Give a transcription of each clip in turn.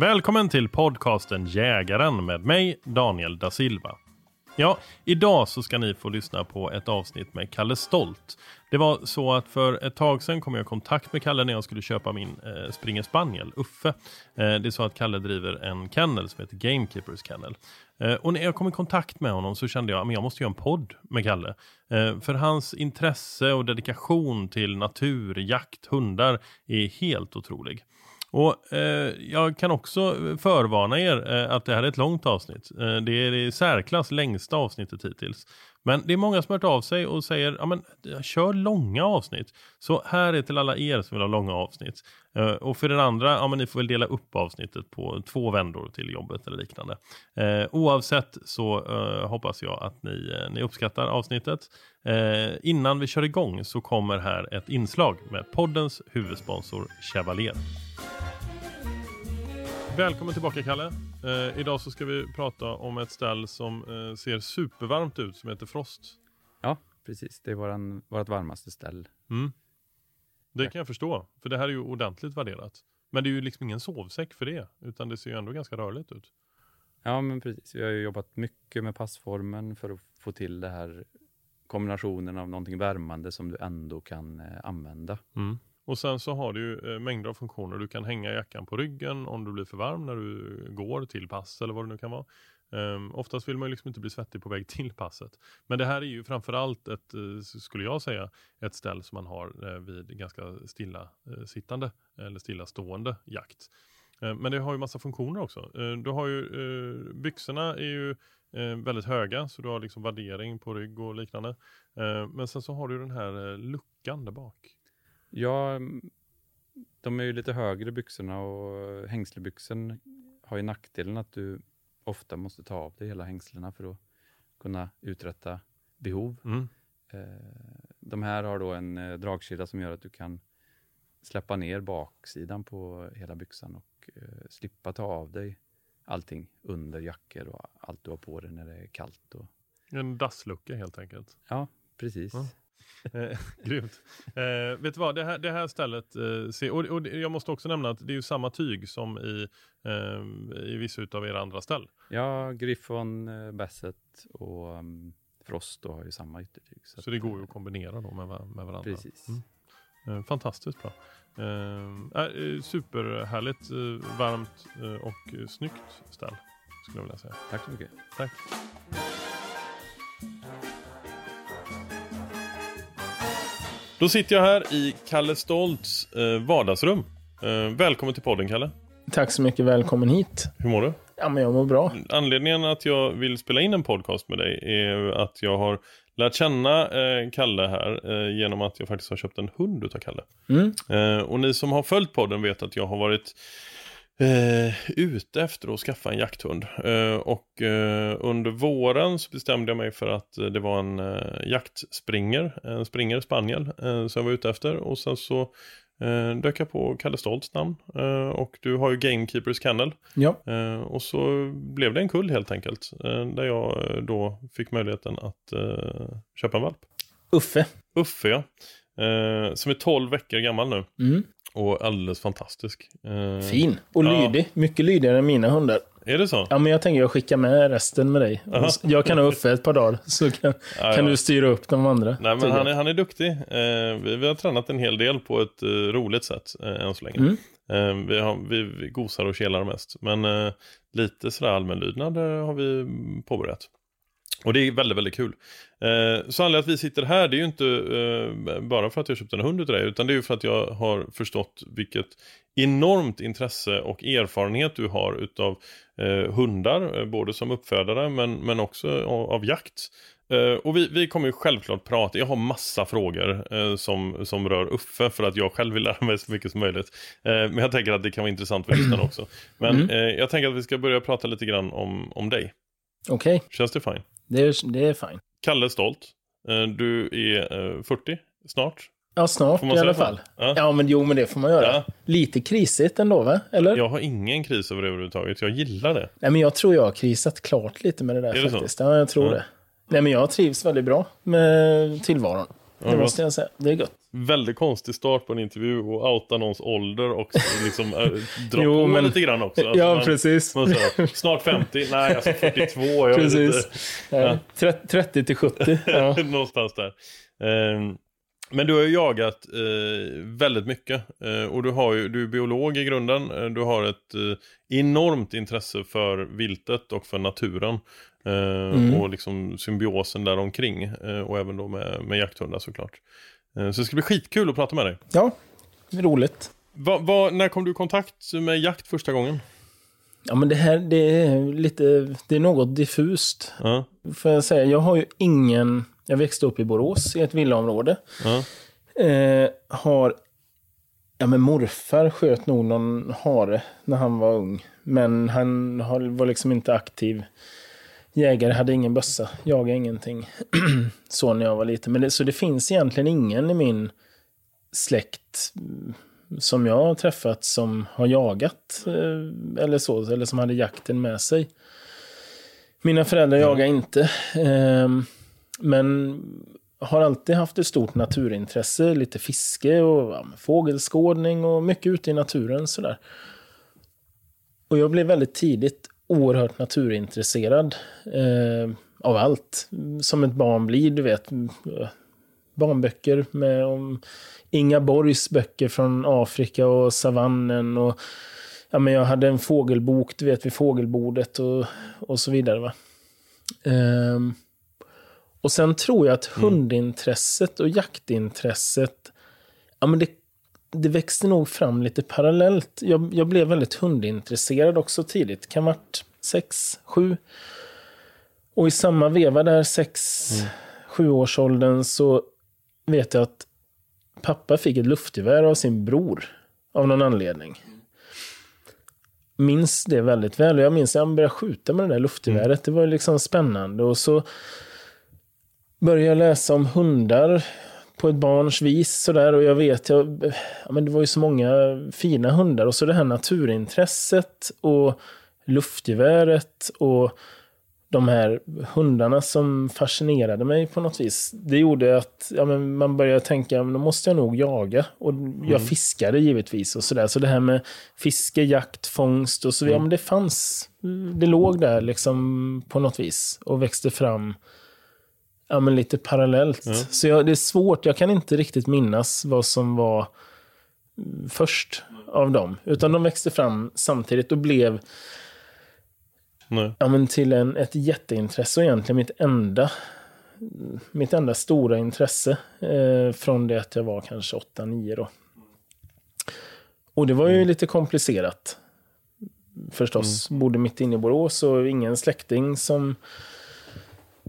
Välkommen till podcasten Jägaren med mig Daniel da Silva. Ja, idag så ska ni få lyssna på ett avsnitt med Kalle Stolt. Det var så att för ett tag sedan kom jag i kontakt med Kalle när jag skulle köpa min eh, Springer Spaniel, Uffe. Eh, det är så att Kalle driver en kennel som heter Gamekeepers Kennel. Eh, och när jag kom i kontakt med honom så kände jag att jag måste göra en podd med Kalle. Eh, för hans intresse och dedikation till natur, jakt, hundar är helt otrolig. Och eh, Jag kan också eh, förvarna er eh, att det här är ett långt avsnitt. Eh, det är det särklass längsta avsnittet hittills. Men det är många som har hört av sig och säger ja, men, eh, kör långa avsnitt. Så här är till alla er som vill ha långa avsnitt. Eh, och för den andra, ja, men ni får väl dela upp avsnittet på två vändor till jobbet eller liknande. Eh, oavsett så eh, hoppas jag att ni, eh, ni uppskattar avsnittet. Eh, innan vi kör igång så kommer här ett inslag med poddens huvudsponsor Chevalier. Välkommen tillbaka Kalle. Eh, idag så ska vi prata om ett ställ som eh, ser supervarmt ut som heter Frost. Ja, precis. Det är våran, vårt varmaste ställ. Mm. Det kan jag förstå, för det här är ju ordentligt värderat. Men det är ju liksom ingen sovsäck för det, utan det ser ju ändå ganska rörligt ut. Ja, men precis. Vi har ju jobbat mycket med passformen för att få till det här kombinationen av någonting värmande som du ändå kan eh, använda. Mm. Och sen så har du ju eh, mängder av funktioner. Du kan hänga jackan på ryggen om du blir för varm när du går till pass eller vad det nu kan vara. Um, oftast vill man ju liksom inte bli svettig på väg till passet. Men det här är ju framförallt ett, eh, skulle jag säga, ett ställ som man har eh, vid ganska stilla sittande eller stillastående jakt. men det har ju massa funktioner också. du har ju, byxorna är ju väldigt höga så du har liksom värdering på rygg och liknande. men sen så har du den här luckan där bak. Ja, de är ju lite högre byxorna och hängslebyxen har ju nackdelen att du ofta måste ta av dig hela hängslena för att kunna uträtta behov. Mm. Eh, de här har då en eh, dragkedja som gör att du kan släppa ner baksidan på hela byxan och eh, slippa ta av dig allting under jackor och allt du har på dig när det är kallt. Och... En dasslucka helt enkelt. Ja, precis. Mm. Eh, grymt. Eh, vet du vad, det här, det här stället, eh, se, och, och, jag måste också nämna att det är ju samma tyg som i, eh, i vissa av era andra ställ. Ja, Griffon, eh, Basset och um, Frost har ju samma yttertyg. Så, så det går ju att kombinera då med, med varandra. Precis. Mm. Eh, fantastiskt bra. Eh, superhärligt, varmt och snyggt ställ. Skulle jag vilja säga. Tack så mycket. Tack. Då sitter jag här i Kalle Stolts eh, vardagsrum. Eh, välkommen till podden Kalle. Tack så mycket, välkommen hit. Hur mår du? Ja, men jag mår bra. Anledningen att jag vill spela in en podcast med dig är att jag har lärt känna eh, Kalle här eh, genom att jag faktiskt har köpt en hund utav Kalle. Mm. Eh, och ni som har följt podden vet att jag har varit eh, ute efter att skaffa en jakthund. Eh, och eh, under våren så bestämde jag mig för att eh, det var en eh, jaktspringer, en springer spaniel eh, som jag var ute efter. Och sen så eh, dök jag på Kalle Stolts namn. och du har ju Gamekeepers Kennel. Ja. och så blev det en kull helt enkelt. där jag då fick möjligheten att köpa en valp. Uffe. Uffe ja. som är 12 veckor gammal nu. Mm. Och alldeles fantastisk. Eh, fin. Och lydig. Ja. Mycket lydigare än mina hundar. Är det så? Ja, men jag tänker jag skickar med resten med dig. Aha. Jag kan ha Uffe ett par dagar, så kan, ja, kan du styra upp de andra. Nej, men han är, han är duktig. Eh, vi, vi, har tränat en hel del på ett uh, roligt sätt uh, än så länge. Mm. Vi, har, vi, vi gosar och kelar mest. Men lite sådär allmänlydnad har vi påbörjat. Och det är väldigt, väldigt kul. Eh, så anledningen att vi sitter här, det är ju inte eh, bara för att jag köpt en hund utav dig, utan det är ju för att jag har förstått vilket enormt intresse och erfarenhet du har utav eh, hundar, eh, både som uppfödare men, men också av, av jakt. Uh, och vi, vi kommer ju självklart prata, jag har massa frågor uh, som, som rör Uffe för att jag själv vill lära mig så mycket som möjligt. Men jag tänker att det kan vara intressant för lyssnarna också. Men mm. jag tänker att vi ska börja prata lite grann om, om dig. Okej. Okay. Känns det fine? Det är, det är fine. Kalle Stolt. Eh, du är 40 eh, snart. Ja, snart i alla fall. Ja. ja. men jo, men det får man göra. Ja. Lite krisigt ändå, va? Eller? Jag har ingen kris över det överhuvudtaget. Jag gillar det. Nej, men jag tror jag har krisat klart lite med det där är faktiskt. Det så? Ja, jag tror ja. det. Nej, men jag trivs väldigt bra med tillvaron. det måste jag säga. Det är gött. Väldigt konstig start på en intervju och outa någons ålder och liksom äh, dra Jo, på men- lite grann också. Alltså, ja, man- precis. man säger, snart 50, nej alltså 42. Jag Precis. inte. Ja. 30 till 70. Ja. Någonstans där. Ehm, men du har ju jagat eh, väldigt mycket eh, och du, har ju, du är biolog i grunden. Eh, du har ett eh, enormt intresse för viltet och för naturen. Eh, Och liksom symbiosen där omkring eh, och även då med, med jakthundar såklart. Eh, så det ska bli skitkul att prata med dig. ja, roligt. Va, va, när kom du i kontakt med jakt första gången? Ja, men det här det är lite, det är något diffust. Ja, Får jag säga, jag har ju ingen, jag växte upp i Borås i ett villaområde. ja, Eh, har, ja men morfar sköt nog någon hare när han var ung. Men han var liksom inte aktiv jägare, hade ingen bössa, jagade ingenting. så när jag var liten. Men det, så det finns egentligen ingen i min släkt mm, som jag har träffat som har jagat eh, eller så, eller som hade jakten med sig. Mina föräldrar jagar inte. ehm, men har alltid haft ett stort naturintresse, lite fiske och fågelskådning och mycket ute i naturen sådär. Och jag blev väldigt tidigt oerhört naturintresserad eh, av allt. Som ett barn blir, du vet. eh, Barnböcker med om Inga Borgs böcker från Afrika och savannen och ja, men jag hade en fågelbok, du vet, vid fågelbordet och, och så vidare. Va? Ehm, och sen tror jag att hundintresset och jaktintresset, ja men det, det växte nog fram lite parallellt. Jag, jag blev väldigt hundintresserad också tidigt. Kan varit sex, sju. Och i samma veva där, sex, sjuårsåldern, så vet jag att pappa fick ett luftgevär av sin bror. Av någon anledning. Minns det väldigt väl. Och jag minns att han började skjuta med det där luftgeväret. Det var liksom spännande. Och så började jag läsa om hundar på ett barns vis. Sådär. Och jag vet, jag, ja, men det var ju så många fina hundar. Och så det här naturintresset och luftgeväret och de här hundarna som fascinerade mig på något vis. Det gjorde att ja, men man började tänka, men då måste jag nog jaga. Och jag fiskade givetvis och sådär. Så det här med fiske, jakt, fångst och så vidare, ja, men det fanns. Det låg där liksom på något vis och växte fram ja, men lite parallellt. Så jag, det är svårt, jag kan inte riktigt minnas vad som var mm, först av dem. Utan de växte fram samtidigt och blev nej. ja, men till en, ett jätteintresse och egentligen mitt enda, mitt enda stora intresse eh, från det att jag var kanske 8-9 då. Och det var ju lite komplicerat. Förstås, bodde mitt inne i Borås och ingen släkting som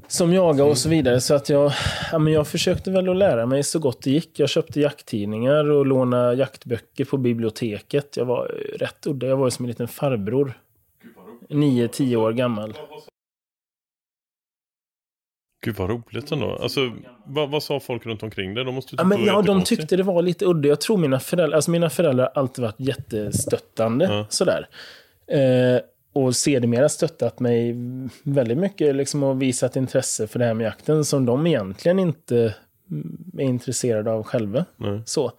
som jagade och så vidare. Så att jag, ja, men jag försökte väl att lära mig så gott det gick. Jag köpte jakttidningar och lånade jaktböcker på biblioteket. Jag var rätt udda. Jag var som en liten farbror. 9-10 år gammal. Gud vad roligt ändå. Alltså, vad, vad sa folk runt omkring dig? De måste Ja, men, ja, de tyckte det var lite udda. Jag tror mina föräldrar, alltså mina föräldrar har alltid varit jättestöttande. Ja. Sådär. Eh, och sedermera stöttat mig väldigt mycket liksom, och visat intresse för det här med jakten som de egentligen inte mm, är intresserade av själva. Nej. Så.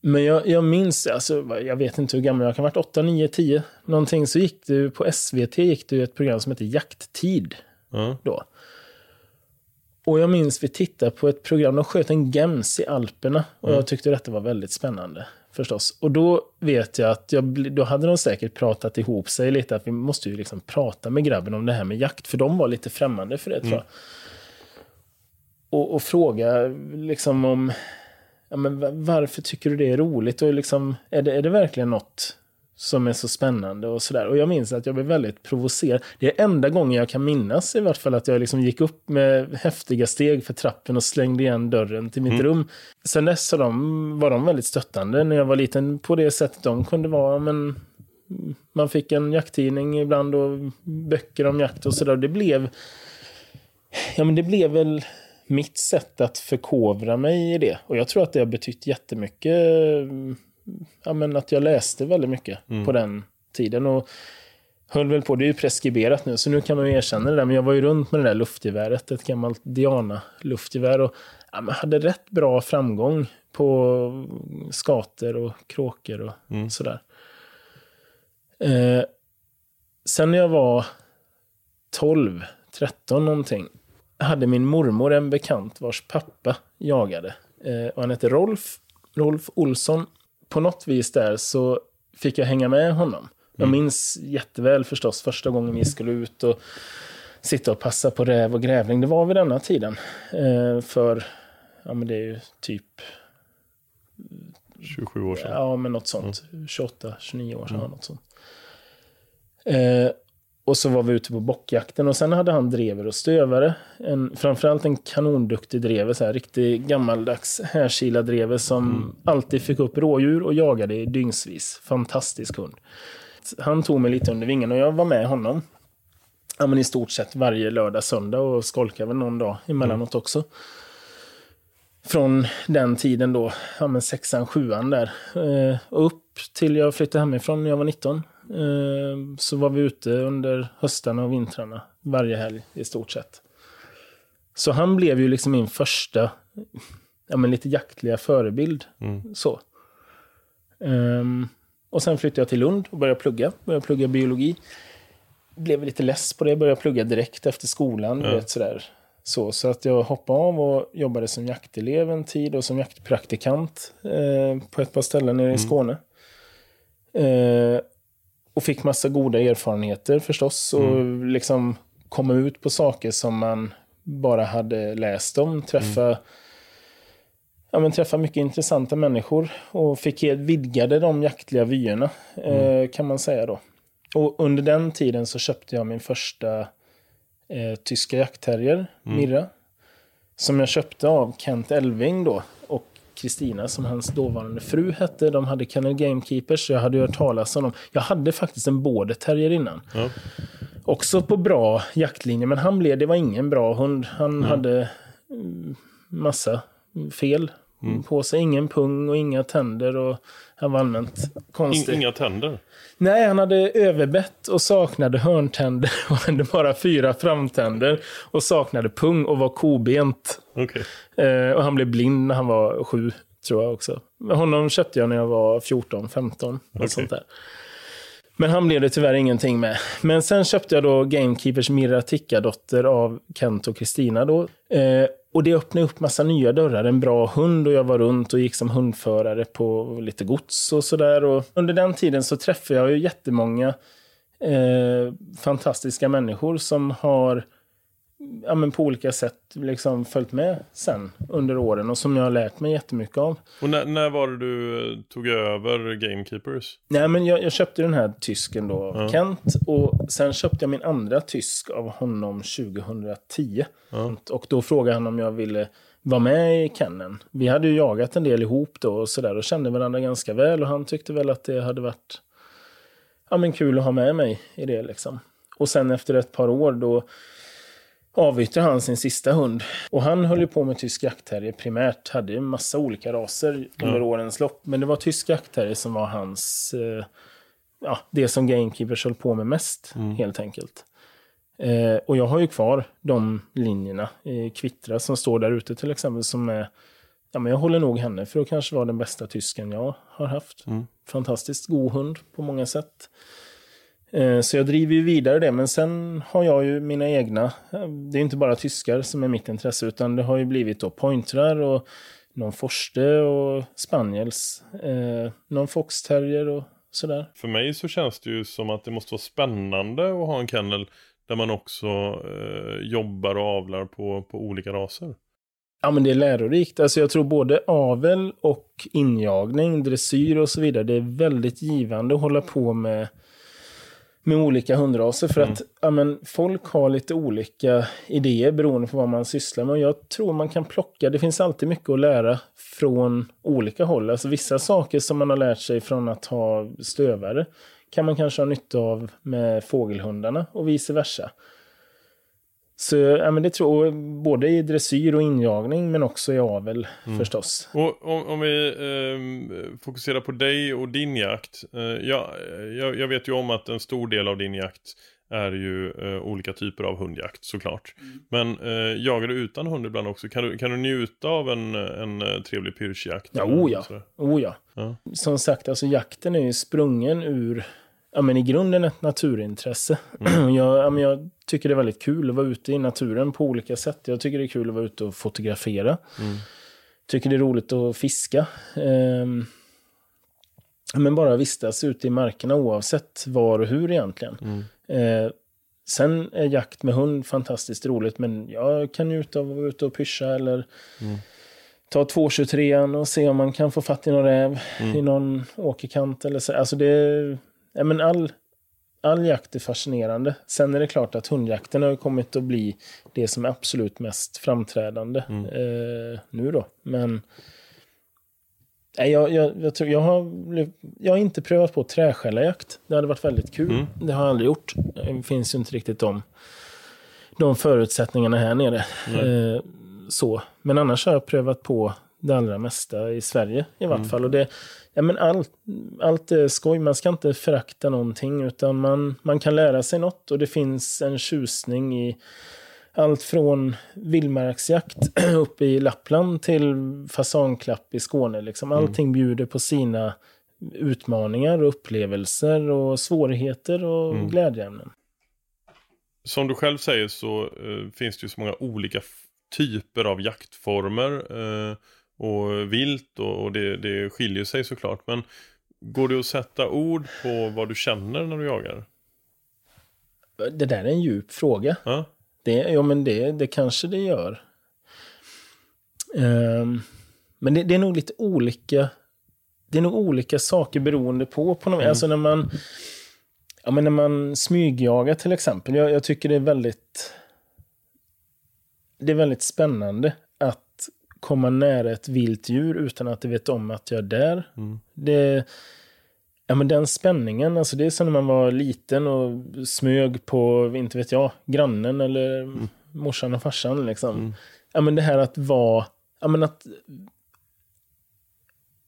Men jag, jag minns, alltså, jag vet inte hur gammal jag kan ha varit, 8, 9, 10. Någonting så gick det på SVT gick ju ett program som heter Jakttid Ja. då. Och jag minns vi tittade på ett program, de sköt en gems i Alperna. Och jag tyckte detta var väldigt spännande. Förstås. Och då vet jag att jag, då hade de säkert pratat ihop sig lite. Att vi måste ju liksom prata med grabben om det här med jakt. För de var lite främmande för det tror jag. Och, och fråga liksom om ja, men va- varför tycker du det är roligt? Och liksom, är, det, är det verkligen något som är så spännande och sådär. Och jag minns att jag blev väldigt provocerad. Det är enda gången jag kan minnas i vart fall att jag liksom gick upp med häftiga steg för trappen och slängde igen dörren till mitt rum. Sen dess de, var de väldigt stöttande när jag var liten på det sättet de kunde vara. Men man fick en jakttidning ibland och böcker om jakt och sådär. Det blev, ja men det blev väl mitt sätt att förkovra mig i det. Och jag tror att det har betytt jättemycket. Ja, men att jag läste väldigt mycket på den tiden. Och höll väl på, det är ju preskriberat nu, så nu kan man ju erkänna det där. Men jag var ju runt med det där luftgeväret, ett gammalt Diana-luftgevär. Och ja, men hade rätt bra framgång på skater och kråkor och Mm. sådär. Eh, sen när jag var 12, 13 någonting, hade min mormor en bekant vars pappa jagade. Eh, och han hette Rolf, Rolf Olsson. På något vis där så fick jag hänga med honom. Jag minns jätteväl förstås första gången vi skulle ut och sitta och passa på räv och grävling. Det var vid denna tiden. Eh, för, ja men det är ju typ 27 år sedan. Ja, men något sånt. 28, 29 år sedan. Något sånt. Eh, och så var vi ute på bockjakten och sen hade han drever och stövare. En, framförallt en kanonduktig drever, så här, riktig gammaldags härkilad drever som alltid fick upp rådjur och jagade i dygnsvis. Fantastisk hund. Han tog mig lite under vingen och jag var med honom. Ja, men I stort sett varje lördag, söndag och skolkade väl någon dag emellanåt också från den tiden då, ja men sexan, sjuan där. Eh, upp till jag flyttade hemifrån när jag var 19. Eh, så var vi ute under höstarna och vintrarna varje helg i stort sett. Så han blev ju liksom min första, ja men lite jaktliga förebild. Mm. Så. Ehm, och sen flyttade jag till Lund och började plugga. Började plugga biologi. Blev lite less på det, började plugga direkt efter skolan. Ja. vet, sådär. Så, så att jag hoppade av och jobbade som jaktelev en tid och som jaktpraktikant eh, på ett par ställen nere i Skåne. Eh, och fick massa goda erfarenheter förstås. Och liksom komma ut på saker som man bara hade läst om. Träffa, ja, men träffa mycket intressanta människor. Och fick helt vidgade de jaktliga vyerna, eh, kan man säga då. Och under den tiden så köpte jag min första eh, tyska jaktterrier, Mirra. Som jag köpte av Kent Elving då. Kristina som hans dåvarande fru hette. De hade Kennel Gamekeepers. Jag hade hört talas om dem. Jag hade faktiskt en border terrier innan. Ja. Också på bra jaktlinje, men han blev, det var ingen bra hund. Han hade mm, massa fel på sig. Ingen pung och inga tänder och han var allmänt konstig. In, inga tänder. Nej, han hade överbett och saknade hörntänder och hade bara fyra framtänder och saknade pung och var kobent. Okej. Eh, och han blev blind när han var sju, tror jag också. Honom köpte jag när jag var 14, 15. Något Okej. sånt där. Men han blev det tyvärr ingenting med. Men sen köpte jag då Gamekeepers Mirra Ticka-dotter av Kent och Kristina då. Eh, och det öppnade upp massa nya dörrar. En bra hund och jag var runt och gick som hundförare på lite gods och sådär. Under den tiden så träffade jag ju jättemånga eh, fantastiska människor som har ja, men på olika sätt liksom följt med sen under åren och som jag har lärt mig jättemycket av. Och när, när var det du eh, tog över Gamekeepers? Nej, men jag, jag köpte den här tysken då av Ja. Kent och sen köpte jag min andra tysk av honom 2010. Ja. Och då frågade han om jag ville vara med i Kennen. Vi hade ju jagat en del ihop då och sådär och kände varandra ganska väl och han tyckte väl att det hade varit ja, men kul att ha med mig i det liksom. Och sen efter ett par år då avyttrade han sin sista hund. Och han höll ju på med tysk jaktterrier primärt. Hade ju en massa olika raser under årens lopp. Men det var tysk jaktterrier som var hans... Eh, ja, det som Gamekeepers höll på med mest, helt enkelt. Eh, och jag har ju kvar de linjerna. Eh, Kvittra som står där ute till exempel. Som är, ja, men jag håller nog henne för att kanske vara den bästa tysken jag har haft. Mm. Fantastiskt god hund på många sätt. Eh, Så jag driver ju vidare det, men sen har jag ju mina egna. eh, Det är inte bara tyskar som är mitt intresse, utan det har ju blivit då pointrar och någon forste och spaniels. Eh, någon foxterrier och sådär. För mig så känns det ju som att det måste vara spännande att ha en kennel där man också eh, jobbar och avlar på, på olika raser. Ja, men det är lärorikt. Alltså jag tror både avel och injagning, dressyr och så vidare. Det är väldigt givande att hålla på med, med olika hundraser. För att ja, men folk har lite olika idéer beroende på vad man sysslar med. Och jag tror man kan plocka, det finns alltid mycket att lära från olika håll. Alltså vissa saker som man har lärt sig från att ha stövare kan man kanske ha nytta av med fågelhundarna och vice versa. Så ja, men det tror jag, både i dressyr och injagning, men också i avel förstås. Och om, om vi ehm, fokuserar på dig och din jakt. Eh, ja, jag, jag vet ju om att en stor del av din jakt är ju eh, olika typer av hundjakt såklart. Men eh, jagar du utan hund ibland också? Kan du, kan du njuta av en, en eh, trevlig pyrschjakt? Ja, eller oh ja. Oh ja. Ja. Som sagt, alltså jakten är ju sprungen ur, ja men i grunden ett naturintresse. Mm. jag, ja, men jag tycker det är väldigt kul att vara ute i naturen på olika sätt. Jag tycker det är kul att vara ute och fotografera. Mm. Tycker det är roligt att fiska. Ehm, men bara vistas ute i markerna oavsett var och hur egentligen. Mm. Eh, sen är jakt med hund fantastiskt roligt, men jag kan njuta av att vara ute och pyscha eller Mm. ta 223 och se om man kan få fatt i någon räv Mm. i någon åkerkant eller så. Alltså det, ja, men all, all jakt är fascinerande. Sen är det klart att hundjakten har kommit att bli det som är absolut mest framträdande Mm. eh, nu då. Men nej, jag, jag, jag, tror, jag, har, jag har inte prövat på träskällarjakt. Det hade varit väldigt kul. Mm. Det har jag aldrig gjort. Det finns ju inte riktigt de, de förutsättningarna här nere. Eh, så. Men annars har jag prövat på det allra mesta i Sverige i vart fall. Och det, ja, men allt, allt är skoj. Man ska inte förakta någonting utan man, man kan lära sig något och det finns en tjusning i allt från vildmarksjakt uppe i Lappland till fasanklapp i Skåne. Liksom. Allting bjuder på sina utmaningar och upplevelser och svårigheter och Mm. glädjeämnen. Som du själv säger så eh, finns det ju så många olika typer av jaktformer eh, och vilt och, och det, det skiljer sig såklart. Men går det att sätta ord på vad du känner när du jagar? Det där är en djup fråga. Ja? Det, ja, men det, det kanske det gör. Ehm, men det, det är nog lite olika. Det är nog olika saker beroende på. på något, Alltså när man, ja, men när man smygjagar till exempel. Jag, jag tycker det är väldigt det är väldigt spännande komma nära ett vilt djur utan att det vet om att jag är där. Mm. Det, ja, men den spänningen, alltså det är som när man var liten och smög på, inte vet jag, grannen eller morsan och farsan. Liksom. Mm. Ja, men det här att vara, ja, men att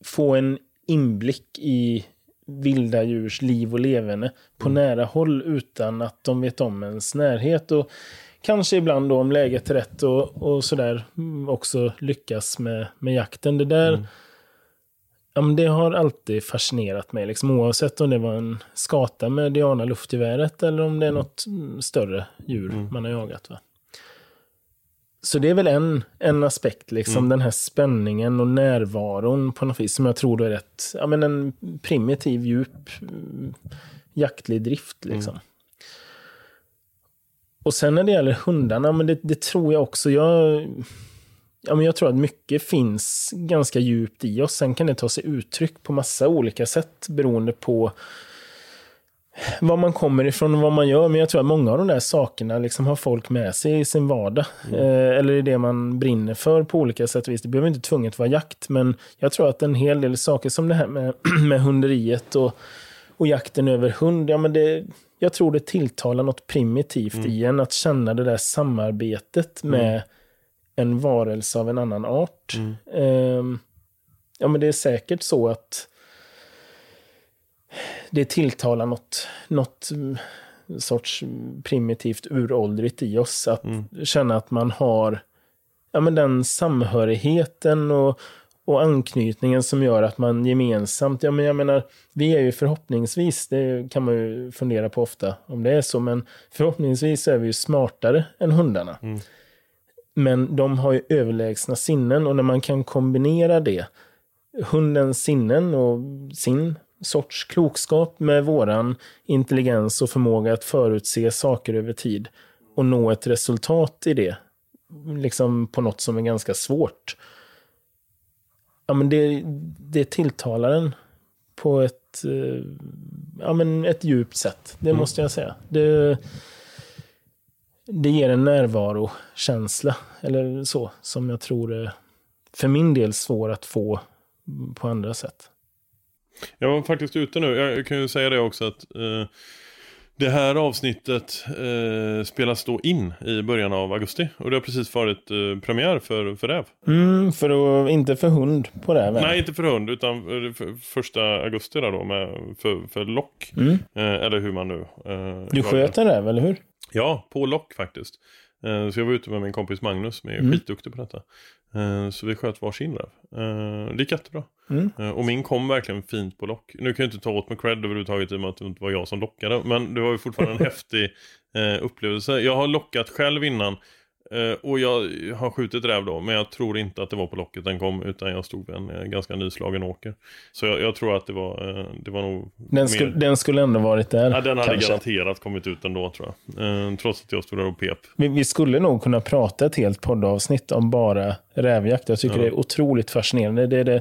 få en inblick i vilda djurs liv och leverne på nära håll utan att de vet om ens närhet. Och kanske ibland då om läget är rätt och, och sådär mm, också lyckas med, med jakten. Det där ja, men det har alltid fascinerat mig, liksom, oavsett om det var en skata med Diana luftgeväret eller om det är något mm, större djur man har jagat. Va? Så det är väl en, en aspekt, liksom, den här spänningen och närvaron på något vis som jag tror då är rätt, ja, men en primitiv, djup mm, jaktlig drift. Liksom. Och sen när det gäller hundarna, men det, det tror jag också. Jag, ja, men jag tror att mycket finns ganska djupt i oss. Sen kan det ta sig uttryck på massa olika sätt beroende på var man kommer ifrån och vad man gör. Men jag tror att många av de där sakerna liksom har folk med sig i sin vardag. Eh, eller i det man brinner för på olika sätt och vis. Det behöver inte tvunget vara jakt. Men jag tror att en hel del saker som det här med, med hunderiet och, och jakten över hund. Ja, men det, jag tror det tilltalar något primitivt i en att känna det där samarbetet med en varelse av en annan art. Ehm, ja, men det är säkert så att det tilltalar något, något mm, sorts primitivt uråldrigt i oss. Att känna att man har ja, men den samhörigheten och, och anknytningen som gör att man gemensamt, ja men jag menar, vi är ju förhoppningsvis, det kan man ju fundera på ofta om det är så, men förhoppningsvis är vi ju smartare än hundarna. Men de har ju överlägsna sinnen och när man kan kombinera det, hundens sinnen och sin sorts klokskap med våran intelligens och förmåga att förutse saker över tid och nå ett resultat i det, liksom på något som är ganska svårt. Ja, men det, det tilltalar en på ett, eh, ja, men ett djupt sätt. Det måste jag säga. Det, det ger en närvarokänsla, eller så, som jag tror är för min del svår att få på andra sätt. Jag var faktiskt ute nu, jag kan ju säga det också att eh, Det här avsnittet eh, spelas då in i början av augusti och det har precis varit eh, premiär för, för räv. Mm, för att, inte för hund på väl? Nej, inte för hund utan för, för första augusti där då med, för, för lock. Mm. Eh, eller hur man nu... Eh, Du sköt en räv, eller hur? Ja, på lock faktiskt. Eh, Så jag var ute med min kompis Magnus som är Mm. skitduktig på detta. Eh, Så vi sköt varsin räv. Eh, Det gick jättebra. Mm. Och min kom verkligen fint på lock. Nu kan jag inte ta åt mig cred överhuvudtaget i och med att det inte var jag som lockade. Men det var ju fortfarande en häftig upplevelse. Jag har lockat själv innan. Eh, Och jag har skjutit räv då. Men jag tror inte att det var på locket den kom. Utan jag stod vid en eh, ganska nyslagen åker. Så jag, jag tror att det var, eh, det var nog Den, skulle, den skulle ändå varit där. Ja, den hade kanske. garanterat kommit ut ändå tror jag. Trots att jag stod där och pep. Vi, vi skulle nog kunna prata ett helt poddavsnitt om bara rävjakt. Jag tycker Ja. det är otroligt fascinerande. Det är det,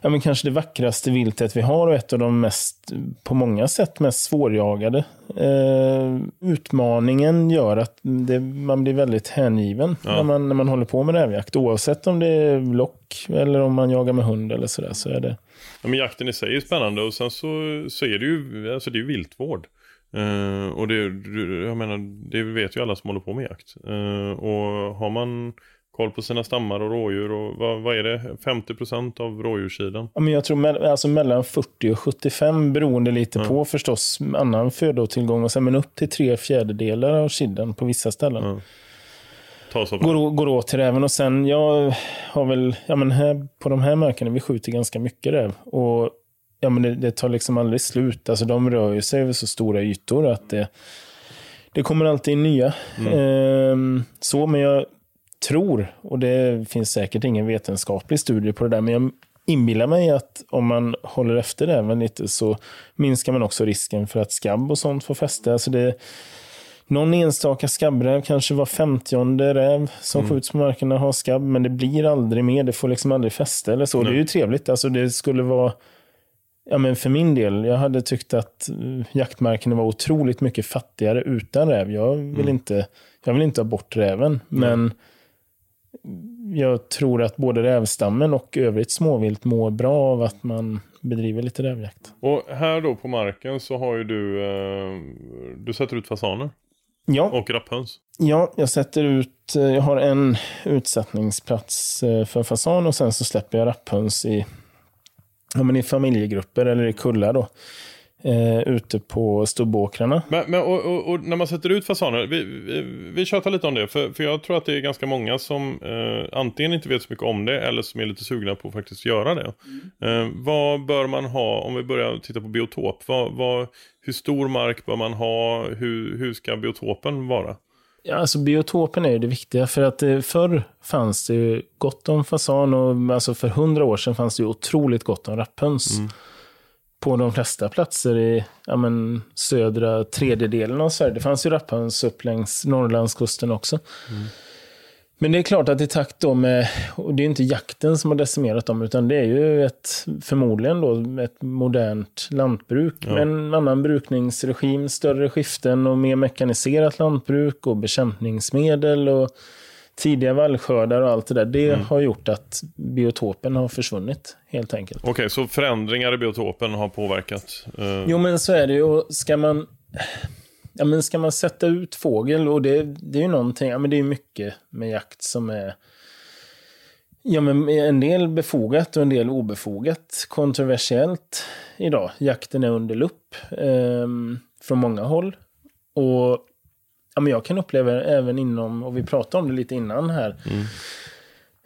ja, men kanske det vackraste viltet vi har och ett av de mest, på många sätt, mest svårjagade. Eh, utmaningen gör att det, man blir väldigt hängiven Ja. när, man, när man håller på med rävjakt. Oavsett om det är lock eller om man jagar med hund eller sådär. Så är det. Ja, men jakten i sig är spännande och sen så, så är det ju, alltså det är viltvård. Eh, och det, jag menar, det vet ju alla som håller på med jakt. Eh, och har man koll på sina stammar och rådjur och vad, vad är det, 50% av rådjurssidan? Ja, men jag tror me- alltså mellan 40 och 75 beroende lite Ja. på förstås annan födotillgång och sen men upp till tre fjärdedelar av kidden på vissa ställen. Av Går, går åt till räven och sen jag har väl, ja men här, på de här markerna vi skjuter ganska mycket räv och ja men det, det tar liksom aldrig slut. Alltså de rör ju sig över så stora ytor att det, det kommer alltid in nya. Ehm, så men jag tror, och det finns säkert ingen vetenskaplig studie på det där, men jag inbillar mig att om man håller efter räven lite så minskar man också risken för att skabb och sånt får fäste. Alltså det, någon enstaka skabbräv, kanske var femtionde räv som skjuts på markerna har skabb, men det blir aldrig mer. Det får liksom aldrig fäste eller så. Det är ju trevligt. Alltså det skulle vara, ja men för min del, jag hade tyckt att uh, jaktmarkerna var otroligt mycket fattigare utan räv. Jag vill, inte, jag vill inte ha bort räven, men jag tror att både rävstammen och övrigt småvilt mår bra av att man bedriver lite rävjakt. Och här då på marken så har ju du, eh, du sätter ut fasaner Ja, och rapphöns. Ja, jag sätter ut, eh, jag har en utsättningsplats eh, för fasan och sen så släpper jag rapphöns i, ja, men i familjegrupper eller i kullar då. Eh, ute på stubbåkrarna. Men, men och, och, och när man sätter ut fasaner, vi, vi, vi tjatar lite om det, för, för jag tror att det är ganska många som eh, antingen inte vet så mycket om det eller som är lite sugna på att faktiskt göra det. Eh, vad bör man ha, om vi börjar titta på biotop, vad, vad, hur stor mark bör man ha, hur, hur ska biotopen vara? Ja, alltså biotopen är ju det viktiga för att eh, förr fanns det ju gott om fasan och alltså för hundra år sedan fanns det ju otroligt gott om rapphöns. På de flesta platser i ja, men, södra tredjedelen av Sverige. Det fanns ju rapphöns upp längs Norrlandskusten också. Men det är klart att i takt då med, och det är inte jakten som har decimerat dem, utan det är ju ett, förmodligen då ett modernt lantbruk Ja. med en annan brukningsregim, större skiften och mer mekaniserat lantbruk och bekämpningsmedel och tidiga vallskördar och allt det där. Det har gjort att biotopen har försvunnit helt enkelt. Okej, så förändringar i biotopen har påverkat? Eh, Jo, men så är det ju. Ska man, ja, men ska man sätta ut fågel, och det, det är ju någonting, ja, men det är mycket med jakt som är Ja, men en del befogat och en del obefogat. Kontroversiellt idag. Jakten är under lupp eh, från många håll. Och ja, men jag kan uppleva även inom, och vi pratade om det lite innan här,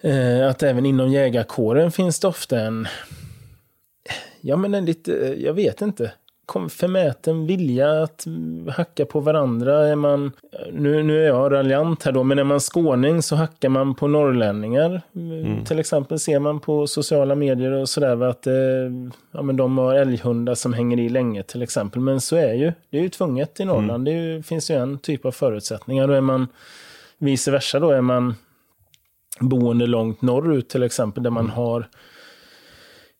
eh, att även inom jägarkåren finns det ofta en, ja men en lite, jag vet inte, förmäten vilja att mm, hacka på varandra. Är man, nu, nu är jag raljant här då, men är man skåning så hackar man på norrlänningar. Till exempel ser man på sociala medier och sådär att eh, ja, men de har älghundar som hänger i länge till exempel. Men så är ju, det är ju tvunget i Norrland. Det är ju, finns ju en typ av förutsättningar. Då är man vice versa då, är man boende långt norrut till exempel, där man har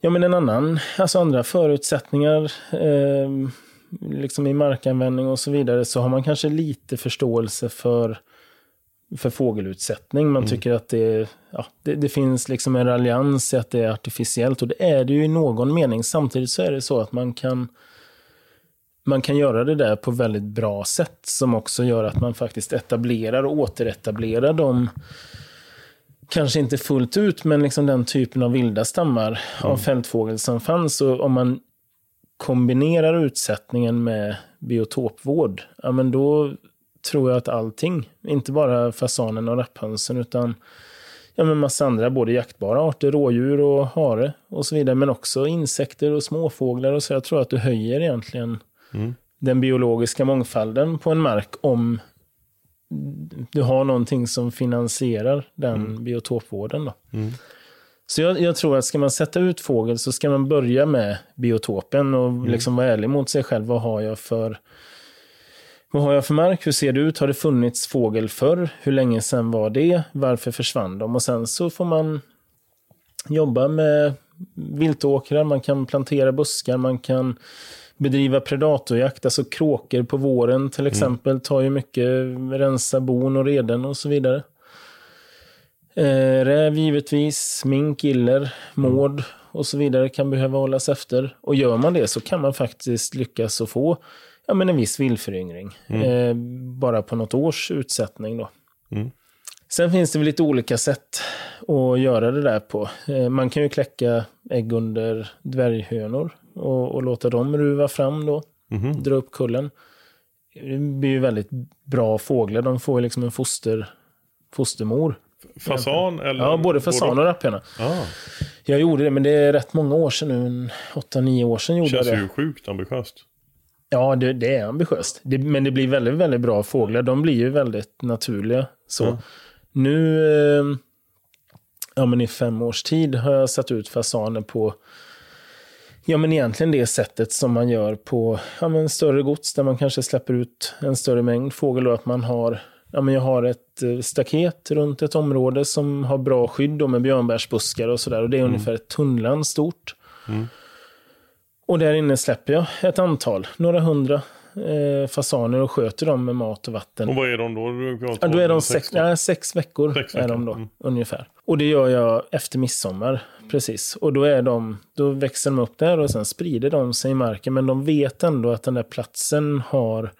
ja, men en annan, alltså andra förutsättningar eh, liksom i markanvändning och så vidare, så har man kanske lite förståelse för, för fågelutsättning. Man tycker att det, ja, det, det finns liksom en raljans i att det är artificiellt och det är det ju i någon mening. Samtidigt så är det så att man kan man kan göra det där på väldigt bra sätt som också gör att man faktiskt etablerar och återetablerar de kanske inte fullt ut, men liksom den typen av vilda stammar mm. av fältfågel som fanns. Och om man kombinerar utsättningen med biotopvård, ja men då tror jag att allting, inte bara fasanen och rapphönsen, utan ja, men massa andra, både jaktbara arter, rådjur och hare och så vidare, men också insekter och småfåglar och så. Jag tror att du höjer egentligen mm. den biologiska mångfalden på en mark om du har någonting som finansierar den mm. biotopvården. Då. Mm. Så jag, jag, tror att ska man sätta ut fågel så ska man börja med biotopen och mm. liksom vara ärlig mot sig själv. Vad har jag för vad har jag för mark? Hur ser det ut? Har det funnits fågel förr? Hur länge sedan var det? Varför försvann de? Och sen så får man jobba med viltåkrar, man kan plantera buskar, man kan bedriva predatorjakt, alltså kråkor på våren till mm. exempel, mm. tar ju mycket, rensa bon och reden och så vidare. Eh, räv givetvis, mink, iller, mård och så vidare kan behöva hållas efter. Och gör man det så kan man faktiskt lyckas att få ja, men en viss villföryngring. Mm. Eh, bara på något års utsättning då. Mm. Sen finns det väl lite olika sätt att göra det där på. Eh, man kan ju kläcka ägg under dvärghönor och, och låta dem ruva fram då. Mm. Dra upp kullen. Det blir ju väldigt bra fåglar. De får ju liksom en foster, fostermor. Fasan? Eller ja, både fasan och rapphöna. Ah. Jag gjorde det, men det är rätt många år sedan nu. 8-9 år sedan gjorde jag det. Känns ju sjukt ambitiöst. Ja, det, det är ambitiöst. Det, men det blir väldigt, väldigt bra fåglar. De blir ju väldigt naturliga. Så mm. nu, eh, ja men i fem års tid har jag satt ut fasaner på Ja, men egentligen det sättet som man gör på ja, men större gods där man kanske släpper ut en större mängd fågel och att man har Ja, men jag har ett eh, staket runt ett område som har bra skydd med björnbärsbuskar och sådär. Och det är mm. ungefär ett tunnland stort. Mm. Och där inne släpper jag ett antal, några hundra eh, fasaner och sköter dem med mat och vatten. Och vad är de då? Ja, då är de sex, sex, ja, sex veckor. Sex veckor. Är de då, mm. ungefär. Och det gör jag efter midsommar. Precis. Och då, är de, då växer de upp där och sen sprider de sig i marken. Men de vet ändå att den där platsen har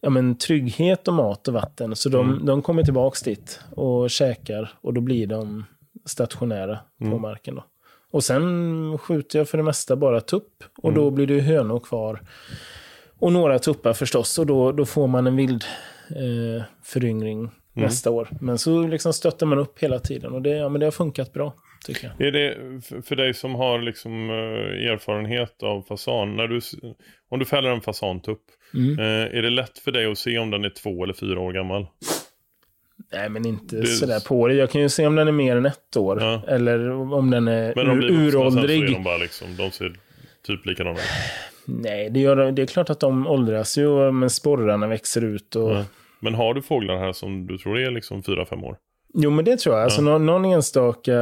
ja, men, trygghet och mat och vatten. Så de, mm. de kommer tillbaka dit och käkar och då blir de stationära på mm. marken. Då. Och sen skjuter jag för det mesta bara tupp. Och mm. då blir det hönor kvar. Och några tuppar förstås. Och då, då får man en vild eh, föryngring mm. nästa år. Men så liksom stöttar man upp hela tiden. Och det, ja, men det har funkat bra. Tycker jag. Är det för dig som har liksom eh, erfarenhet av fasan. När du, om du fäller en fasantupp. Mm. Eh, är det lätt för dig att se om den är två eller fyra år gammal? Nej, men inte det... sådär på det. Jag kan ju se om den är mer än ett år. Ja. Eller om den är men de uråldrig. Men de bara liksom, de ser typ likadana ut. Nej, det, gör, det är klart att de åldras ju, men sporrarna växer ut. Och... Ja. Men har du fåglar här som du tror är liksom 4-5 år? Jo, men det tror jag. Alltså, någon, någon enstaka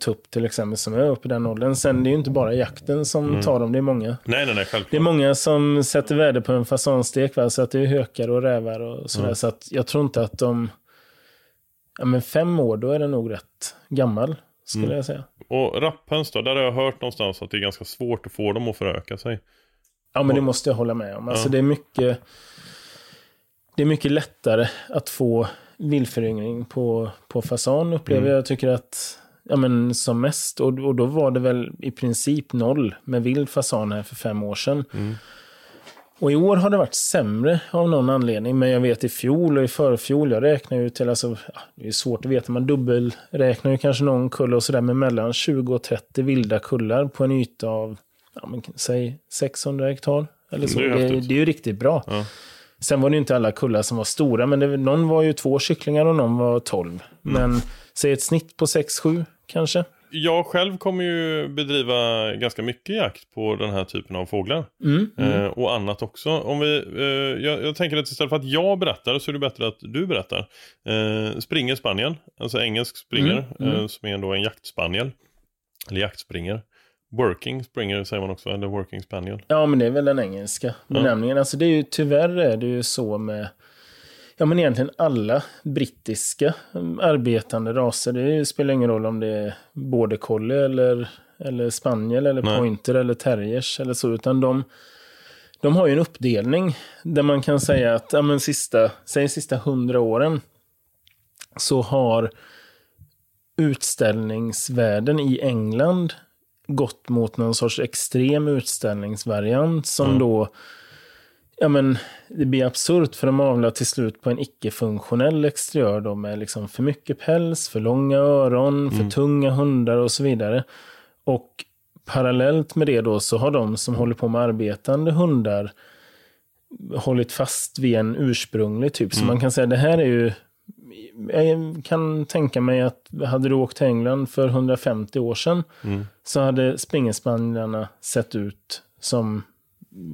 tupp till exempel som är uppe i den åldern. Sen det är ju inte bara jakten som mm. tar dem, det är många. Nej, nej, nej, självklart. Det är många som sätter värde på en fasanstek, va? så att det är hökar och rävar och sådär. Mm. Så att jag tror inte att de Ja, men fem år, då är den nog rätt gammal, skulle mm. jag säga. Och rapphöns då? Där har jag hört någonstans att det är ganska svårt att få dem att föröka sig. Ja, men det måste jag hålla med om. Alltså, det, är mycket, det är mycket lättare att få vildföryngring på, på fasan, upplever mm. jag. Tycker att ja, men som mest. Och, och då var det väl i princip noll med vild fasan här för fem år sedan. Mm. Och i år har det varit sämre av någon anledning. Men jag vet i fjol och i förfjol, jag räknar ju till, alltså, det är svårt att veta, man dubbelräknar ju kanske någon kull och sådär, men mellan 20 och 30 vilda kullar på en yta av, ja, men, säg 600 hektar. Eller så. Det, är, det, det är ju riktigt bra. Ja. Sen var det inte alla kullar som var stora, men det, någon var ju två kycklingar och någon var 12. Mm. Men säg ett snitt på 6-7 kanske jag själv kommer ju bedriva ganska mycket jakt på den här typen av fåglar. Mm, mm. Eh, och annat också. Om vi, eh, jag, jag, tänker att istället för att jag berättar så är det bättre att du berättar. Eh, springer spaniel, alltså engelsk springer, mm, mm. som är ändå en jaktspaniel. Eller jaktspringer. Working springer säger man också, eller working spaniel. Ja, men det är väl den engelska benämningen. Ja. Alltså det är ju tyvärr är det ju så med ja, men egentligen alla brittiska arbetande raser. Det spelar ingen roll om det är border collie eller, eller spaniel eller Nej. pointer eller terriers eller så, utan de, de har ju en uppdelning där man kan säga att, ja men sista, säg sista hundra åren, så har utställningsvärlden i England gått mot någon sorts extrem utställningsvariant som Mm. då Ja men det blir absurt för de avlar till slut på en icke-funktionell exteriör då med liksom för mycket päls, för långa öron, för tunga hundar och så vidare. Och parallellt med det då så har de som håller på med arbetande hundar hållit fast vid en ursprunglig typ. Så man kan säga det här är ju jag kan tänka mig att hade du åkt till England för 150 år sedan Mm. så hade springerspanjorna sett ut som,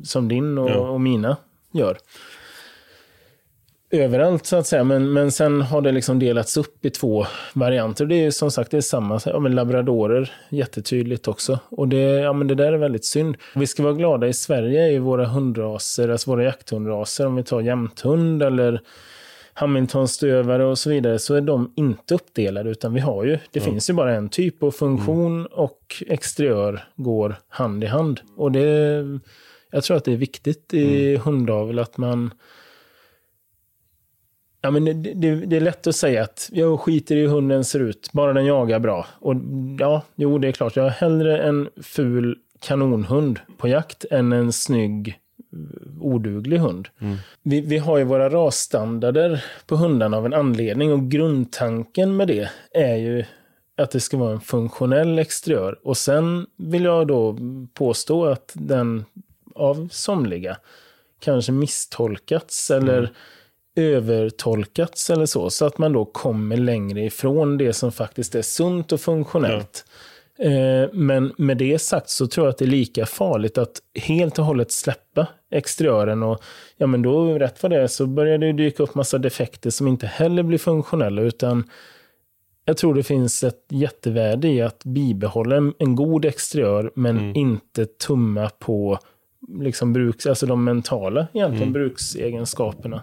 som din och, Ja. och mina gör. Överallt så att säga, men, men sen har det liksom delats upp i två varianter. Det är som sagt det är samma, ja, men labradorer, jättetydligt också. Och det, ja, men det där är väldigt synd. Vi ska vara glada i Sverige i våra hundraser, alltså våra jakthundraser, om vi tar jämthund eller Hamiltonstövare och så vidare, så är de inte uppdelade, utan vi har ju, det finns ju bara en typ och funktion och exteriör går hand i hand. Och det, jag tror att det är viktigt i hundavel att man Ja, men det, det, det är lätt att säga att jag skiter i hur hunden ser ut, bara den jagar bra. Och ja, jo, det är klart. Jag har hellre en ful kanonhund på jakt än en snygg oduglig hund. Vi, vi har ju våra rasstandarder på hundarna av en anledning och grundtanken med det är ju att det ska vara en funktionell exteriör. Och sen vill jag då påstå att den av somliga kanske misstolkats eller övertolkats eller så. Så att man då kommer längre ifrån det som faktiskt är sunt och funktionellt. Ja. Men med det sagt så tror jag att det är lika farligt att helt och hållet släppa exteriören. Och, ja, men då, rätt vad det är, så börjar det dyka upp massa defekter som inte heller blir funktionella. Utan jag tror det finns ett jättevärde i att bibehålla en, en god exteriör, men inte tumma på liksom bruks, alltså de mentala egentligen bruksegenskaperna.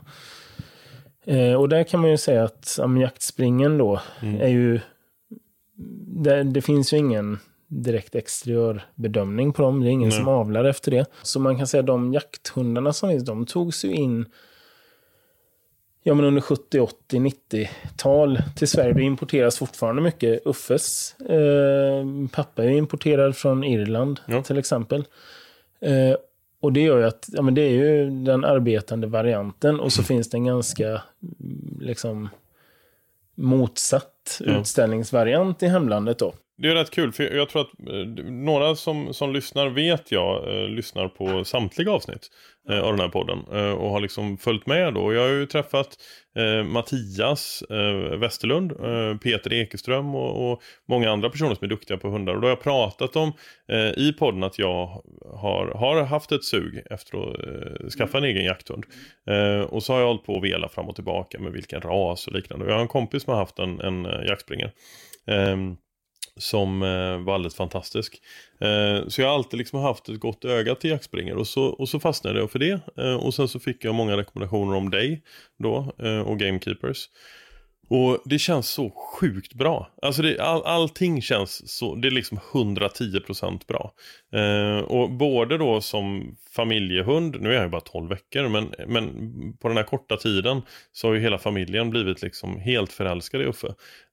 Eh, och där kan man ju säga att ja, jaktspringen då är ju det, det finns ju ingen direkt exteriörbedömning på dem. Det är ingen Nej. som avlar efter det. Så man kan säga att de jakthundarna som finns, de togs ju in ja, men under 70, 80, 90-tal till Sverige. Det importeras fortfarande mycket. Uffes eh, pappa är importerad från Irland Ja. till exempel. Eh, och det gör ju att ja, men det är ju den arbetande varianten och så finns det en ganska mm, liksom motsatt Ja. utställningsvariant i hemlandet då. Det är rätt kul, för jag tror att eh, några som, som lyssnar vet jag eh, lyssnar på samtliga avsnitt eh, av den här podden och har liksom följt med då. Jag har ju träffat Mattias Westerlund, Peter Ekeström och, och många andra personer som är duktiga på hundar. Och då har jag pratat om i podden att jag har, har haft ett sug efter att skaffa en egen jakthund. Och så har jag hållit på att vela fram och tillbaka med vilken ras och liknande. Och jag har en kompis som har haft en, en jaktspringer. Ehm, som eh, var alldeles fantastisk. Eh, så jag har alltid liksom haft ett gott öga till jaktspringor och så, och så fastnade jag för det. Eh, och sen så fick jag många rekommendationer om dig då eh, och Gamekeepers. Och det känns så sjukt bra. Alltså det, all, allting känns så, det är liksom 110% bra. Eh, och både då som familjehund, nu är jag ju bara 12 veckor, men, men på den här korta tiden så har ju hela familjen blivit liksom helt förälskade i Uffe.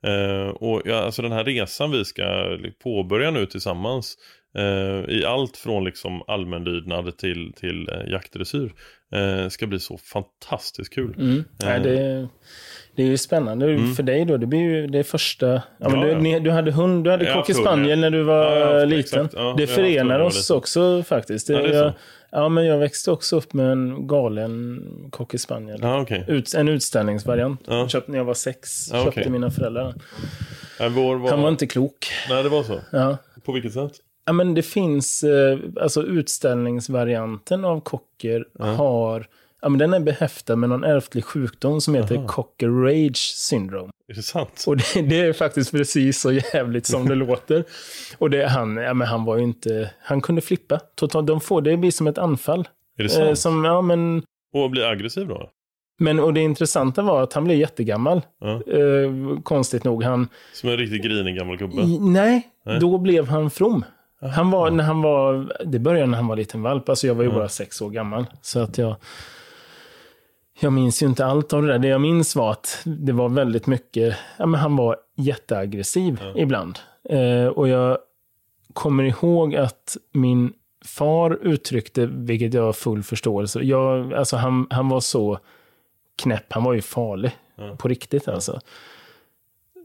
Eh, och ja, alltså den här resan vi ska påbörja nu tillsammans eh, i allt från liksom allmänlydnad till, till eh, jaktdressyr eh, ska bli så fantastiskt kul. Mm. Nej, det, det är ju spännande för dig då. Det blir ju det första... Ja, men Mm. Ja, du, ja. ni, du hade hund, du hade hund, spaniel ja. när du var liten. det förenar oss också faktiskt. Det, Ja, det jag, ja, men jag växte också upp med en galen cocker spaniel. Ja, okej. Ut, en utställningsvariant. Ja. Köpte när jag var sex. Köpte okej. mina föräldrar. Var... Han var inte klok. Nej, det var så. Ja. På vilket sätt? Ja, men det finns, eh, alltså utställningsvarianten av cocker har, ja men den är behäftad med någon ärftlig sjukdom som heter Aha. cocker rage syndrome. Är det sant? Och det, det är faktiskt precis så jävligt som det låter. Och det, han, ja men han var ju inte, han kunde flippa totalt. De får, det blir som ett anfall. Är det sant? Eh, som, ja men, Och bli aggressiv då? men, och det intressanta var att han blev jättegammal. Ja. Eh, konstigt nog. Han, Som en riktigt grinig gammal gubbe? i, nej, Nej. då blev han from. Han var, när han var, det började när han var liten valp. Alltså jag var ju Mm. bara sex år gammal. Så att jag, jag minns ju inte allt av det där. Det jag minns var att det var väldigt mycket, ja men han var jätteaggressiv ibland. Eh, och jag kommer ihåg att min far uttryckte, vilket jag har full förståelse jag, alltså han, han var så knäpp, han var ju farlig. Ja. På riktigt alltså.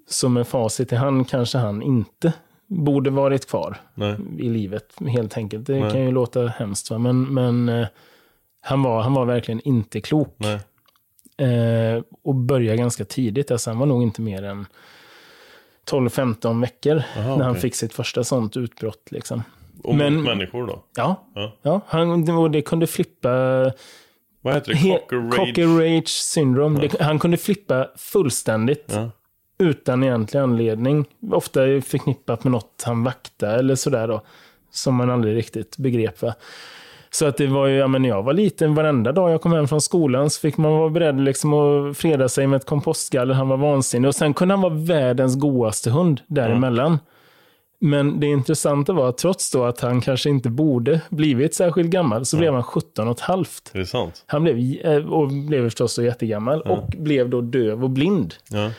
Så med facit i hand kanske han inte borde varit kvar Nej. i livet helt enkelt. Det Nej. kan ju låta hemskt va? men, men eh, han, var, han var verkligen inte klok. Eh, och började ganska tidigt. Alltså han var nog inte mer än 12-15 veckor Aha, när han okej. fick sitt första sånt utbrott. Liksom. Och Men- mot människor då? Ja, Ja. ja han, och det kunde flippa Vad heter det? Cocker rage? cocker rage syndrome. Det, han kunde flippa fullständigt Ja. Utan egentlig anledning. Ofta förknippat med något han vaktade eller sådär då. Som man aldrig riktigt begrep. Va? Så att det var ju, ja men när jag var liten, varenda dag jag kom hem från skolan så fick man vara beredd liksom att freda sig med ett kompostgaller. Han var vansinnig. Och sen kunde han vara världens godaste hund däremellan. Men det intressanta var att trots då att han kanske inte borde blivit särskilt gammal så blev han 17 och ett halvt. Är det sant? Han blev, eh, och blev förstås så jättegammal och blev då döv och blind. Ja.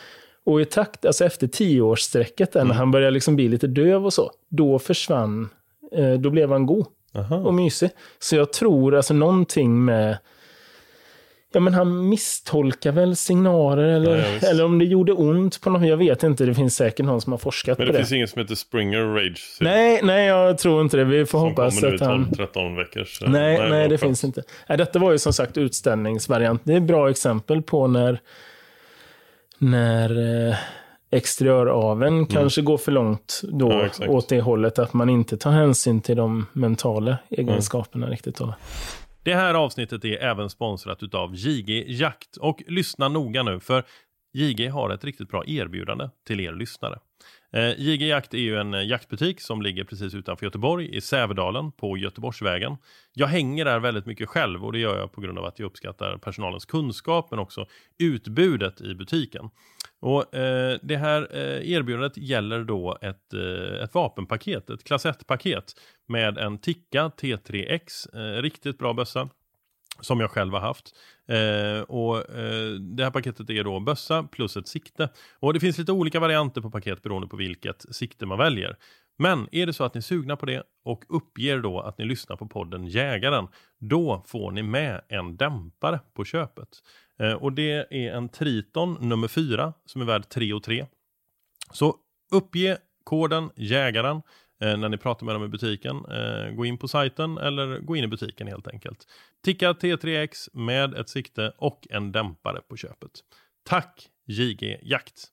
Och i takt, alltså efter tioårsstrecket, när han började liksom bli lite döv och så, då försvann, eh, då blev han god Aha. och mysig. Så jag tror alltså någonting med, ja men han misstolkar väl signaler eller, Ja, eller om det gjorde ont på något, jag vet inte, det finns säkert någon som har forskat Men på det det. finns inget som heter Springer Rage? Nej, nej, jag tror inte det. Vi får Som hoppas kommer nu i att han... 12-13 veckors... eh, Nej, nej, vad det finns inte. Nej, detta var ju som sagt utställningsvariant. Det är ett bra exempel på när, när eh, exteriöraven kanske går för långt då Mm. Ja, exakt. åt det hållet att man inte tar hänsyn till de mentala egenskaperna riktigt. Då. Det här avsnittet är även sponsrat utav JG Jakt. Och lyssna noga nu, för JG har ett riktigt bra erbjudande till er lyssnare. Eh, JG Jakt är ju en eh, jaktbutik som ligger precis utanför Göteborg i Sävedalen på Göteborgsvägen. Jag hänger där väldigt mycket själv och det gör jag på grund av att jag uppskattar personalens kunskap men också utbudet i butiken. Och eh, Det här eh, erbjudandet gäller då ett, eh, ett vapenpaket, ett klass 1-paket med en Tikka T3X, eh, riktigt bra bössa som jag själv har haft. Eh, och eh, Det här paketet är då bössa plus ett sikte. Och Det finns lite olika varianter på paket beroende på vilket sikte man väljer. Men är det så att ni är sugna på det och uppger då att ni lyssnar på podden Jägaren, då får ni med en dämpare på köpet. Eh, och det är en Triton nummer 4 som är värd 3 och 3. Så uppge koden Jägaren Eh, när ni pratar med dem i butiken. Eh, gå in på sajten eller gå in i butiken helt enkelt. Ticka T3X med ett sikte och en dämpare på köpet. Tack JG Jakt!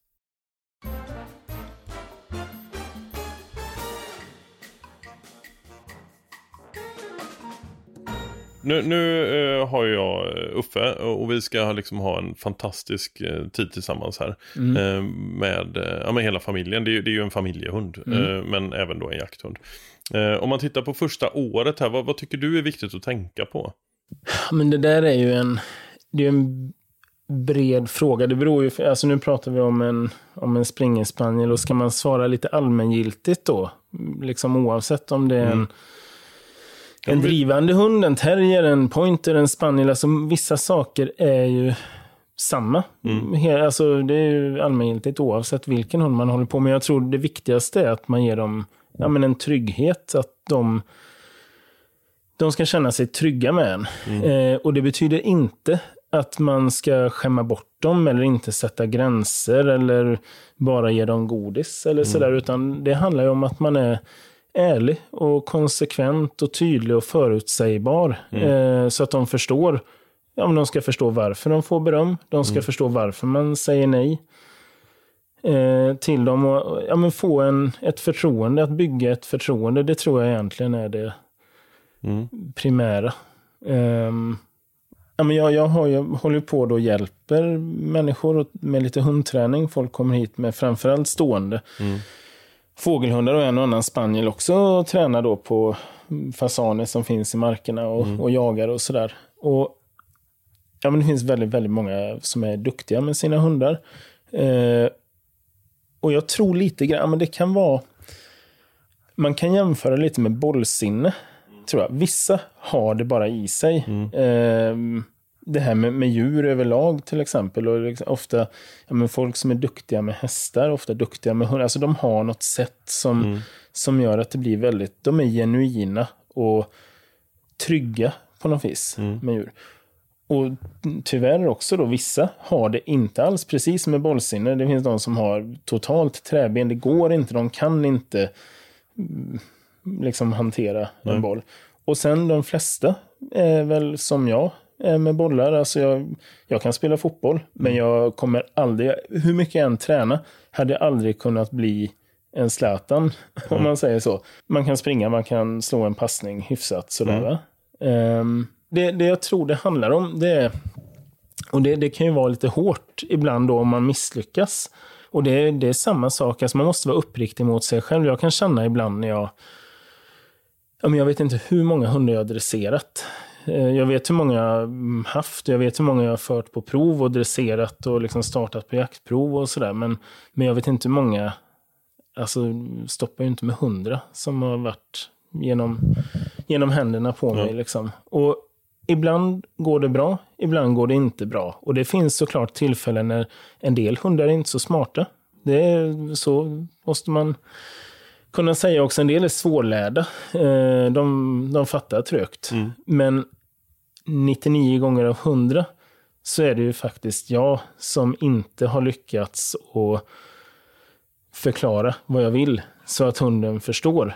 Nu, nu eh, har jag eh, Uffe och, och vi ska liksom ha en fantastisk eh, tid tillsammans här. Eh, med, eh, ja, med hela familjen. Det är, ju- det är ju en familjehund, eh, men även då en jakthund. Eh, om man tittar på första året här, vad, vad tycker du är viktigt att tänka på? Men det där är ju en, det är en bred fråga. Det beror ju, alltså nu pratar vi om en, om en springerspaniel och ska man svara lite allmängiltigt då, liksom oavsett om det är en, en drivande hund, en terrier, en pointer, en spaniel, alltså vissa saker är ju samma. He- Alltså, det är ju allmängiltigt oavsett vilken hund man håller på med. Jag tror det viktigaste är att man ger dem ja, men en trygghet, att de de ska känna sig trygga med en. Eh, och det betyder inte att man ska skämma bort dem eller inte sätta gränser eller bara ge dem godis eller sådär. Utan det handlar ju om att man är ärlig och konsekvent och tydlig och förutsägbar. Eh, så att de förstår. Ja, men de ska förstå varför de får beröm. De ska förstå varför man säger nej eh, till dem. Och, ja, men få en, ett förtroende, att bygga ett förtroende. Det tror jag egentligen är det Mm. primära. Ehm, ja, men jag, jag, har, jag håller på då och hjälper människor med lite hundträning. Folk kommer hit med framförallt stående Mm. Fågelhundar och en och annan spaniel också tränar då på fasaner som finns i markerna och, och jagar och sådär. Och ja, men det finns väldigt, väldigt många som är duktiga med sina hundar. Eh, och jag tror lite grann, men det kan vara man kan jämföra lite med bollsinne, tror jag. Vissa har det bara i sig. Eh, det här med, med djur överlag till exempel. Och liksom, ofta ja, men folk som är duktiga med hästar, ofta duktiga med hundar. Alltså de har något sätt som, som gör att det blir väldigt, de är genuina och trygga på något vis med djur. Och tyvärr också då, vissa har det inte alls, precis med bollsinne. Det finns de som har totalt träben, det går inte, de kan inte mm, liksom hantera en boll. Och sen de flesta är väl som jag, med bollar. Alltså jag, jag kan spela fotboll, men jag kommer aldrig, hur mycket jag än tränar, hade jag aldrig kunnat bli en Zlatan, om man säger så. Man kan springa, man kan slå en passning hyfsat sådär. Va? Ehm, det, det jag tror det handlar om, det är, och det, det kan ju vara lite hårt ibland då om man misslyckas. Och det, det är samma sak, alltså man måste vara uppriktig mot sig själv. Jag kan känna ibland när jag, ja men jag vet inte hur många hundar jag har dresserat. Eh, Jag vet hur många jag har haft, jag vet hur många jag har fört på prov och dresserat och liksom startat på jaktprov och sådär. Men, men jag vet inte hur många, alltså stoppar ju inte med hundra som har varit genom, genom händerna på mig. Liksom. Och ibland går det bra, ibland går det inte bra. Och det finns såklart tillfällen när en del hundar är inte så smarta. Det är, så måste man kunna säga också. En del är svårlärda. Eh, De, de fattar trögt. Men 99 gånger av 100 så är det ju faktiskt jag som inte har lyckats att förklara vad jag vill så att hunden förstår.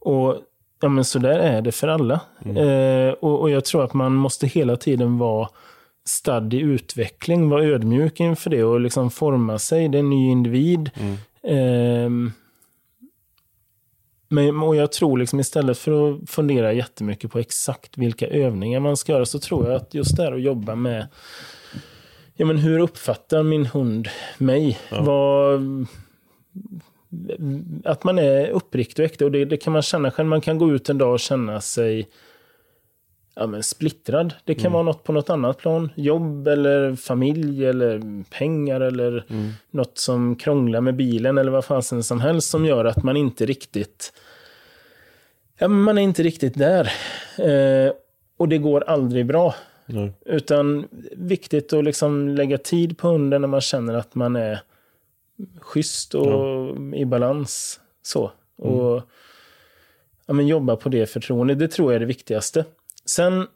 Och ja, men så där är det för alla. Eh, och, och jag tror att man måste hela tiden vara stadd i utveckling, vara ödmjuk inför det och liksom forma sig. Det är en ny individ. Ehm, men, och jag tror liksom istället för att fundera jättemycket på exakt vilka övningar man ska göra så tror jag att just det här att jobba med ja, men hur uppfattar min hund mig? Vad, att man är uppriktig och äkta. Och det, det kan man känna själv. Man kan gå ut en dag och känna sig ja, men splittrad. Det kan vara något på något annat plan. Jobb eller familj eller pengar eller något som krånglar med bilen eller vad fasen som helst som gör att man inte riktigt ja, men man är inte riktigt där. Eh, och det går aldrig bra. Nej. Utan viktigt att liksom lägga tid på hunden när man känner att man är schysst och i balans. Så. Och ja, men jobba på det förtroendet. Det tror jag är det viktigaste. Sen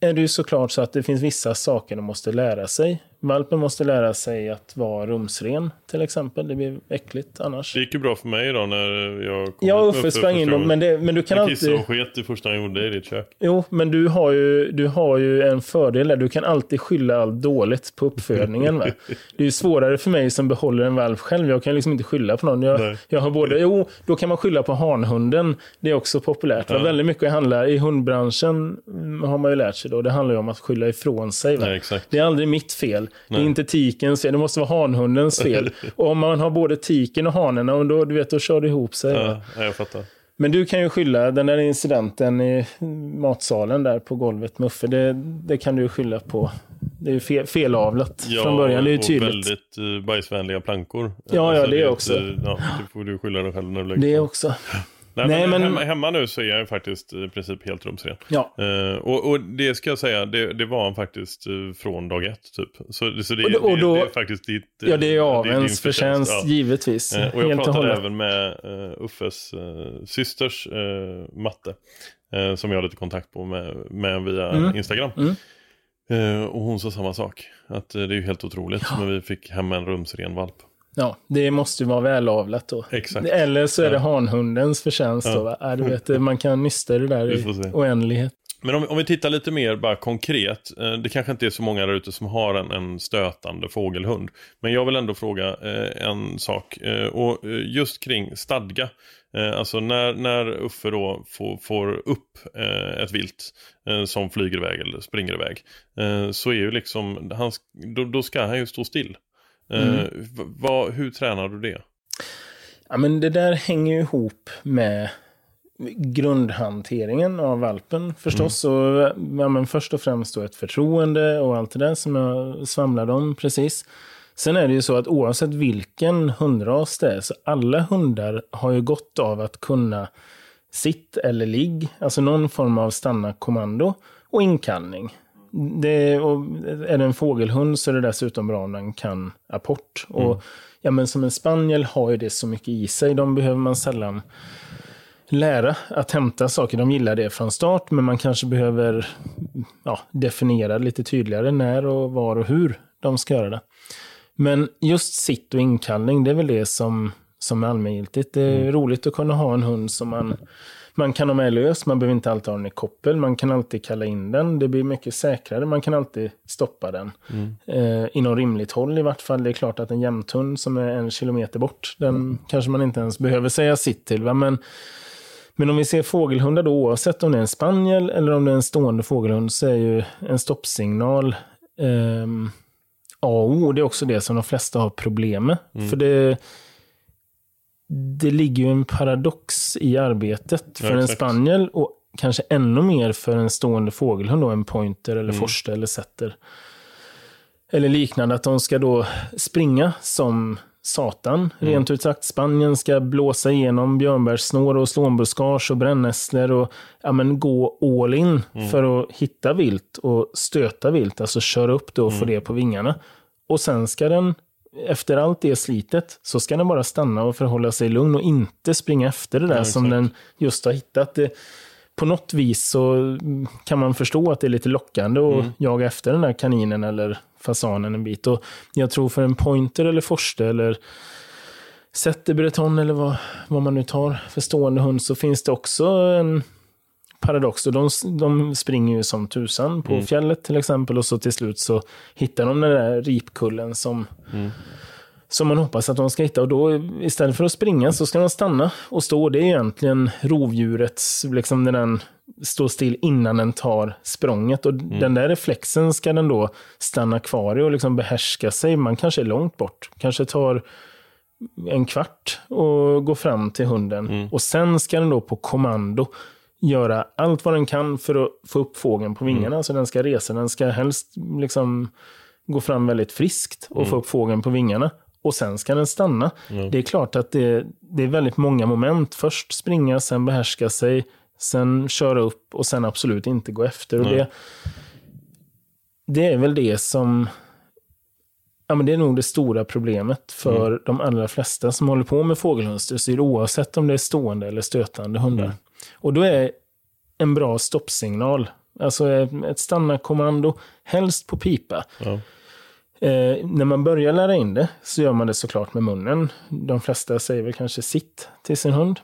är det ju såklart så att det finns vissa saker de måste lära sig. Valpen måste lära sig att vara rumsren till exempel. Det blir äckligt annars. Det gick ju bra för mig idag när jag kom Ja, Uffe sprang in dem, men, det, men du kan kissade alltid... och sket det första han gjorde i ditt kök. Jo, men du har, ju, du har ju en fördel där. Du kan alltid skylla allt dåligt på uppfödningen. Va? Det är ju svårare för mig som behåller en valp själv. Jag kan liksom inte skylla på någon. Jag, Nej. jag har både, jo, då kan man skylla på hanhunden. Det är också populärt. Ja. Väldigt mycket handlar, i hundbranschen mm, har man ju lärt sig då, det handlar ju om att skylla ifrån sig. Va? Nej. Det är aldrig mitt fel. Det är Nej. inte tikens fel. Det måste vara hanhundens fel. och om man har både tiken och hanerna, och då, du vet, då kör det ihop sig. Ja, jag fattar. Men du kan ju skylla den där incidenten i matsalen där på golvet med Uffe. Det, det kan du skylla på. Det är fel, felavlat Ja, från början. Det är ju och tydligt. väldigt uh, bajsvänliga plankor. Ja, ja, det är också. Inte, ja, det får du skylla dig själv när du lägger Det på. också. Nej, Nej, men, Hemma, hemma nu så är jag ju faktiskt i princip helt rumsren. Ja. Eh, och, och det ska jag säga, det, det var han faktiskt eh, från dag ett typ. Så, så det, Och då- och då- det, det är faktiskt ditt... eh, Ja, det är din avens förtjänst, ja. givetvis. Eh, och jag Helt pratade även med uh, Uffes uh, systers uh, matte. eh, som jag har lite kontakt på med, med via Mm. Instagram. Mm. Eh, och hon sa samma sak. Att eh, det är ju helt otroligt. Men vi fick hem en rumsren valp. Ja, det måste ju vara välavlat då. Exakt. Eller så är det Ja. hanhundens förtjänst Ja. då. Va? Äh, du vet, man kan nysta det där i oändlighet. Men om, om vi tittar lite mer bara konkret. Eh, det kanske inte är så många där ute som har en, en stötande fågelhund. Men jag vill ändå fråga eh, en sak. Eh, och just kring stadga. Alltså när, när Uffe då får, får upp ett vilt som flyger iväg eller springer iväg. Så är ju liksom, han, då, då ska han ju stå still. Eh, Mm. v- vad, hur tränar du det? Ja, men det där hänger ju ihop med grundhanteringen av valpen förstås. Mm. Och, ja, men först och främst då ett förtroende och allt det där som jag svamlade om precis. Sen är det ju så att oavsett vilken hundras det är, så alla hundar har ju gott av att kunna sitt eller ligg, alltså någon form av stanna-kommando och inkallning. Det, och är det en fågelhund så är det dessutom bra om den kan apport. Mm. Och, ja, men som en spaniel har ju det så mycket i sig, de behöver man sällan lära att hämta saker. De gillar det från start, men man kanske behöver ja, definiera lite tydligare när och var och hur de ska göra det. Men just sitt och inkallning, det är väl det som, som är allmängiltigt. Det är mm. roligt att kunna ha en hund som man, man kan ha med lös. Man behöver inte alltid ha den i koppel. Man kan alltid kalla in den. Det blir mycket säkrare. Man kan alltid stoppa den. Mm. Eh, inom rimligt håll i vart fall. Det är klart att en jämthund som är en kilometer bort, den mm. kanske man inte ens behöver säga sitt till. Va? Men men om vi ser fågelhundar då, oavsett om det är en spaniel eller om det är en stående fågelhund, så är ju en stoppsignal eh, A och O. Det är också det som de flesta har problem med. Mm. För det, det ligger ju en paradox i arbetet för ja, en spaniel och kanske ännu mer för en stående fågelhund, då, en pointer eller mm. forste eller setter. Eller liknande, att de ska då springa som satan, mm. rent ut sagt. Spanien ska blåsa igenom björnbärssnår och slånbuskage och brännässlor och ja, men gå all in mm. för att hitta vilt och stöta vilt, alltså köra upp det och mm. få det på vingarna. Och sen ska den, efter allt det slitet, så ska den bara stanna och förhålla sig lugn och inte springa efter det där ja, som den just har hittat. Det, på något vis så kan man förstå att det är lite lockande att mm. jaga efter den där kaninen eller fasanen en bit. Och jag tror för en pointer eller forste eller setterbreton eller vad, vad man nu tar för stående hund så finns det också en paradox. Och de, de springer ju som tusan på mm. fjället till exempel och så till slut så hittar de den där ripkullen som mm som man hoppas att de ska hitta. Och då istället för att springa så ska de stanna och stå. Det är egentligen rovdjurets, liksom när den står still innan den tar språnget. Och mm. den där reflexen ska den då stanna kvar i och liksom behärska sig. Man kanske är långt bort, kanske tar en kvart och gå fram till hunden. Mm. Och sen ska den då på kommando göra allt vad den kan för att få upp fågeln på vingarna. Mm. Så den ska resa, den ska helst liksom gå fram väldigt friskt och mm. få upp fågeln på vingarna och sen ska den stanna. Mm. Det är klart att det, det, är väldigt många moment. Först springa, sen behärska sig, sen köra upp och sen absolut inte gå efter. Och det, det är väl det som Ja, men det är nog det stora problemet för mm. de allra flesta som håller på med fågelhundsdressyr, oavsett om det är stående eller stötande hundar. Mm. Och då är en bra stoppsignal, alltså ett stanna-kommando, helst på pipa. Ja. Eh, när man börjar lära in det så gör man det såklart med munnen. De flesta säger väl kanske sitt till sin hund.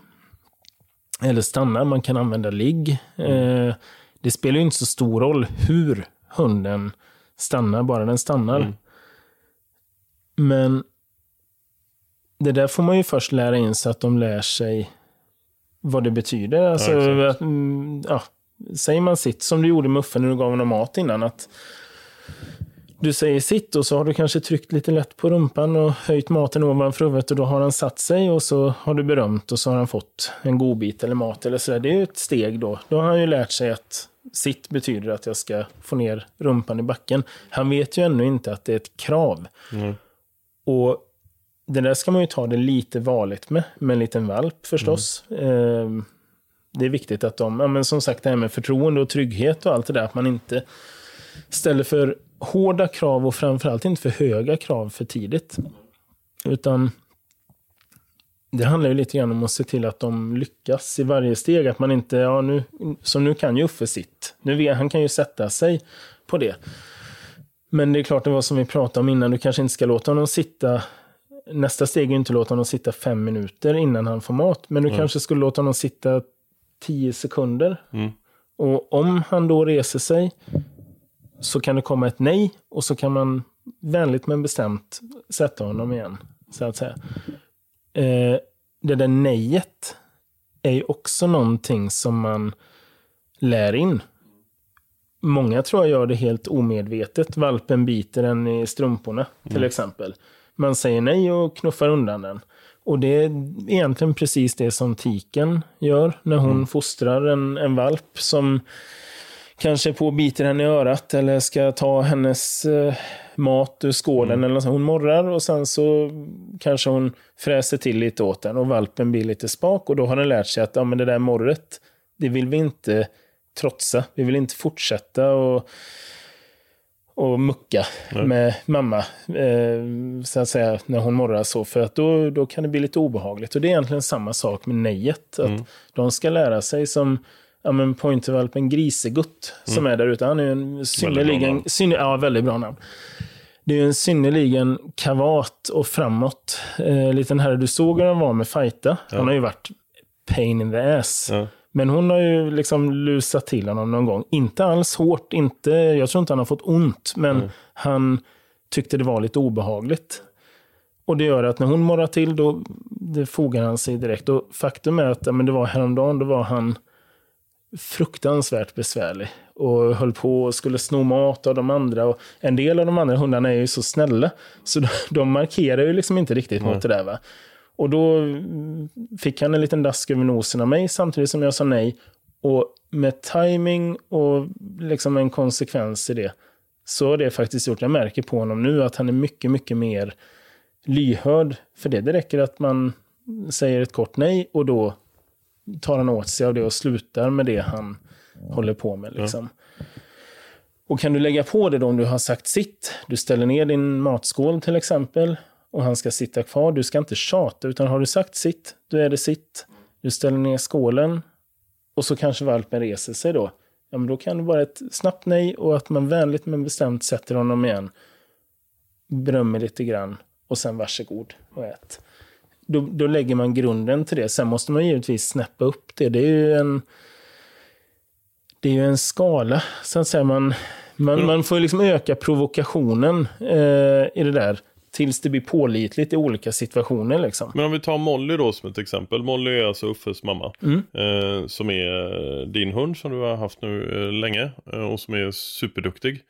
Eller stanna, man kan använda ligg. Eh, det spelar ju inte så stor roll hur hunden stannar, bara den stannar. Mm. Men det där får man ju först lära in så att de lär sig vad det betyder. Alltså, ja, att, mm, ja, säger man sitt, som du gjorde med Uffe när du gav honom mat innan. att du säger sitt och så har du kanske tryckt lite lätt på rumpan och höjt maten ovanför huvudet och då har han satt sig och så har du berömt och så har han fått en godbit eller mat eller så. Det är ju ett steg då. Då har han ju lärt sig att sitt betyder att jag ska få ner rumpan i backen. Han vet ju ännu inte att det är ett krav. Mm. Och det där ska man ju ta det lite varligt med, med en liten valp förstås. Mm. Eh, det är viktigt att de, ja, men som sagt det här med förtroende och trygghet och allt det där, att man inte ställer för hårda krav och framförallt inte för höga krav för tidigt. Utan det handlar ju lite grann om att se till att de lyckas i varje steg. Att man inte, ja nu, som nu kan ju Uffe sitt. Nu vet, han kan ju sätta sig på det. Men det är klart, det var som vi pratade om innan, du kanske inte ska låta honom sitta Nästa steg är inte att låta honom sitta fem minuter innan han får mat. Men du mm. kanske skulle låta honom sitta tio sekunder. Mm. Och om han då reser sig, så kan det komma ett nej och så kan man vänligt men bestämt sätta honom igen. Så att säga. Eh, det där nejet är ju också någonting som man lär in. Många tror jag gör det helt omedvetet. Valpen biter en i strumporna till mm. exempel. Man säger nej och knuffar undan den. Och det är egentligen precis det som tiken gör när hon mm. fostrar en, en valp som kanske på biter henne i örat eller ska ta hennes eh, mat ur skålen. Mm. Eller så. Hon morrar och sen så kanske hon fräser till lite åt den och valpen blir lite spak och då har den lärt sig att ja, men det där morret, det vill vi inte trotsa. Vi vill inte fortsätta och, och mucka Nej. med mamma, eh, så att säga, när hon morrar så. För att då, då kan det bli lite obehagligt. Och det är egentligen samma sak med nejet. Att Mm. De ska lära sig som ja, men pointervalpen Grisegutt som är där ute. Han är en Mm. synnerligen... Synner, ja, väldigt bra namn. Det är en synnerligen kavat och framåt eh, liten herre. Du såg hur han var med fighta. Han har ju varit pain in the ass. Ja. Men hon har ju liksom lusat till honom någon gång. Inte alls hårt, inte, jag tror inte han har fått ont, men han tyckte det var lite obehagligt. Och det gör att när hon morrar till, då det fogar han sig direkt. Och faktum är att men det var häromdagen, då var han fruktansvärt besvärlig. Och höll på och skulle sno mat av de andra. Och en del av de andra hundarna är ju så snälla. Så de, markerar ju liksom inte riktigt mot det där. Va? Och då mm, fick han en liten dask över nosen av mig samtidigt som jag sa nej. Och med timing och liksom en konsekvens i det så har det faktiskt gjort, jag märker på honom nu att han är mycket, mycket mer lyhörd för det. Det räcker att man säger ett kort nej och då tar han åt sig av det och slutar med det han håller på med. Liksom. Och kan du lägga på det då om du har sagt sitt, du ställer ner din matskål till exempel och han ska sitta kvar. Du ska inte tjata, utan har du sagt sitt, då är det sitt. Du ställer ner skålen och så kanske valpen reser sig då. Ja, men då kan det vara ett snabbt nej och att man vänligt men bestämt sätter honom igen. Berömmer lite grann och sen varsågod och ät. Då, då lägger man grunden till det. Sen måste man givetvis snäppa upp det. Det är ju en, det är ju en skala, så att säga. Man, man, man får ju liksom öka provokationen eh, i det där tills det blir pålitligt i olika situationer. Liksom. Men om vi tar Molly då som ett exempel. Molly är alltså Uffes mamma. Mm. Eh, som är din hund som du har haft nu eh, länge. Eh, och som är superduktig.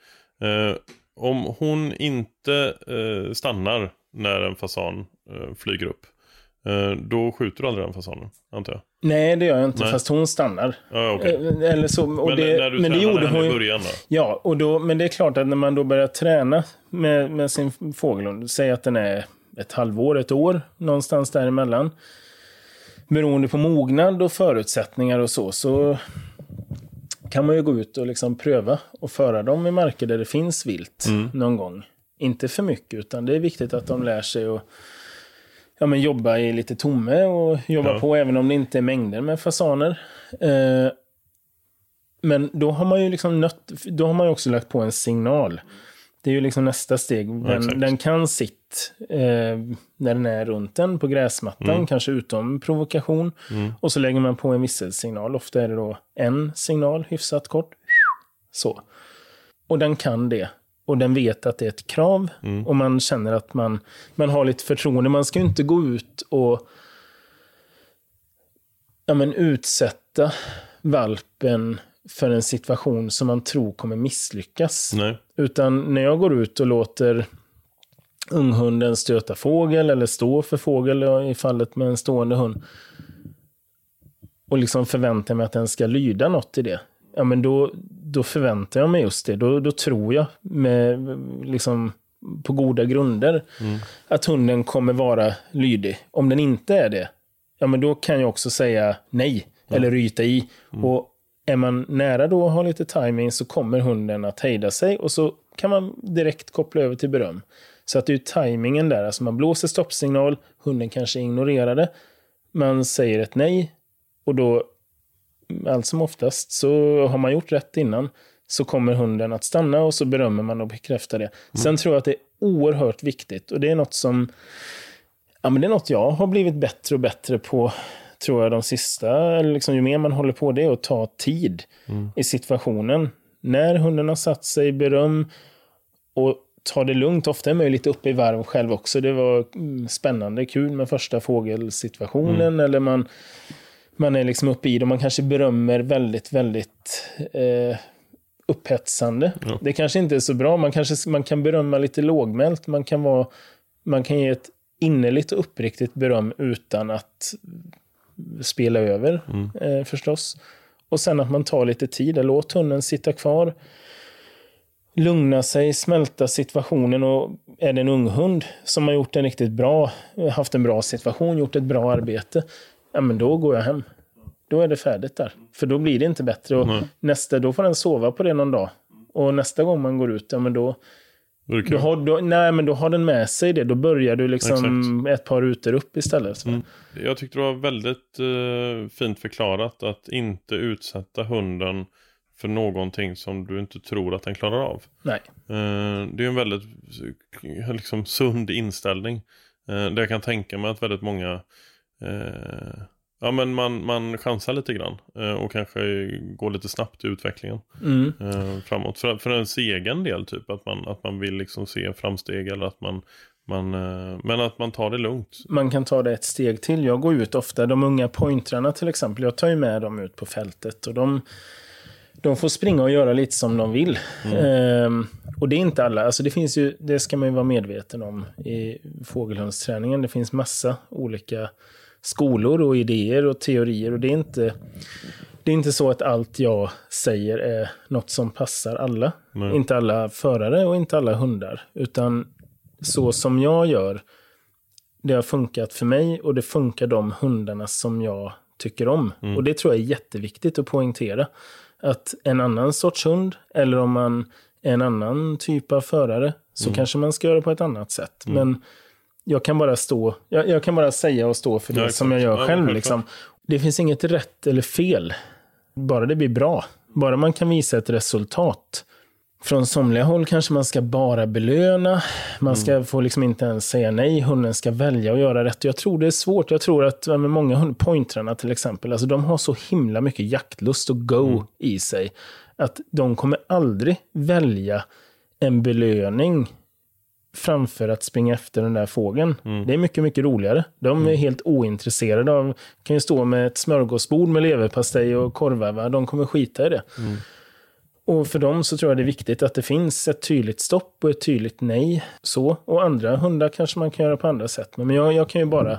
Eh, om hon inte eh, stannar när en fasan eh, flyger upp. Eh, då skjuter du aldrig den fasanen, antar jag. Nej, det gör jag inte, Nej. fast hon stannar. Ja, okej. Eh, Eller så, och Men det, när du men det gjorde henne hon i början då? Ja, och då, men det är klart att när man då börjar träna med, med sin fågelhund, säg att den är ett halvår, ett år, någonstans däremellan. Beroende på mognad och förutsättningar och så, så kan man ju gå ut och liksom pröva och föra dem i marker där det finns vilt någon gång. Inte för mycket, utan det är viktigt att de lär sig att ja, men jobba i lite tomme och jobba Ja. på även om det inte är mängder med fasaner. Eh, men då har man ju liksom nött, då har man ju också lagt på en signal. Det är ju liksom nästa steg. Den, exakt. den kan sitt eh, när den är runt den på gräsmattan, Mm. kanske utom provokation. Och så lägger man på en visselsignal. Ofta är det då en signal, hyfsat kort. Så. Och den kan det. Och den vet att det är ett krav. Mm. Och man känner att man, man har lite förtroende. Man ska ju inte gå ut och ja, men utsätta valpen för en situation som man tror kommer misslyckas. Nej. Utan när jag går ut och låter unghunden stöta fågel eller stå för fågel i fallet med en stående hund och liksom förväntar mig att den ska lyda något i det. Ja, men då, då förväntar jag mig just det. Då, då tror jag med, liksom, på goda grunder att hunden kommer vara lydig. Om den inte är det, ja, men då kan jag också säga nej eller ryta i. Och är man nära då och har lite timing så kommer hunden att hejda sig och så kan man direkt koppla över till beröm. Så att det är ju timingen där, alltså man blåser stoppsignal, hunden kanske ignorerar det, man säger ett nej och då allt som oftast så har man gjort rätt innan så kommer hunden att stanna och så berömmer man och bekräftar det. Sen tror jag att det är oerhört viktigt och det är något som ja, men det är något jag har blivit bättre och bättre på tror jag de sista, liksom, ju mer man håller på det att ta tid i situationen. När hunden har satt sig, beröm och ta det lugnt. Ofta är man ju lite uppe i varv själv också. Det var mm, spännande, kul med första fågelsituationen eller man, man är liksom uppe i det. Man kanske berömmer väldigt, väldigt eh, upphetsande. Ja. Det kanske inte är så bra. Man, kanske, man kan berömma lite lågmält. Man kan, vara, man kan ge ett innerligt och uppriktigt beröm utan att spela över Mm. eh, förstås. Och sen att man tar lite tid. Låt hunden sitta kvar. Lugna sig, smälta situationen och är det en ung hund som har gjort en riktigt bra, haft en bra situation, gjort ett bra arbete. Ja men då går jag hem. Då är det färdigt där. För då blir det inte bättre. Och nästa, då får den sova på det någon dag. Och nästa gång man går ut, ja men då, då har, då, nej, men då har den med sig det. Då börjar du liksom Exakt. ett par rutor upp istället. Mm. Jag tyckte det var väldigt uh, fint förklarat att inte utsätta hunden för någonting som du inte tror att den klarar av. Nej. Uh, det är en väldigt liksom, sund inställning. Uh, det jag kan tänka mig att väldigt många Ja men man, man chansar lite grann eh, och kanske går lite snabbt i utvecklingen mm. eh, framåt. För, för ens egen del typ att man, att man vill liksom se framsteg eller att man, man eh, men att man tar det lugnt. Man kan ta det ett steg till. Jag går ut ofta, de unga pointrarna till exempel, jag tar ju med dem ut på fältet och de de får springa och göra lite som de vill. Mm. Ehm, och det är inte alla, alltså det finns ju, det ska man ju vara medveten om i fågelhundsträningen. Det finns massa olika skolor och idéer och teorier. Och det är inte, det är inte så att allt jag säger är något som passar alla. Nej. Inte alla förare och inte alla hundar. Utan så som jag gör, det har funkat för mig och det funkar de hundarna som jag tycker om. Mm. Och det tror jag är jätteviktigt att poängtera. Att en annan sorts hund, eller om man är en annan typ av förare, så mm. kanske man ska göra på ett annat sätt. Mm. Men jag kan bara stå, jag, jag, kan bara säga och stå för det ja, som jag gör själv. Ja, liksom. Det finns inget rätt eller fel. Bara det blir bra. Bara man kan visa ett resultat. Från somliga håll kanske man ska bara belöna. Man ska mm. få liksom inte ens säga nej. Hunden ska välja och göra rätt. Jag tror det är svårt. Jag tror att med många hund, pointrarna till exempel, alltså de har så himla mycket jaktlust och go mm. i sig. Att de kommer aldrig välja en belöning framför att springa efter den där fågeln. Mm. Det är mycket, mycket roligare. De är mm. helt ointresserade av, kan ju stå med ett smörgåsbord med leverpastej och korvar, de kommer skita i det. Mm. Och för dem så tror jag det är viktigt att det finns ett tydligt stopp och ett tydligt nej. Så. Och andra hundar kanske man kan göra på andra sätt. Men jag, jag kan ju bara,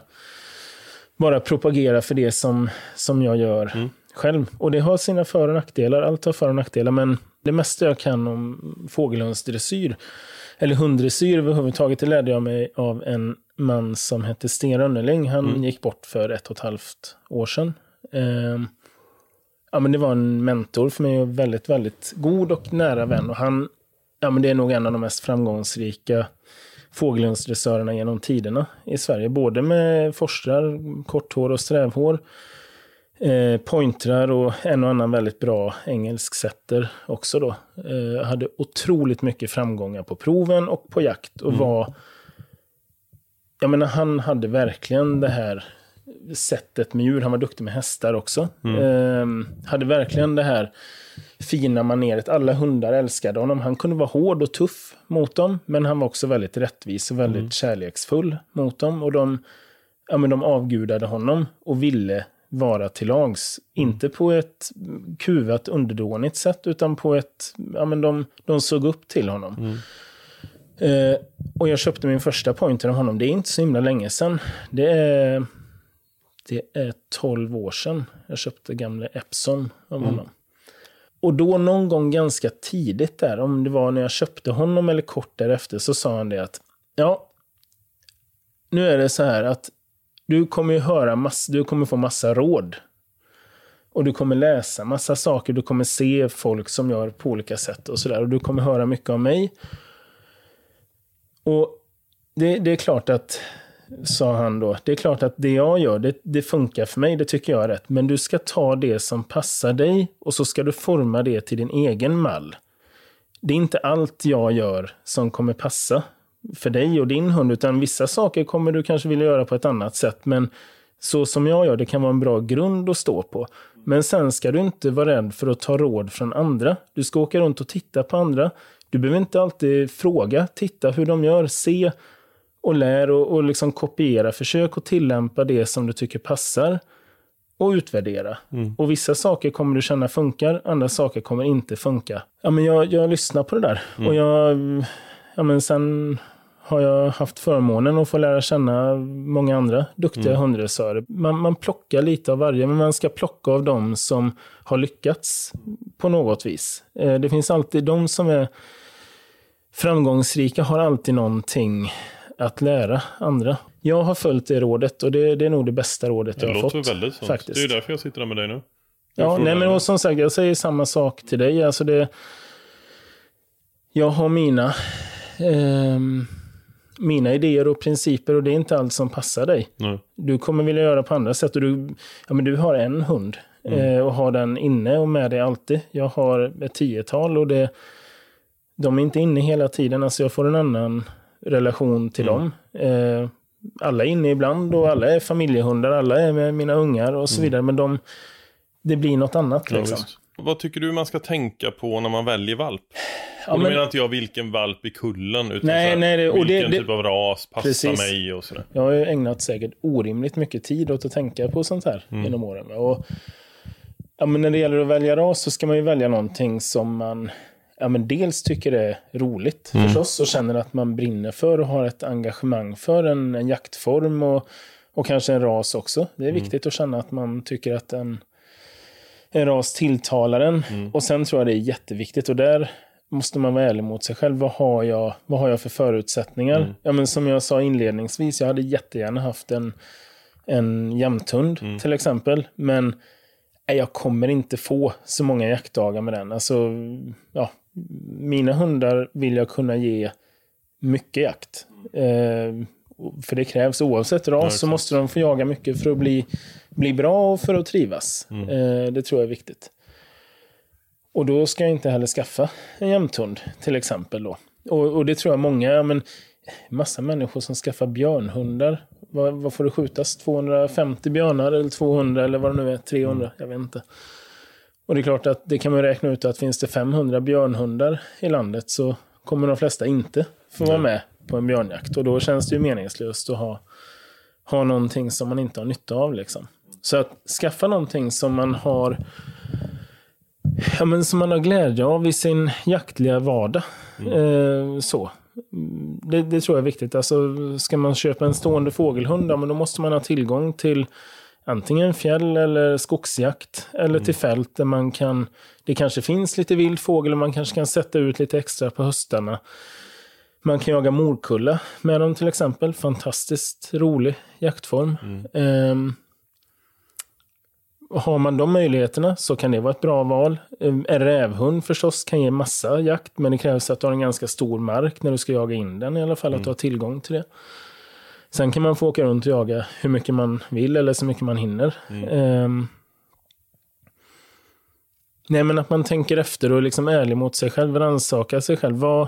bara propagera för det som, som jag gör mm. själv. Och det har sina för och nackdelar. Allt har för och nackdelar. Men det mesta jag kan om fågelhundsdressyr eller hunddressyr överhuvudtaget, det lärde jag mig av en man som hette Sten Rönneling. Han mm. gick bort för ett och ett halvt år sedan. Eh, ja, men det var en mentor för mig och väldigt, väldigt god och nära vän. Och han, ja, men det är nog en av de mest framgångsrika fågelhundsdressörerna genom tiderna i Sverige. Både med forstrar, korthår och strävhår eh, pointrar och en och annan väldigt bra engelsk setter också då. Eh, hade otroligt mycket framgångar på proven och på jakt och mm. var... Jag menar, han hade verkligen det här sättet med djur. Han var duktig med hästar också. Mm. Eh, hade verkligen det här fina maneret. Alla hundar älskade honom. Han kunde vara hård och tuff mot dem, men han var också väldigt rättvis och väldigt mm. kärleksfull mot dem. Och de, ja, men de avgudade honom och ville vara till lags. Inte på ett kuvat underdånigt sätt, utan på ett... Ja, men de, de såg upp till honom. Mm. Eh, och jag köpte min första pointer av honom. Det är inte så himla länge sedan. Det är, det är 12 år sedan jag köpte gamla Epson av mm. honom. Och då någon gång ganska tidigt där, om det var när jag köpte honom eller kort därefter, så sa han det att ja, nu är det så här att du kommer ju höra mass, du kommer få massa råd. Och du kommer läsa massa saker, du kommer se folk som gör på olika sätt och sådär. Och du kommer höra mycket av mig. Och det, det, är klart att, sa han då, det är klart att det jag gör, det, det funkar för mig, det tycker jag är rätt. Men du ska ta det som passar dig och så ska du forma det till din egen mall. Det är inte allt jag gör som kommer passa för dig och din hund, utan vissa saker kommer du kanske vilja göra på ett annat sätt. Men så som jag gör, det kan vara en bra grund att stå på. Men sen ska du inte vara rädd för att ta råd från andra. Du ska åka runt och titta på andra. Du behöver inte alltid fråga, titta hur de gör, se och lär och, och liksom kopiera. Försök att tillämpa det som du tycker passar och utvärdera. Mm. Och vissa saker kommer du känna funkar, andra saker kommer inte funka. Ja, men jag, jag lyssnar på det där. Mm. Och jag, ja, men sen har jag haft förmånen att få lära känna många andra duktiga Mm. hundrasörer. Man, man plockar lite av varje, men man ska plocka av dem som har lyckats på något vis. Eh, Det finns alltid de som är framgångsrika har alltid någonting att lära andra. Jag har följt det rådet och det, det är nog det bästa rådet Det jag har låter fått. väldigt sånt. faktiskt. Det är därför jag sitter där med dig nu. Ja, nej, men och som sagt, jag säger samma sak till dig. Alltså det, jag har mina, ehm, mina idéer och principer och det är inte allt som passar dig. Nej. Du kommer vilja göra på andra sätt. Och du, ja, men du har en hund eh, och har den inne och med dig alltid. Jag har ett tiotal och det, de är inte inne hela tiden. Alltså jag får en annan relation till dem. Eh, alla är inne ibland och alla är familjehundar, alla är med mina ungar och så vidare. Men de, det blir något annat. Ja, Liksom. visst. Vad tycker du man ska tänka på när man väljer valp? Ja, och då men- menar inte jag vilken valp i kullen, utan Nej, så här, nej, det- och det- vilken det- typ av ras passar Precis. mig och sådär. Jag har ju ägnat säkert orimligt mycket tid åt att tänka på sånt här Mm. genom åren. Och, ja, men när det gäller att välja ras så ska man ju välja någonting som man ja, men dels tycker är roligt Mm. förstås och känner att man brinner för och har ett engagemang för en, en jaktform och, och kanske en ras också. Det är Mm. viktigt att känna att man tycker att en, en ras tilltalar en. Mm. Och sen tror jag det är jätteviktigt och där måste man vara ärlig mot sig själv. Vad har jag, vad har jag för förutsättningar? Mm. Ja, men som jag sa inledningsvis, jag hade jättegärna haft en, en jämthund Mm. till exempel. Men nej, jag kommer inte få så många jaktdagar med den. Alltså, ja, mina hundar vill jag kunna ge mycket jakt. Eh, för det krävs oavsett ras så måste de få jaga mycket för att bli, bli bra och för att trivas. Mm. Eh, det tror jag är viktigt. Och då ska jag inte heller skaffa en jämthund till exempel. Då. Och, och det tror jag många, men massa människor som skaffar björnhundar. Vad, vad får det skjutas? 250 björnar eller 200 eller vad det nu är, 300, jag vet inte. Och det är klart att det kan man räkna ut att finns det 500 björnhundar i landet så kommer de flesta inte få vara med på en björnjakt. Och då känns det ju meningslöst att ha, ha någonting som man inte har nytta av. Liksom. Så att skaffa någonting som man har ja, men som man har glädje av i sin jaktliga vardag. Eh, så. Mm, Det, det tror jag är viktigt. Alltså, ska man köpa en stående fågelhund, ja, men då måste man ha tillgång till antingen fjäll eller skogsjakt. Eller till fält där man kan, det kanske finns lite vild fågel och man kanske kan sätta ut lite extra på höstarna. Man kan jaga morkulla med dem till exempel. Fantastiskt rolig jaktform. Ehm, och har man de möjligheterna så kan det vara ett bra val. En rävhund förstås kan ge massa jakt, men det krävs att du har en ganska stor mark när du ska jaga in den i alla fall, att du har tillgång till det. Sen kan man få åka runt och jaga hur mycket man vill eller så mycket man hinner. Ehm, nej, men att man tänker efter och liksom ärlig mot sig själv, rannsakar sig själv. Vad,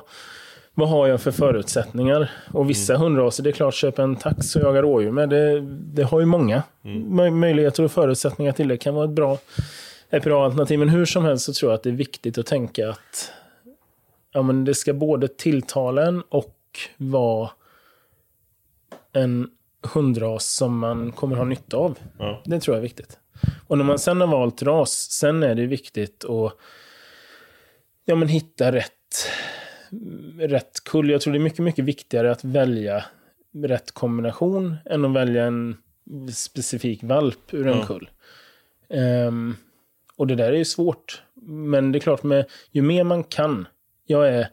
vad har jag för förutsättningar? Och vissa hundraser, det är klart, köpa en tax och jaga rådjur med, det, det har ju många möj- möjligheter och förutsättningar till det. kan vara ett bra, ett bra alternativ. Men hur som helst så tror jag att det är viktigt att tänka att ja, men det ska både tilltala en och vara en hundras som man kommer ha nytta av. Ja. Det tror jag är viktigt. Och när man sen har valt ras, sen är det viktigt att ja, men hitta rätt, rätt kull. Jag tror det är mycket, mycket viktigare att välja rätt kombination än att välja en specifik valp ur en Ja. kull. Ehm, och det där är ju svårt. Men det är klart, med, ju mer man kan. Jag är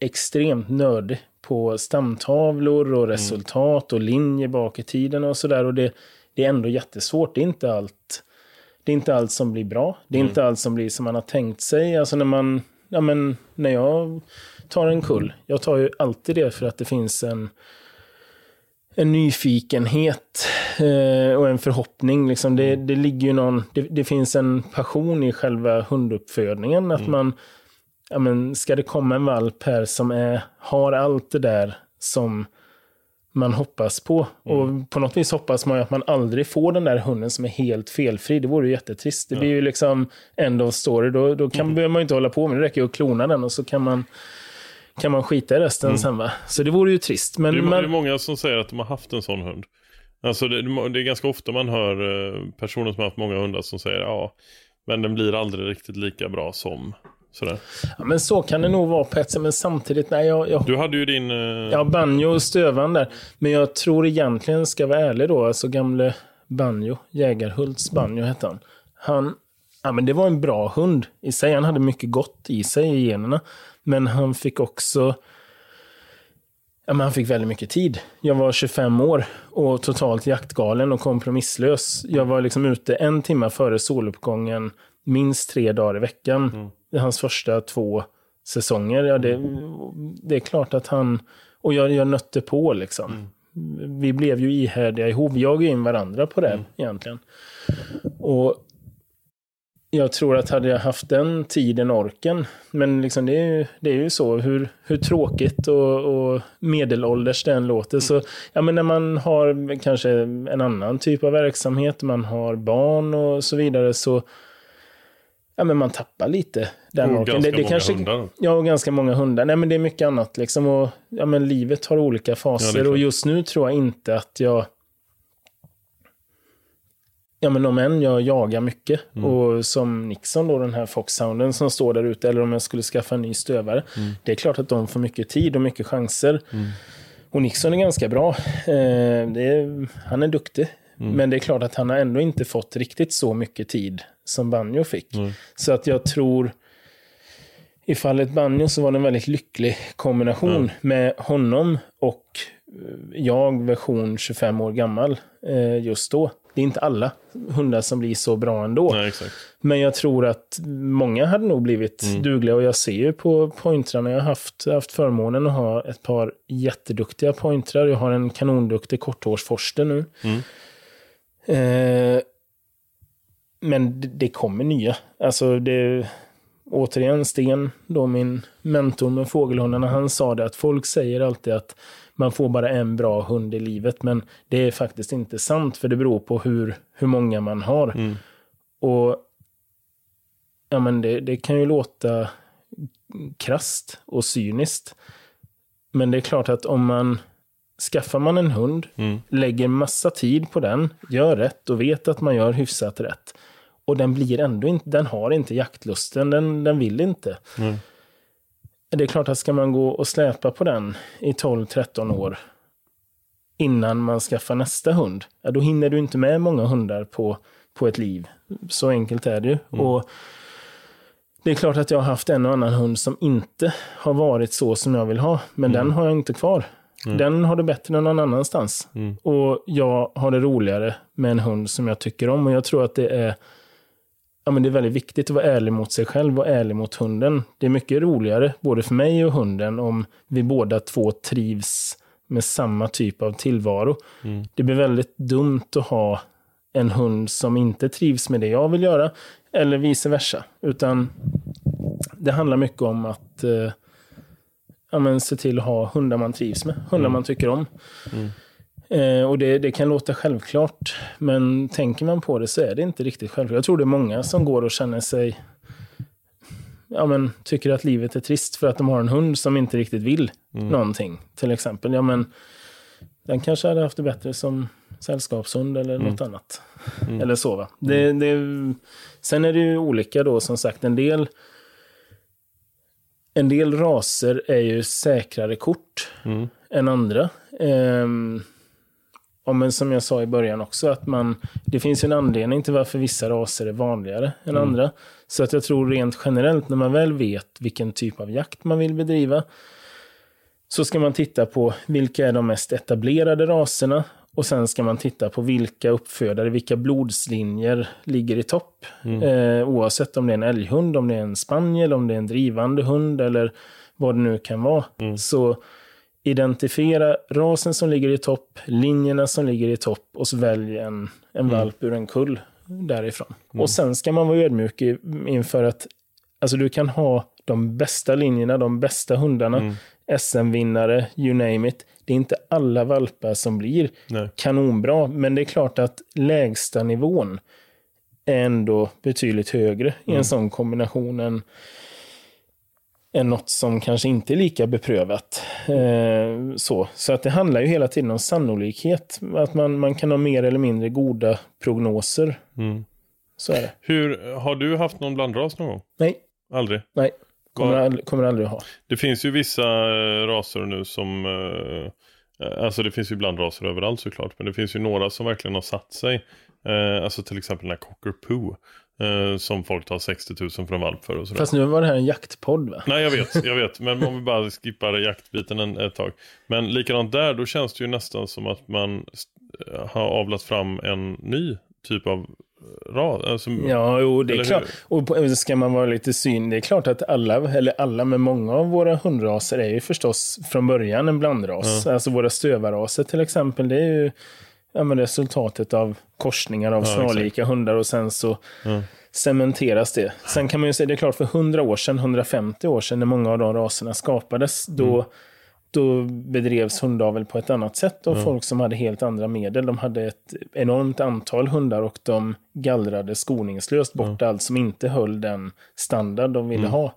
extremt nördig på stamtavlor och resultat och linjer bak i tiden och sådär. Och det, det är ändå jättesvårt. Det är inte allt, det är inte allt som blir bra. Det är inte allt som blir som man har tänkt sig. Alltså när man, ja men när jag tar en kull, jag tar ju alltid det för att det finns en en nyfikenhet eh, och en förhoppning. Liksom. Det, det, ligger ju någon, det, det finns en passion i själva hunduppfödningen. Att man, ja, men, ska det komma en valp här som är, har allt det där som man hoppas på. Och på något vis hoppas man ju att man aldrig får den där hunden som är helt felfri. Det vore ju jättetrist. Det blir ju liksom end of story. Då, då kan, behöver man ju inte hålla på med. Det räcker ju att klona den och så kan man, kan man skita i resten sen va. Så det vore ju trist. Men Det är, man, det är många som säger att de har haft en sån hund. Alltså det, det är ganska ofta man hör eh, personer som har haft många hundar som säger ja, men den blir aldrig riktigt lika bra som, Sådär. Ja, men så kan det nog vara på ett sätt, men samtidigt, nej, jag, jag Du hade ju din... eh, Ja, Banjo och Stövan där. Men jag tror egentligen, ska jag vara ärlig då, alltså gamle Banjo, Jägarhults Banjo hette han. Han, ja men det var en bra hund i sig. Han hade mycket gott i sig i generna. Men han fick också, ja men han fick väldigt mycket tid. Jag var 25 år och totalt jaktgalen och kompromisslös. Jag var liksom ute en timme före soluppgången, minst tre dagar i veckan. I hans första två säsonger. Ja, det, det är klart att han... Och jag, jag nötte på liksom. Vi blev ju ihärdiga ihop. Vi jagade in varandra på det egentligen. Och jag tror att hade jag haft den tiden, orken, men liksom det, är ju, det är ju så, hur, hur tråkigt och, och medelålders än låter, så ja, men när man har kanske en annan typ av verksamhet, man har barn och så vidare, så ja, men man tappar lite den Och orken. ganska det, det många kanske, hundar. Ja, och ganska många hundar. Nej, men det är mycket annat liksom. Och, ja, men livet har olika Ja, faser klart. och just nu tror jag inte att jag... Ja, men om än jag jagar mycket Mm. och som Nixon då, den här Foxhounden som står där ute, eller om jag skulle skaffa en ny stövare. Mm. Det är klart att de får mycket tid och mycket chanser. Och Nixon är ganska bra. Eh, är, han är duktig. Mm. Men det är klart att han har ändå inte fått riktigt så mycket tid som Banjo fick. Mm. Så att jag tror, i fallet Banjo så var det en väldigt lycklig kombination med honom och eh, jag, version 25 år gammal, eh, just då. Det är inte alla hundar som blir så bra ändå. Nej. Men jag tror att många hade nog blivit Mm. dugliga och jag ser ju på pointrarna, jag har haft, haft förmånen att ha ett par jätteduktiga pointrar. Jag har en kanonduktig korthårsforster nu. Mm. Eh, men det, det kommer nya. Alltså det, återigen Sten, då min mentor med fågelhundarna, han sa det att folk säger alltid att man får bara en bra hund i livet, men det är faktiskt inte sant, för det beror på hur, hur många man har. Mm. Och ja, men det, det kan ju låta krast och cyniskt. Men det är klart att om man skaffar man en hund, Mm. lägger massa tid på den, gör rätt och vet att man gör hyfsat rätt. Och den blir ändå inte, den har inte jaktlusten, den, den vill inte. Mm. Det är klart att ska man gå och släpa på den i 12-13 år innan man skaffar nästa hund, ja, då hinner du inte med många hundar på, på ett liv. Så enkelt är det ju. Och det är klart att jag har haft en och annan hund som inte har varit så som jag vill ha, men den har jag inte kvar. Den har det bättre än någon annanstans. Mm. Och jag har det roligare med en hund som jag tycker om. Och jag tror att det är, ja, men det är väldigt viktigt att vara ärlig mot sig själv och ärlig mot hunden. Det är mycket roligare, både för mig och hunden, om vi båda två trivs med samma typ av tillvaro. Mm. Det blir väldigt dumt att ha en hund som inte trivs med det jag vill göra, eller vice versa. Utan det handlar mycket om att eh, ja, men se till att ha hundar man trivs med, hundar man tycker om. Eh, och det, det kan låta självklart, men tänker man på det så är det inte riktigt självklart. Jag tror det är många som går och känner sig ja, men, tycker att livet är trist för att de har en hund som inte riktigt vill någonting. Till exempel, ja men den kanske hade haft det bättre som sällskapshund eller något annat. Eller så va. Det, det, sen är det ju olika då som sagt. En del, en del raser är ju säkrare kort Mm. än andra. Ehm, ja, men som jag sa i början också, att man, det finns en anledning till varför vissa raser är vanligare än andra. Så att jag tror rent generellt, när man väl vet vilken typ av jakt man vill bedriva, så ska man titta på vilka är de mest etablerade raserna och sen ska man titta på vilka uppfödare, vilka blodslinjer ligger i topp. Eh, oavsett om det är en älghund, om det är en spaniel, om det är en drivande hund eller vad det nu kan vara. Så identifiera rasen som ligger i topp, linjerna som ligger i topp och så välj en, en valp ur en kull därifrån. Och sen ska man vara ödmjuk inför att alltså du kan ha de bästa linjerna, de bästa hundarna, SM-vinnare, you name it. Det är inte alla valpar som blir Nej. kanonbra, men det är klart att lägsta nivån är ändå betydligt högre i en sån kombination än, än något som kanske inte är lika beprövat. Eh, så. så att det handlar ju hela tiden om sannolikhet, att man, man kan ha mer eller mindre goda prognoser. Mm. Så är det. Hur, har du haft någon blandras någon gång? Nej, Aldrig? nej. Kommer, aldrig, kommer aldrig ha. Det finns ju vissa eh, raser nu som, eh, alltså det finns ju ibland raser överallt såklart, men det finns ju några som verkligen har satt sig. Eh, alltså till exempel den här Cocker Poo, eh, som folk tar 60 000 för en valp för och sådär. Fast nu var det här en jaktpodd va? Nej jag vet, jag vet, men om vi bara skippar jaktbiten en, ett tag. Men likadant där, då känns det ju nästan som att man st- har avlat fram en ny typ av ras. Alltså, Ja, jo, det är klart. hur? Och ska man vara lite syn, det är klart att alla, eller alla, men många av våra hundraser är ju förstås från början en blandras. Alltså våra stövarraser till exempel, det är ju ja, men resultatet av korsningar av Ja, snarlika hundar och sen så Ja. cementeras det. Sen kan man ju säga, det är klart för 100 år sedan, 150 år sedan när många av de raserna skapades, då, Mm. då bedrevs hundavel på ett annat sätt av folk som hade helt andra medel. De hade ett enormt antal hundar och de gallrade skoningslöst bort allt som inte höll den standard de ville ha.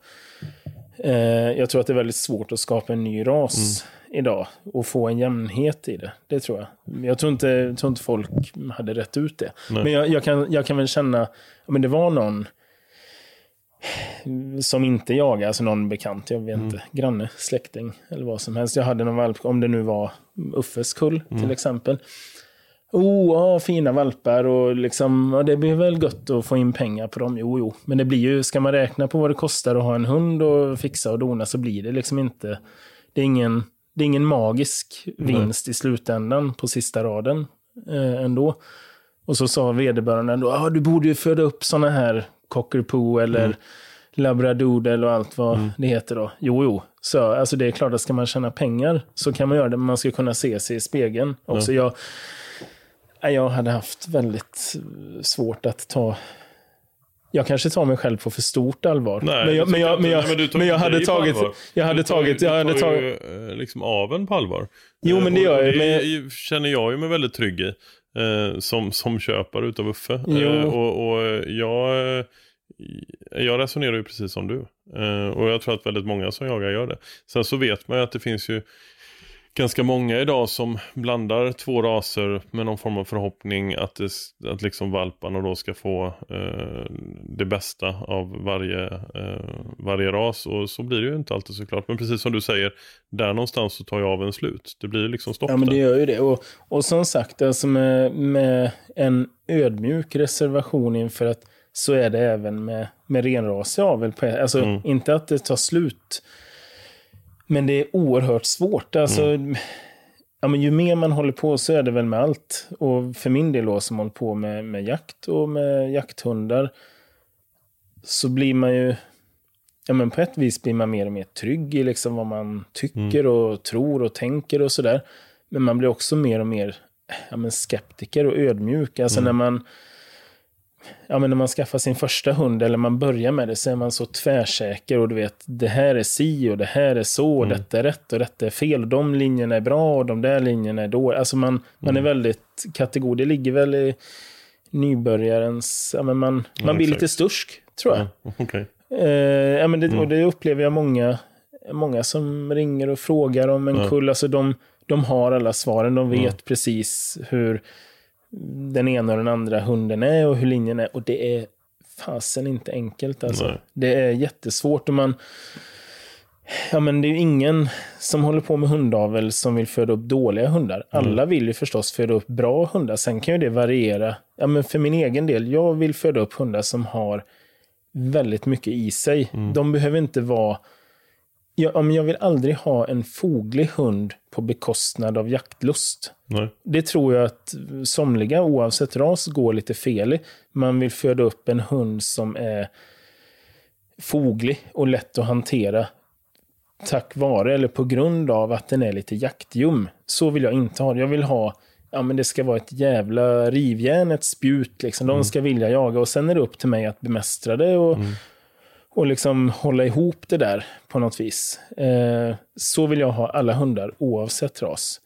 Eh, jag tror att det är väldigt svårt att skapa en ny ras idag och få en jämnhet i det. Det tror jag. Jag tror inte, jag tror inte folk hade rätt ut det. Nej. Men jag, jag, kan, jag kan väl känna, men det var någon som inte jagar, alltså någon bekant, jag vet inte, granne, släkting eller vad som helst. Jag hade någon valp, om det nu var Uffes kull till exempel. Oh, ja, fina valpar och liksom, ja, det blir väl gött att få in pengar på dem. Jo, jo, men det blir ju, ska man räkna på vad det kostar att ha en hund och fixa och dona så blir det liksom inte, det är ingen, det är ingen magisk vinst i slutändan på sista raden eh, ändå. Och så sa vederbörande ändå, ah, du borde ju föda upp såna här cockapoo eller labradoodle och allt vad det heter då. Jo, jo. Så alltså det är klart att ska man tjäna pengar så kan man göra det, men man ska kunna se sig i spegeln också. Jag, Nej, jag hade haft väldigt eh, svårt att ta... Jag kanske tar mig själv på för stort allvar. Nej, men jag, men jag, men jag, Nej, men du tar men jag hade tagit... Jag hade tagit... Du tar ju eh, liksom aven på allvar. Jo, men det gör jag, Det känner jag ju mig väldigt trygg i. Eh, som, som köpare utav Uffe. Eh, och, och jag, jag resonerar ju precis som du. Och jag tror att väldigt många som jagar gör det. Sen så vet man ju att det finns ju ganska många idag som blandar två raser med någon form av förhoppning att, det, att liksom valparna då ska få eh, det bästa av varje, eh, varje ras. Och så blir det ju inte alltid såklart. Men precis som du säger, där någonstans så tar ju av en slut. Det blir liksom stopp Ja, men det gör ju det. Och, och som sagt, alltså med, med en ödmjuk reservation inför att så är det även med, med renrasig avel. Alltså, Mm. Inte att det tar slut, men det är oerhört svårt. Alltså, Mm. ja, men ju mer man håller på så är det väl med allt. Och för min del då, som håller på med, med jakt och med jakthundar, så blir man ju ja, men på ett vis blir man mer och mer trygg i liksom vad man tycker och tror och tänker och sådär. Men man blir också mer och mer ja, men skeptiker och ödmjuk. Alltså när man Ja, men när man skaffar sin första hund eller man börjar med det så är man så tvärsäker och du vet det här är si och det här är så och detta är rätt och detta är fel och de linjerna är bra och de där linjerna är dåliga. Alltså man, man är väldigt kategorisk. Det ligger väl i nybörjarens, ja men man, man Ja, blir exakt. lite stursk tror jag. Ja, Okej. Eh, ja, men det, Mm. Och det upplever jag många, många som ringer och frågar om en Ja. kull. Alltså de, de har alla svaren. De vet Mm. precis hur den ena och den andra hunden är och hur linjen är. Och det är fasen inte enkelt. Alltså. Nej. Det är jättesvårt. Och man, ja, men det är ju ingen som håller på med hundavel som vill föda upp dåliga hundar. Alla vill ju förstås föda upp bra hundar. Sen kan ju det variera. Ja, men för min egen del, jag vill föda upp hundar som har väldigt mycket i sig. De behöver inte vara... Jag, ja, men jag vill aldrig ha en foglig hund på bekostnad av jaktlust. Nej. Det tror jag att somliga, oavsett ras, går lite fel i. Man vill föda upp en hund som är foglig och lätt att hantera tack vare eller på grund av att den är lite jaktljum. Så vill jag inte ha det. Jag vill ha, ja men det ska vara ett jävla rivjärn, ett spjut liksom. De ska vilja jaga och sen är det upp till mig att bemästra det och, och liksom hålla ihop det där på något vis. Eh, så vill jag ha alla hundar oavsett ras.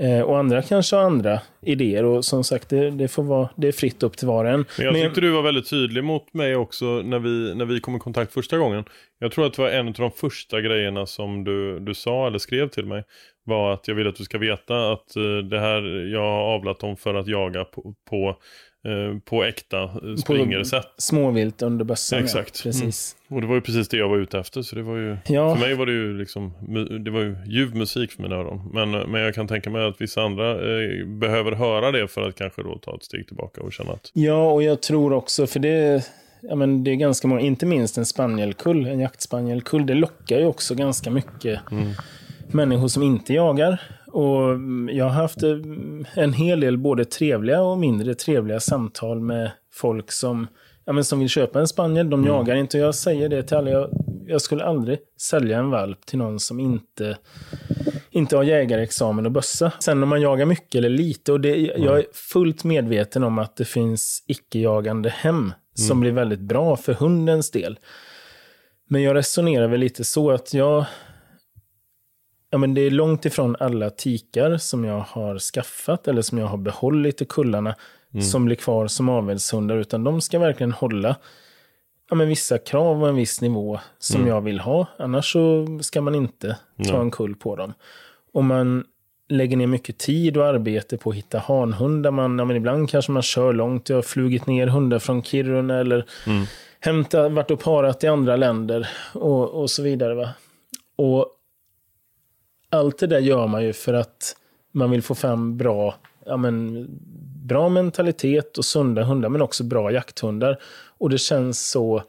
Eh, och andra kanske har andra idéer och som sagt det, det får vara, det är fritt upp till var och en. Men jag Men- tyckte du var väldigt tydlig mot mig också när vi, när vi kom i kontakt första gången. Jag tror att det var en av de första grejerna som du, du sa eller skrev till mig. Var att jag vill att du ska veta att eh, det här, jag har avlat dem för att jaga på, på på äkta springersätt. Småvilt under bössan. Exakt. Ja, precis. Mm. Och det var ju precis det jag var ute efter. Så det var ju, ja. För mig var det ju liksom, det var ju ljuv musik för mina öron. Men, men jag kan tänka mig att vissa andra eh, behöver höra det för att kanske då ta ett steg tillbaka och känna att... Ja, och jag tror också, för det, ja, men det är ganska många, inte minst en spanielkull, en jaktspanielkull, det lockar ju också ganska mycket mm. människor som inte jagar. Och jag har haft eh, en hel del både trevliga och mindre trevliga samtal med folk som, ja, men som vill köpa en spaniel. De mm. jagar inte. Jag säger det till alla. Jag, jag, skulle aldrig sälja en valp till någon som inte, inte har jägarexamen och bössa. Sen om man jagar mycket eller lite. Och det, mm. Jag är fullt medveten om att det finns icke-jagande hem som mm. blir väldigt bra för hundens del. Men jag resonerar väl lite så att jag Ja, men det är långt ifrån alla tikar som jag har skaffat eller som jag har behållit i kullarna mm. som blir kvar som avelshundar, utan de ska verkligen hålla ja, men vissa krav och en viss nivå som mm. jag vill ha. Annars så ska man inte ta mm. en kull på dem. Om man lägger ner mycket tid och arbete på att hitta hanhundar. Man, ja, men ibland kanske man kör långt. Jag har flugit ner hundar från Kiruna eller mm. hämtat, varit och parat i andra länder och, och så vidare. Va? Och allt det där gör man ju för att man vill få fram bra, ja men, bra mentalitet och sunda hundar, men också bra jakthundar. Och det känns så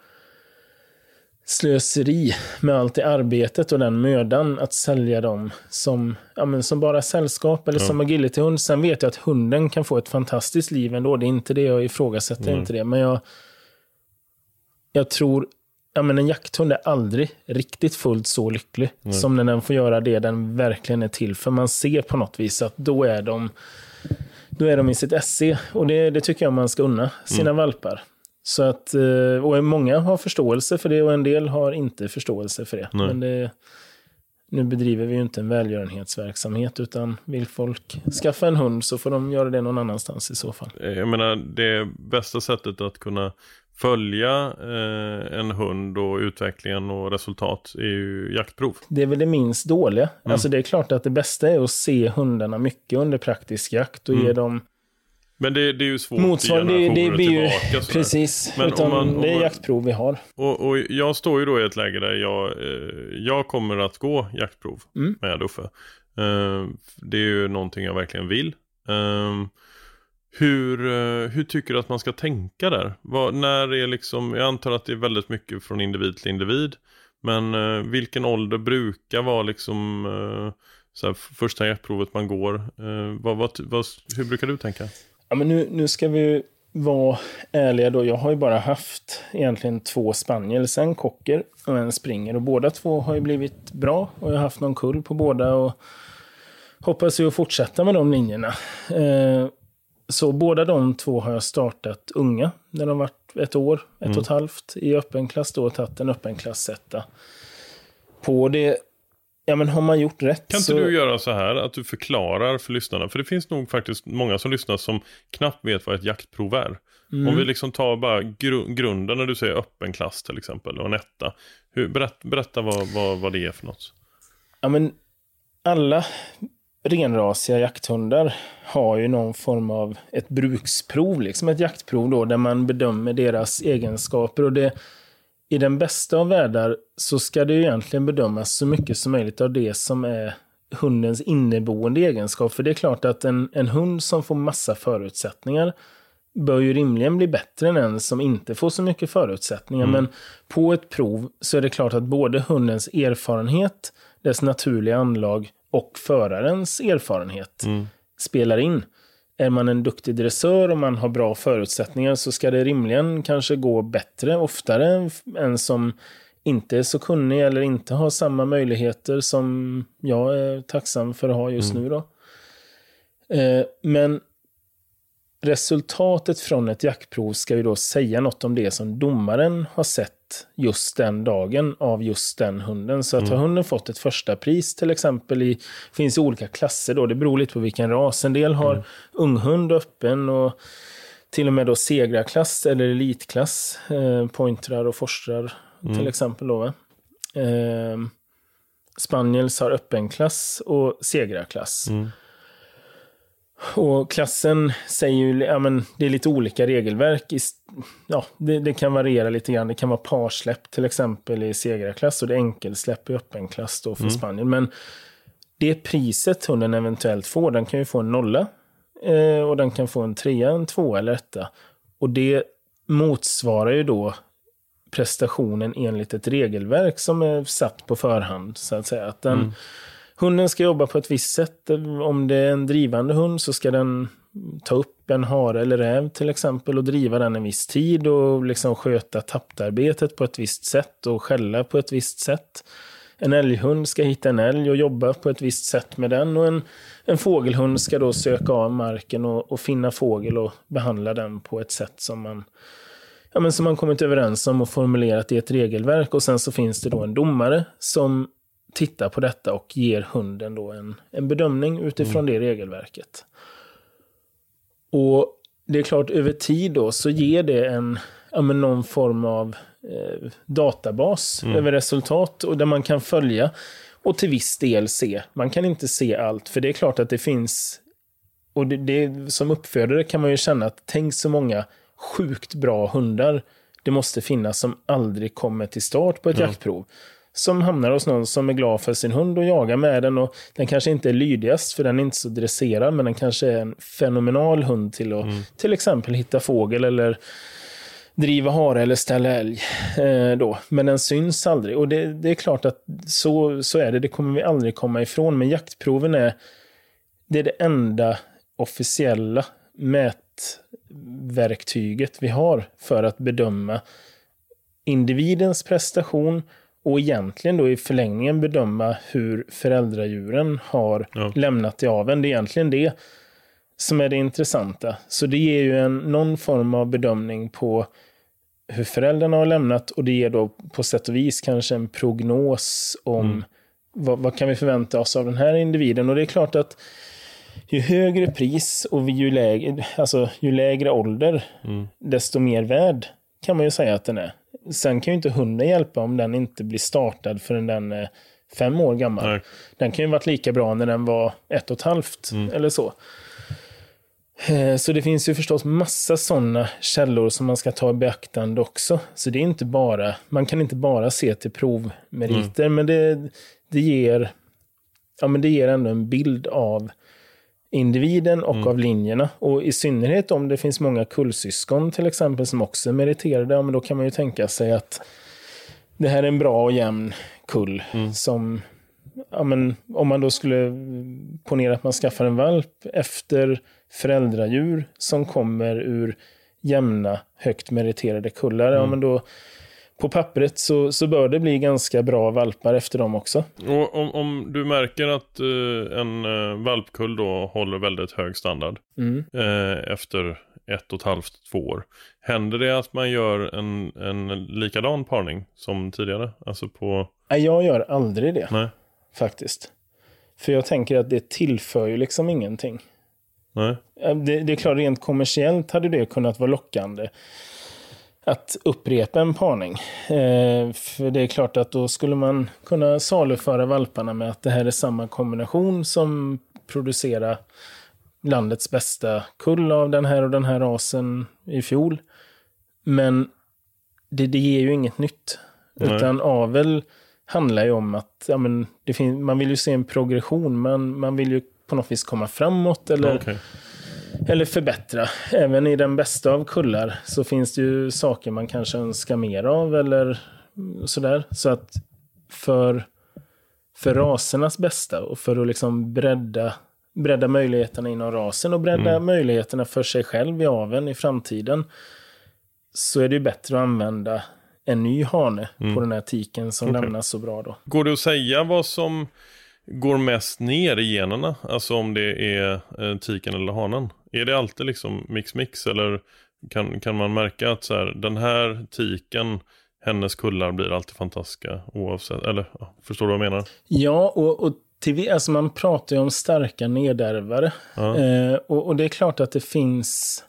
slöseri med allt det arbetet och den mödan att sälja dem som, ja, men som bara sällskap eller ja. som agilityhund. Sen vet jag att hunden kan få ett fantastiskt liv ändå. Det är inte det jag ifrågasätter, mm. inte det. Men jag, jag tror ja, men en jakthund är aldrig riktigt fullt så lycklig mm. som när den får göra det den verkligen är till för. Man ser på något vis att då är de, då är de i sitt SE. Och det, det tycker jag man ska unna sina mm. valpar. Så att, eh, och många har förståelse för det och en del har inte förståelse för det. Nej. Men det, nu bedriver vi ju inte en välgörenhetsverksamhet utan vill folk skaffa en hund så får de göra det någon annanstans i så fall. Jag menar det bästa sättet att kunna följa eh, en hund och utvecklingen och resultat är ju jaktprov. Det är väl det minst dåliga. Mm. Alltså det är klart att det bästa är att se hundarna mycket under praktisk jakt och mm. ge dem men det, det, är ju svårt Motsvar, det, det blir ju, tillbaka. Precis, Men utan man, man, det är jaktprov vi har. Och, och, jag står ju då i ett läge där jag, eh, jag kommer att gå jaktprov mm. med Uffe. Eh, det är ju någonting jag verkligen vill. Eh, hur, eh, hur tycker du att man ska tänka där? Vad, när är liksom, jag antar att det är väldigt mycket från individ till individ. Men eh, vilken ålder brukar vara liksom eh, så här, första jaktprovet man går? Eh, vad, vad, vad, hur brukar du tänka? Ja, men nu, nu ska vi vara ärliga då. Jag har ju bara haft egentligen två spaniels, en kocker och en springer. Och båda två har ju blivit bra och jag har haft någon kull på båda. Och hoppas ju att fortsätta med de linjerna. Eh, så båda de två har jag startat unga, när de varit ett år, ett mm. och ett halvt, i öppen klass då, och tagit en öppen klassetta. På det, ja men har man gjort rätt Kan inte du göra så här, att du förklarar för lyssnarna, för det finns nog faktiskt många som lyssnar som knappt vet vad ett jaktprov är. Mm. Om vi liksom tar bara gru grunden när du säger öppen klass till exempel, och en etta. Hur, berätt, berätta vad, vad, vad det är för något. Ja men alla renrasiga jakthundar har ju någon form av ett bruksprov, liksom ett jaktprov då, där man bedömer deras egenskaper. Och det, I den bästa av världar så ska det ju egentligen bedömas så mycket som möjligt av det som är hundens inneboende egenskap. För det är klart att en, en hund som får massa förutsättningar bör ju rimligen bli bättre än en som inte får så mycket förutsättningar. Mm. Men på ett prov så är det klart att både hundens erfarenhet, dess naturliga anlag och förarens erfarenhet mm. spelar in. Är man en duktig dressör och man har bra förutsättningar så ska det rimligen kanske gå bättre oftare än som inte är så kunnig eller inte har samma möjligheter som jag är tacksam för att ha just mm. nu. Då. Eh, men resultatet från ett jaktprov ska ju då säga något om det som domaren har sett just den dagen av just den hunden. Så att mm. har hunden fått ett första pris till exempel i, finns i olika klasser då, det beror lite på vilken ras. En del har mm. unghund öppen och till och med då segrarklass eller elitklass, eh, pointrar och forstrar mm. till exempel då. Eh, Spaniels har öppen klass och segrarklass. Mm. Och klassen säger ju, ja men det är lite olika regelverk. Ja, det, det kan variera lite grann. Det kan vara parsläpp till exempel i segrarklass och det är enkelsläpp i öppen klass då för mm. Spanien. Men det priset hunden eventuellt får, den kan ju få en nolla. Eh, och den kan få en trea, en tvåa eller etta. Och det motsvarar ju då prestationen enligt ett regelverk som är satt på förhand. Så att säga. Att den, mm. Hunden ska jobba på ett visst sätt. Om det är en drivande hund så ska den ta upp en hare eller räv till exempel och driva den en viss tid och liksom sköta taptarbetet på ett visst sätt och skälla på ett visst sätt. En älghund ska hitta en älg och jobba på ett visst sätt med den och en, en fågelhund ska då söka av marken och, och finna fågel och behandla den på ett sätt som man ja, men som man kommit överens om och formulerat i ett regelverk. Och sen så finns det då en domare som tittar på detta och ger hunden då en, en bedömning utifrån mm. det regelverket. Och det är klart, över tid då så ger det en, ja, men någon form av eh, databas mm. över resultat och där man kan följa och till viss del se. Man kan inte se allt, för det är klart att det finns och det, det, som uppfödare kan man ju känna att tänk så många sjukt bra hundar det måste finnas som aldrig kommer till start på ett ja. jaktprov. Som hamnar hos någon som är glad för sin hund och jagar med den. och Den kanske inte är lydigast för den är inte så dresserad men den kanske är en fenomenal hund till att mm. till exempel hitta fågel eller driva hare eller ställa älg. Eh, då. Men den syns aldrig. Och det, det, är klart att så, så är det. Det kommer vi aldrig komma ifrån. Men jaktproven är det, är det enda officiella mätverktyget vi har för att bedöma individens prestation och egentligen då i förlängningen bedöma hur föräldradjuren har ja. lämnat i aveln. Det är egentligen det som är det intressanta. Så det ger ju en, någon form av bedömning på hur föräldrarna har lämnat och det ger då på sätt och vis kanske en prognos om mm. vad, vad, kan vi förvänta oss av den här individen. Och det är klart att ju högre pris och ju lägre, alltså, ju lägre ålder, mm. desto mer värd kan man ju säga att den är. Sen kan ju inte hunden hjälpa om den inte blir startad förrän den är fem år gammal. Nej. Den kan ju varit lika bra när den var ett och ett halvt mm. eller så. Eh, så det finns ju förstås massa sådana källor som man ska ta i beaktande också. Så det är inte bara, man kan inte bara se till provmeriter, mm. men det, det, ger, ja, men det ger ändå en bild av individen och mm. av linjerna. Och i synnerhet om det finns många kullsyskon till exempel som också är meriterade, ja, men då kan man ju tänka sig att det här är en bra och jämn kull mm. som ja, men, om man då skulle ponera att man skaffar en valp efter föräldradjur som kommer ur jämna, högt meriterade kullar, mm. ja, men då på pappret så, så bör det bli ganska bra valpar efter dem också. Och om, om du märker att uh, en uh, valpkull då håller väldigt hög standard mm. uh, efter ett och ett halvt, två år. Händer det att man gör en, en likadan parning som tidigare? Alltså på... Nej, jag gör aldrig det. Nej. Faktiskt. För jag tänker att det tillför ju liksom ingenting. Nej. Det, det är klart, rent kommersiellt hade det kunnat vara lockande att upprepa en parning. Eh, för det är klart att då skulle man kunna saluföra valparna med att det här är samma kombination som producerar landets bästa kull av den här och den här rasen i fjol. Men det, det ger ju inget nytt. Nej. Utan avel handlar ju om att ja, men det man vill ju se en progression. Man, man vill ju på något vis komma framåt eller okay eller förbättra. Även i den bästa av kullar så finns det ju saker man kanske önskar mer av eller sådär. Så att för, för rasernas bästa och för att liksom bredda, bredda möjligheterna inom rasen och bredda mm. möjligheterna för sig själv i aven i framtiden så är det ju bättre att använda en ny hane mm. på den här tiken som okay. lämnas så bra då. Går det att säga vad som går mest ner i generna? Alltså om det är eh, tiken eller hanen? Är det alltid liksom mix-mix eller kan, kan man märka att så här, den här tiken, hennes kullar blir alltid fantastiska oavsett, eller förstår du vad jag menar? Ja, och, och till, alltså man pratar ju om starka nedärvare. Ja. Eh, och, och, det är klart att det finns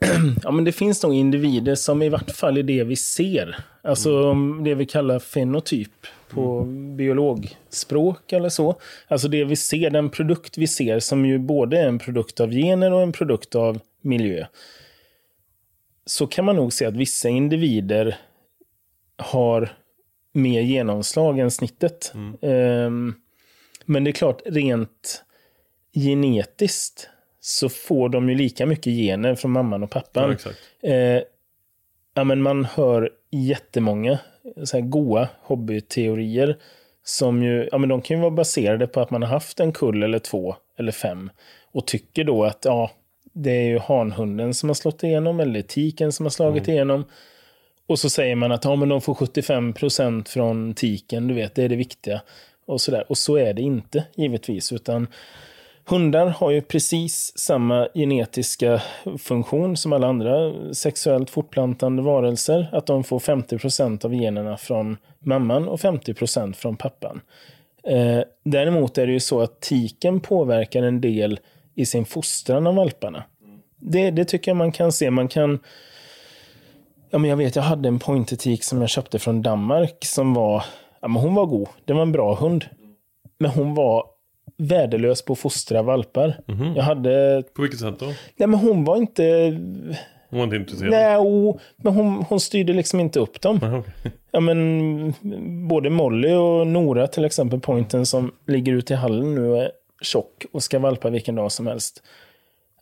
ja, men det finns nog individer som i vart fall är det vi ser. Alltså mm. det vi kallar fenotyp på biologspråk eller så. Alltså det vi ser, den produkt vi ser som ju både är en produkt av gener och en produkt av miljö. Så kan man nog se att vissa individer har mer genomslag än snittet. Um, men det är klart, rent genetiskt så får de ju lika mycket gener från mamman och pappan. Ja. Eh, ja, men man hör jättemånga så här goa hobbyteorier som ju, ja, men de kan ju vara baserade på att man har haft en kull eller två eller fem och tycker då att ja, det är ju hanhunden som har slått igenom eller tiken som har slagit igenom. Och så säger man att ja, men de får 75 procent från tiken, du vet, det är det viktiga. Och så, där. och så är det inte, givetvis. Utan hundar har ju precis samma genetiska funktion som alla andra sexuellt fortplantande varelser. Att de får 50 procent av generna från mamman och 50 procent från pappan. Eh, däremot är det ju så att tiken påverkar en del i sin fostran av valparna. Det, det tycker jag man kan se. Man kan Ja, men jag vet, jag hade en pointertik som jag köpte från Danmark som var, ja, men hon var god. Det var en bra hund. Men hon var värdelös på att fostra valpar. Jag hade, På vilket sätt då? nej men hon var inte, Hon var inte intresserad? nej, oh, men hon, hon styrde liksom inte upp dem. Aha, okej. Ja, men både Molly och Nora till exempel, pointen som ligger ute i hallen nu och är tjock och ska valpa vilken dag som helst.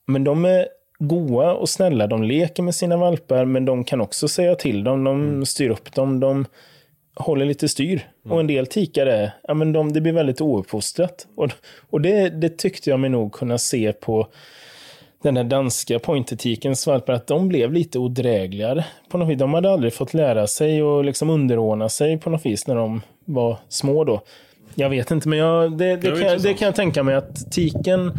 Men de är goa och snälla. De leker med sina valpar, men de kan också säga till dem. De styr upp dem. De håller lite styr. Och en del tikare, ja, men de, det blir väldigt ouppfostrat. Och, och det, det tyckte jag mig nog kunna se på den där danska pointertikens valpar, att de blev lite odrägligare. På något vis. De hade aldrig fått lära sig och liksom underordna sig på något vis när de var små då. Jag vet inte, men jag, det, det, kan, jag- det kan jag tänka mig att tiken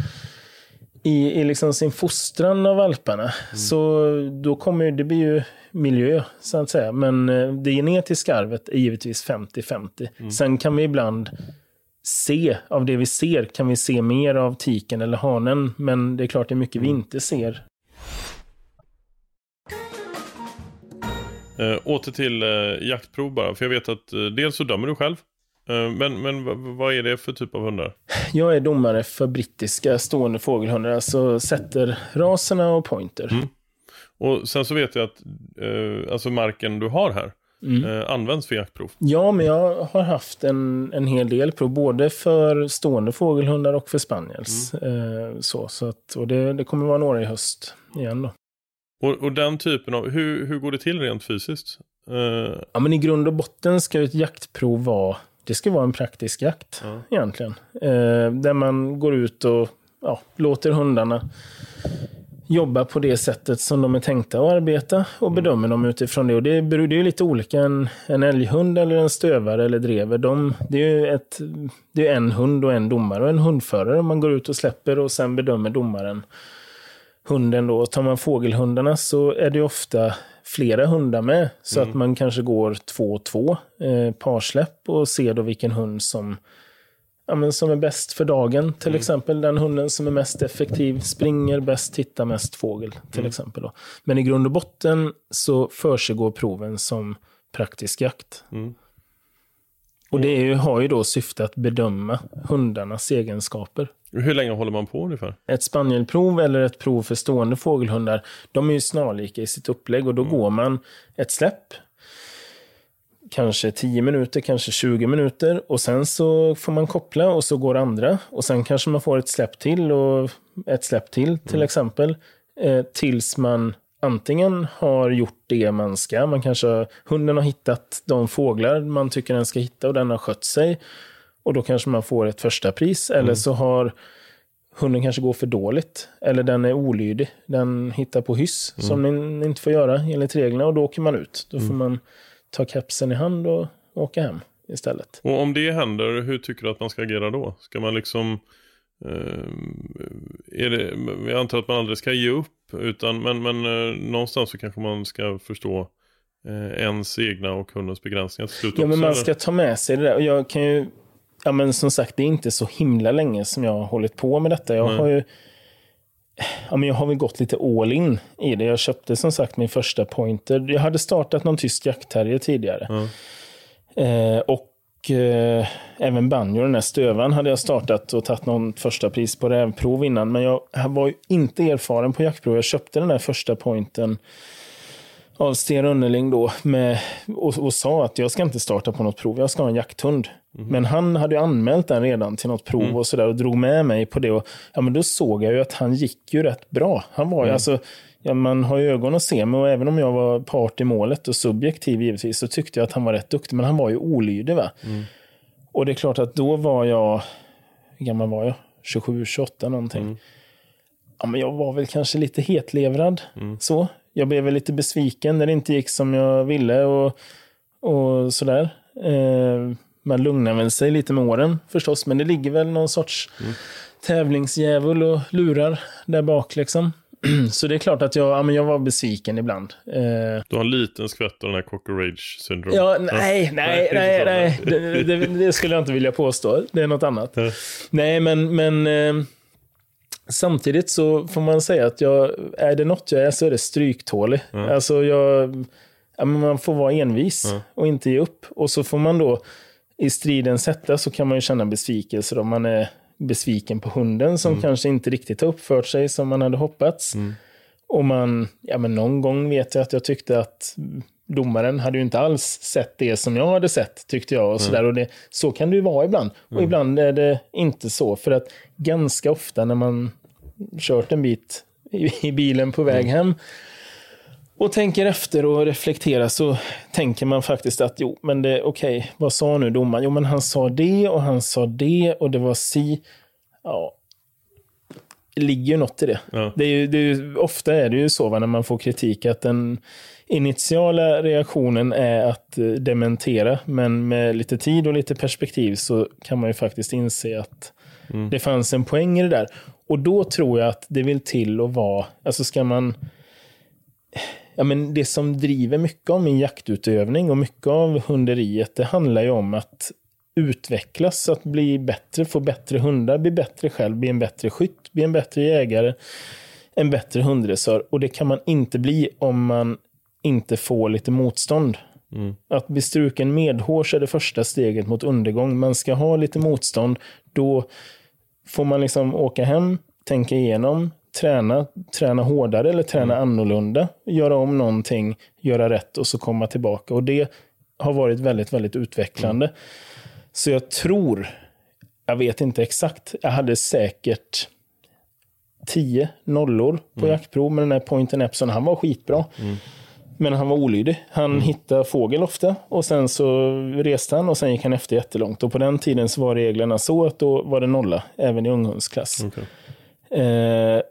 i, i liksom sin fostran av valparna, så då kommer det blir ju miljö, så att säga. Men eh, det genetiska arvet är givetvis 50-50. Sen kan vi ibland se, av det vi ser, kan vi se mer av tiken eller hanen. Men det är klart det är mycket vi inte ser. Eh, åter till eh, jaktprov bara, för jag vet att eh, dels så dömer du själv. Eh, men men vad är det för typ av hundar? Jag är domare för brittiska stående fågelhundar, alltså sätter raserna och pointer. Och sen så vet jag att eh, alltså marken du har här eh, används för jaktprov. Ja, men jag har haft en, en hel del prov, både för stående fågelhundar och för spaniels. Eh, så, så att, och det, det kommer vara några i höst igen då. Och, och den typen av, hur, hur går det till rent fysiskt? Eh, Ja, men i grund och botten ska ett jaktprov vara, det ska vara en praktisk jakt Ja. egentligen. Eh, där man går ut och ja, låter hundarna jobba på det sättet som de är tänkta att arbeta och bedömer dem utifrån det. Och det beror det är ju lite olika. En, en älghund eller en stövare eller drever, de, det är ju ett, det är en hund och en domare och en hundförare. Man går ut och släpper och sen bedömer domaren hunden då. Tar man fågelhundarna så är det ofta flera hundar med. Så att man kanske går två och två eh, parsläpp och ser då vilken hund som, ja, men som är bäst för dagen. Till exempel den hunden som är mest effektiv, springer bäst, hittar mest fågel. till exempel. Då. Men i grund och botten så försiggår proven som praktisk jakt. Mm. Och det ju, har ju då syfte att bedöma hundarnas egenskaper hur länge håller man på ungefär? ett spanielprov eller ett prov för stående fågelhundar, de är ju snarlika i sitt upplägg och då går man ett släpp. Kanske 10 minuter, kanske 20 minuter och sen så får man koppla och så går andra och sen kanske man får ett släpp till och ett släpp till till exempel. Eh, tills man antingen har gjort det man ska, man kanske, hunden har hittat de fåglar man tycker den ska hitta och den har skött sig. Och då kanske man får ett första pris eller så har hunden kanske går för dåligt. Eller den är olydig. Den hittar på hyss som den inte får göra enligt reglerna och då åker man ut. Då får man ta kepsen i hand och åka hem istället. Och om det händer, hur tycker du att man ska agera då? Ska man liksom... Eh, är det, jag antar att man aldrig ska ge upp, utan, men, men eh, någonstans så kanske man ska förstå eh, ens egna och hundens begränsningar till slut Ja, men också, man eller? ska ta med sig det där. Och jag kan ju... Ja, men som sagt, det är inte så himla länge som jag har hållit på med detta. Jag Nej. har ju... Ja, men jag har väl gått lite all in i det. Jag köpte som sagt min första pointer. Jag hade startat någon tysk jaktterrier tidigare. Ja. Eh, och eh, även banjo, den här stövan, hade jag startat och tagit någon första pris på rävprov innan. Men jag var inte erfaren på jaktprov. Jag köpte den där första pointen av Sten Rönneling då med, och, och, sa att jag ska inte starta på något prov, jag ska ha en jakthund. Mm. Men han hade ju anmält den redan till något prov mm. och sådär och drog med mig på det. Och, ja, men då såg jag ju att han gick ju rätt bra. Han var ju mm. alltså, ja, man har ju ögon att se, men även om jag var part i målet och subjektiv givetvis, så tyckte jag att han var rätt duktig. Men han var ju olydig. Va? Mm. Och det är klart att då var jag, hur gammal var jag? 27, 28 någonting. Mm. Ja, men jag var väl kanske lite hetlevrad. Så. Jag blev väl lite besviken när det inte gick som jag ville och, och sådär. Eh, man lugnar väl sig lite med åren förstås, men det ligger väl någon sorts mm. tävlingsdjävul och lurar där bak liksom. Så det är klart att jag, ja, men jag var besviken ibland. Eh, du har en liten skvätt av den här cockroach syndrom. Ja, nej, nej, nej, nej. Det, det, det, skulle jag inte vilja påstå. Det är något annat. Nej, men, men eh, samtidigt så får man säga att jag, är det något jag är så är det stryktålig. Ja. Alltså jag, ja, man får vara envis och inte ge upp. Och så får man då i striden sätta så kan man ju känna besvikelse om man är besviken på hunden som mm. kanske inte riktigt har uppfört sig som man hade hoppats. Mm. Och man, ja men någon gång vet jag att jag tyckte att domaren hade ju inte alls sett det som jag hade sett, tyckte jag. Och så, mm. och det, så kan det ju vara ibland. Och mm. ibland är det inte så. För att ganska ofta när man kört en bit i, i bilen på väg mm. hem och tänker efter och reflekterar så tänker man faktiskt att jo, men det okej, okay, vad sa nu domaren? Jo, men han sa det och han sa det och det var si. Ja, det ligger ju något i det. Ja. det, är ju, det är ju, ofta är det ju så va, när man får kritik att den initiala reaktionen är att eh, dementera, men med lite tid och lite perspektiv så kan man ju faktiskt inse att mm. det fanns en poäng i det där. Och då tror jag att det vill till att vara, alltså ska man ja, men det som driver mycket av min jaktutövning och mycket av hunderiet, det handlar ju om att utvecklas, att bli bättre, få bättre hundar, bli bättre själv, bli en bättre skytt, bli en bättre jägare, en bättre hundresör. Och det kan man inte bli om man inte får lite motstånd. Mm. Att bli struken medhårs är det första steget mot undergång. Man ska ha lite motstånd, då får man liksom åka hem, tänka igenom, träna, träna hårdare eller träna mm. annorlunda, göra om någonting, göra rätt och så komma tillbaka. Och det har varit väldigt, väldigt utvecklande. Mm. Så jag tror, jag vet inte exakt, jag hade säkert tio nollor på mm. jaktprov med den här Pointen Epson. Han var skitbra. Mm. Men han var olydig. Han mm. hittade fågel ofta och sen så reste han och sen gick han efter jättelångt. Och på den tiden så var reglerna så att då var det nolla, även i unghundsklass. Okay. Eh,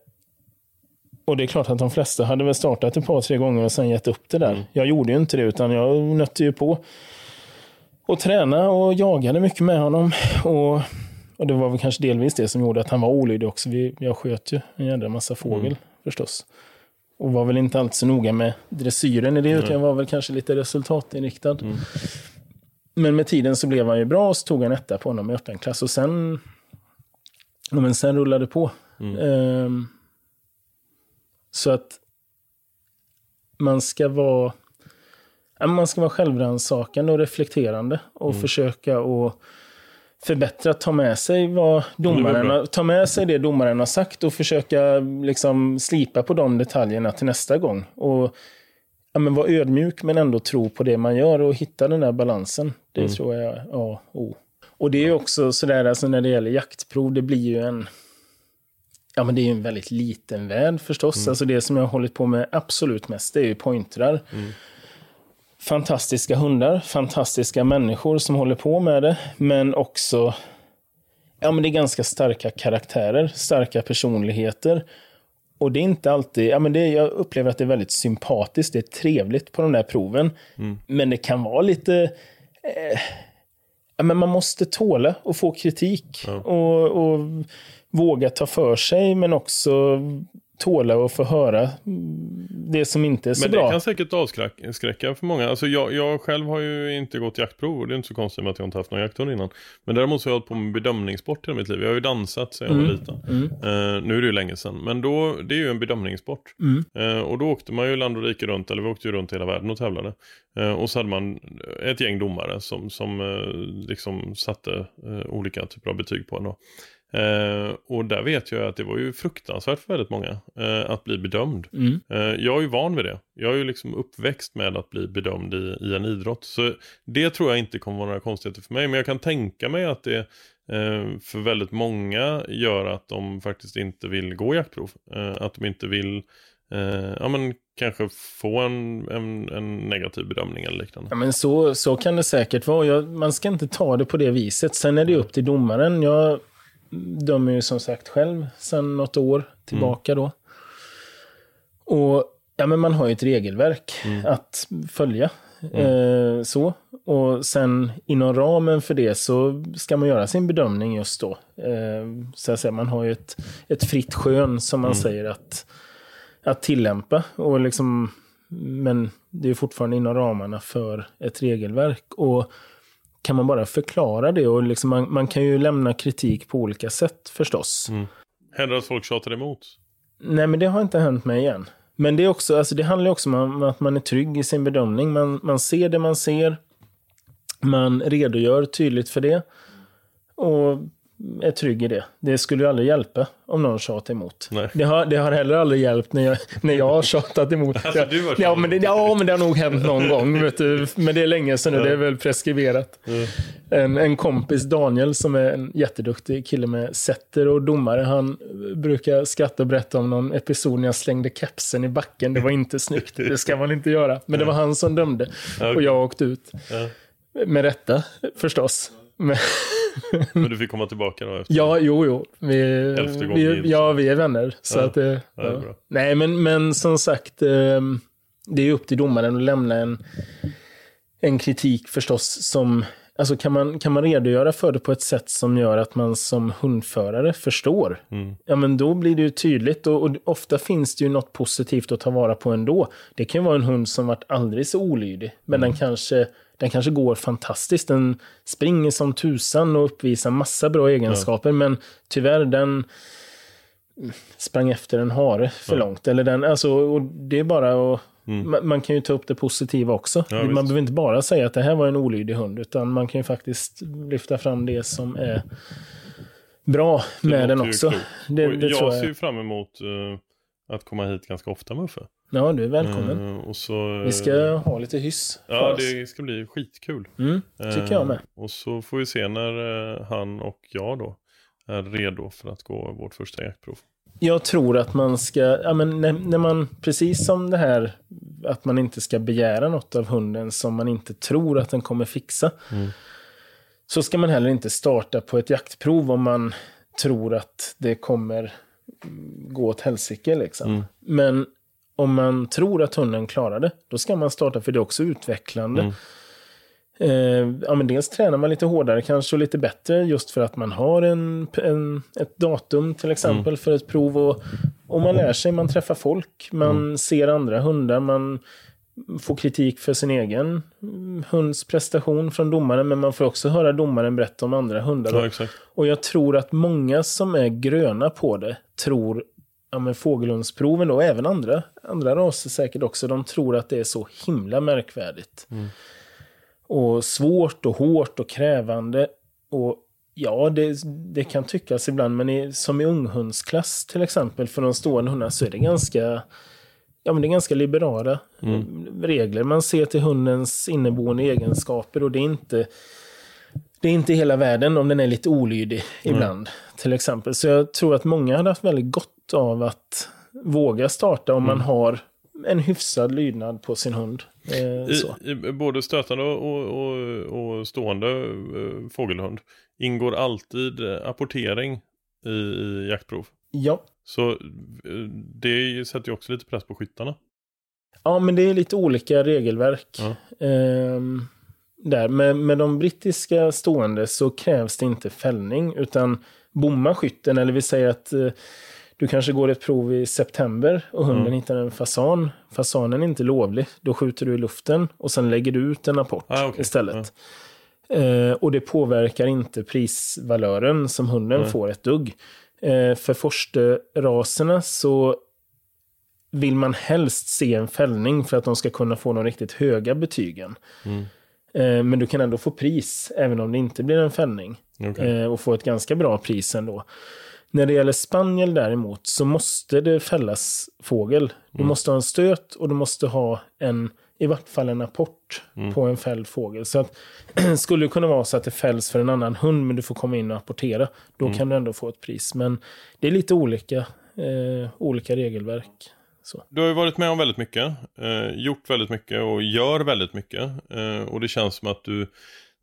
och det är klart att de flesta hade väl startat ett par, tre gånger och sen gett upp det där. Mm. Jag gjorde ju inte det, utan jag nötte ju på. Och träna och jagade mycket med honom. Och, och det var väl kanske delvis det som gjorde att han var olydig också. Vi, jag sköt ju en jädra massa fågel mm. förstås. Och var väl inte alltid så noga med dressyren i det, utan jag var väl kanske lite resultatinriktad. Mm. Men med tiden så blev han ju bra och så tog han etta på honom i öppen klass. Och sen, men sen rullade det på. Mm. Um, så att man ska vara man ska vara självrannsakande och reflekterande och mm. försöka att förbättra, ta med sig vad domaren, ta med sig det domaren har sagt och försöka liksom slipa på de detaljerna till nästa gång. Och ja, men vara ödmjuk men ändå tro på det man gör och hitta den där balansen. Det mm. tror jag är A och O. Och det är också sådär, alltså när det gäller jaktprov, det blir ju en Ja, men det är ju en väldigt liten värld förstås. Mm. Alltså det som jag har hållit på med absolut mest, det är ju pointrar. Mm. Fantastiska hundar, fantastiska människor som håller på med det, men också Ja, men det är ganska starka karaktärer, starka personligheter. Och det är inte alltid, ja men det, jag upplever att det är väldigt sympatiskt, det är trevligt på de där proven. Mm. Men det kan vara lite, eh, ja men man måste tåla och få kritik. Ja. Och, och våga ta för sig, men också tåla att få höra det som inte är så Men det bra. kan säkert avskräcka för många. Alltså jag, jag själv har ju inte gått jaktprov och det är inte så konstigt med att jag inte haft någon jakthund innan. Men däremot så har jag hållit på med bedömningssport hela mitt liv. Jag har ju dansat sedan jag var Mm. liten. Mm. Eh, nu är det ju länge sedan. Men då, det är ju en bedömningssport. Mm. Eh, och då åkte man ju land och rike runt, eller vi åkte ju runt hela världen och tävlade. Eh, och så hade man ett gäng domare som, som liksom satte olika typer av betyg på en. Då. Eh, och där vet jag att det var ju fruktansvärt för väldigt många eh, att bli bedömd. Mm. Eh, jag är ju van vid det. Jag är ju liksom uppväxt med att bli bedömd i, i en idrott. Så det tror jag inte kommer vara några konstigheter för mig. Men jag kan tänka mig att det eh, för väldigt många gör att de faktiskt inte vill gå jaktprov. Eh, att de inte vill eh, ja, men kanske få en, en, en negativ bedömning eller liknande. Ja, men så, så kan det säkert vara. Jag, man ska inte ta det på det viset. Sen är det upp till domaren. Jag dömer ju som sagt själv sedan något år tillbaka då. Och ja, men man har ju ett regelverk att följa. Eh, så. Och sen inom ramen för det så ska man göra sin bedömning just då. Eh, så att säga, man har ju ett, ett fritt skön som man säger att, att tillämpa. Och liksom, men det är fortfarande inom ramarna för ett regelverk. Och kan man bara förklara det och liksom man, man kan ju lämna kritik på olika sätt förstås. Händer att folk tjatar emot? Nej, men det har inte hänt mig än. Men det, är också, alltså det handlar också om att man är trygg i sin bedömning. Man, man ser det man ser. Man redogör tydligt för det. Och är trygg i det. Det skulle ju aldrig hjälpa om någon tjatar emot. Nej. Det har, det har heller aldrig hjälpt när jag, när jag har tjatat emot. Alltså, du har ja, men det, ja, men det har nog hänt någon gång. Vet du. Men det är länge sedan nu. Det är väl preskriberat. En, en kompis, Daniel, som är en jätteduktig kille med setter och domare. Han brukar skratta och berätta om någon episod när jag slängde kepsen i backen. Det var inte snyggt. Det ska man inte göra. Men det var han som dömde. Och jag åkte ut. Ja. Med rätta, förstås. Men, Men du fick komma tillbaka då? Efter. ja, jo, jo. Vi, Elfte gången vi, ja, vi är vänner. Så Ja. att, eh, Ja, ja. Nej, men, men som sagt. eh, Det är upp till domaren att lämna en, en kritik förstås. Som, alltså kan, man, kan man redogöra för det på ett sätt som gör att man som hundförare förstår. Mm. Ja, men då blir det ju tydligt. Och, och ofta finns det ju något positivt att ta vara på ändå. Det kan ju vara en hund som varit aldrig så olydig. Men Mm. den, kanske, den kanske går fantastiskt. Den springer som tusan och uppvisar massa bra egenskaper. Men tyvärr, den sprang efter en hare för långt. Eller den, alltså, och det är bara att... Man, man kan ju ta upp det positiva också. Ja, man visst. behöver inte bara säga att det här var en olydig hund. Utan man kan ju faktiskt lyfta fram det som är bra med den också. Det, det jag tror ser jag. ju fram emot eh, att komma hit ganska ofta Muffe. Ja, du är välkommen. Eh, och så, eh, Vi ska ha lite hyss Ja, det ska bli skitkul. Mm, tycker jag med. Eh, Och så får vi se när eh, han och jag då är redo för att gå vårt första jaktprov. Jag tror att man ska, ja, men när, när man, precis som det här att man inte ska begära något av hunden som man inte tror att den kommer fixa. Så ska man heller inte starta på ett jaktprov om man tror att det kommer gå åt helsike. Liksom. Men om man tror att hunden klarar det, då ska man starta för det är också utvecklande. Eh, ja, men dels tränar man lite hårdare kanske och lite bättre just för att man har en, en, ett datum till exempel för ett prov. Och, och man lär sig, man träffar folk, man ser andra hundar, man får kritik för sin egen mm, hunds prestation från domaren, men man får också höra domaren berätta om andra hundar. Ja. Och jag tror att många som är gröna på det tror, ja men fågelhundsproven då, även andra, andra raser säkert också, de tror att det är så himla märkvärdigt. Och svårt och hårt och krävande. Och ja, det, det kan tyckas ibland, men i, som i unghundsklass till exempel, för de stående hundarna så är det ganska Ja, men det är ganska liberala eh, regler. Man ser till hundens inneboende egenskaper och det är inte det är inte hela världen om den är lite olydig ibland. Till exempel. Så jag tror att många hade haft väldigt gott av att våga starta om man har en hyfsad lydnad på sin hund. Eh, både stötande och, och, och stående eh, fågelhund ingår alltid eh, apportering i, i jaktprov. Ja. Så eh, det sätter ju också lite press på skyttarna. ja, men det är lite olika regelverk. Ja. Ehm, där. Med, med de brittiska stående så krävs det inte fällning, utan bomma skytten, eller vi säger att eh, Du kanske går ett prov i september och hunden Mm. hittar en fasan. Fasanen är inte lovlig. Då skjuter du i luften och sen lägger du ut en apport Ah, okej. istället. Eh, och det påverkar inte prisvalören som hunden Nej. får ett dugg. Eh, för forsterraserna så vill man helst se en fällning för att de ska kunna få de riktigt höga betygen. Mm. Eh, men du kan ändå få pris även om det inte blir en fällning. Okej. Eh, och få ett ganska bra pris ändå. När det gäller spaniel däremot så måste det fällas fågel. Du Mm. måste ha en stöt och du måste ha en, i vart fall en apport Mm. på en fälld fågel. Så att, skulle det kunna vara så att det fälls för en annan hund men du får komma in och apportera. Då Mm. kan du ändå få ett pris. Men det är lite olika, eh, olika regelverk. Så. Du har ju varit med om väldigt mycket, eh, gjort väldigt mycket och gör väldigt mycket. Eh, och det känns som att du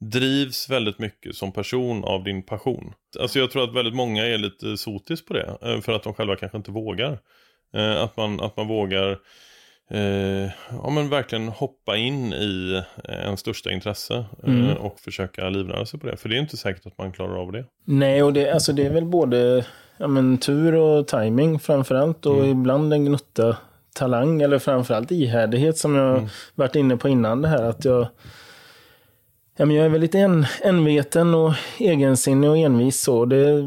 drivs väldigt mycket som person av din passion. Alltså jag tror att väldigt många är lite sotis på det, eh, för att de själva kanske inte vågar. Eh, att, man, att man vågar eh, ja, men verkligen hoppa in i eh, ens största intresse eh, Mm. och försöka livnära sig på det. För det är inte säkert att man klarar av det. Nej, och det, alltså det är väl både ja, men, tur och timing framförallt. Och Mm. ibland en gnutta talang, eller framförallt ihärdighet som jag Mm. varit inne på innan det här. Att jag, ja, men jag är väldigt en, enveten och egensinnig och envis. Så. Det,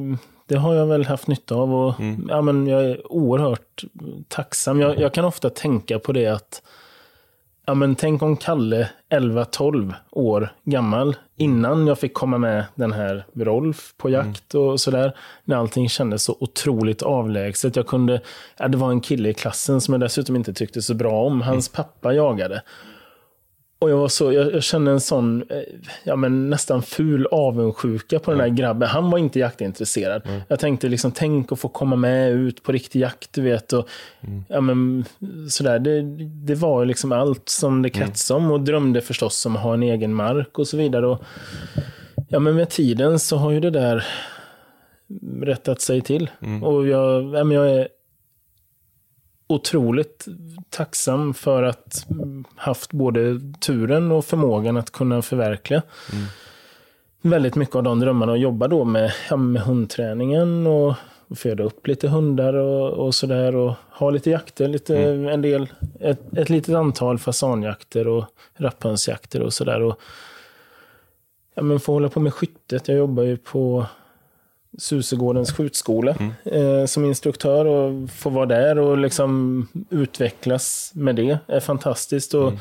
det har jag väl haft nytta av. Och, Mm. ja, men jag är oerhört tacksam. Jag, jag kan ofta tänka på det att Ja, men tänk om Kalle, 11-12 år gammal, innan jag fick komma med den här Rolf på jakt och sådär, när allting kändes så otroligt avlägset. Jag kunde, ja, det var en kille i klassen som jag dessutom inte tyckte så bra om. Hans pappa jagade. Och jag, var så, jag, jag kände en sån, eh, ja men nästan ful avundsjuka på den där grabben. Han var inte jaktintresserad. Jag tänkte liksom, tänk att få komma med ut på riktig jakt, du vet. Och, ja, men, sådär. Det, det var liksom allt som det kretsade om. Och drömde förstås om att ha en egen mark och så vidare. Och, ja, men med tiden så har ju det där rättat sig till. Och jag, ja, men jag är otroligt tacksam för att mm, haft både turen och förmågan att kunna förverkliga väldigt mycket av de drömmarna och jobba då med, ja, med hundträningen och föda upp lite hundar och, och sådär och ha lite jakter, lite, en del, ett, ett litet antal fasanjakter och rapphönsjakter och sådär. Och, ja, men få hålla på med skyttet. Jag jobbar ju på Susegårdens skjutskola eh, som instruktör och få vara där och liksom utvecklas med det är fantastiskt. Och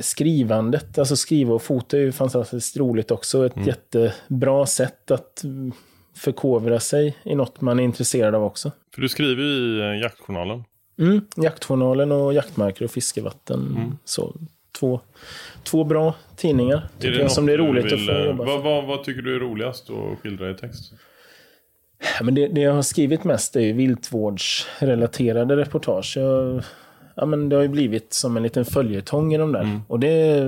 Skrivandet, alltså skriva och fota är ju fantastiskt roligt också. Ett jättebra sätt att mm, förkovra sig i något man är intresserad av också. För du skriver ju i eh, jaktjournalen. Mm, jaktjournalen och jaktmarker och fiskevatten. Så, två, två bra tidningar tycker jag, som det är roligt att vill, få eh, jobba för. vad, vad, vad tycker du är roligast att skildra i text? Men det, det jag har skrivit mest är ju viltvårdsrelaterade reportage. Jag, ja, men det har ju blivit som en liten följetong i de där. Och det,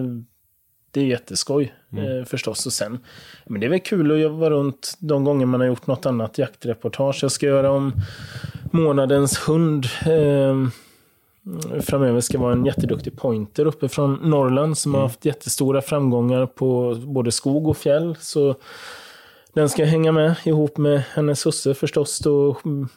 det är jätteskoj eh, förstås. Och sen, men det är väl kul att jobba runt de gånger man har gjort något annat jaktreportage. Jag ska göra om månadens hund. Eh, framöver ska vara en jätteduktig pointer uppe från Norrland som har haft jättestora framgångar på både skog och fjäll. Så den ska hänga med ihop med hennes husse förstås. Då, mm,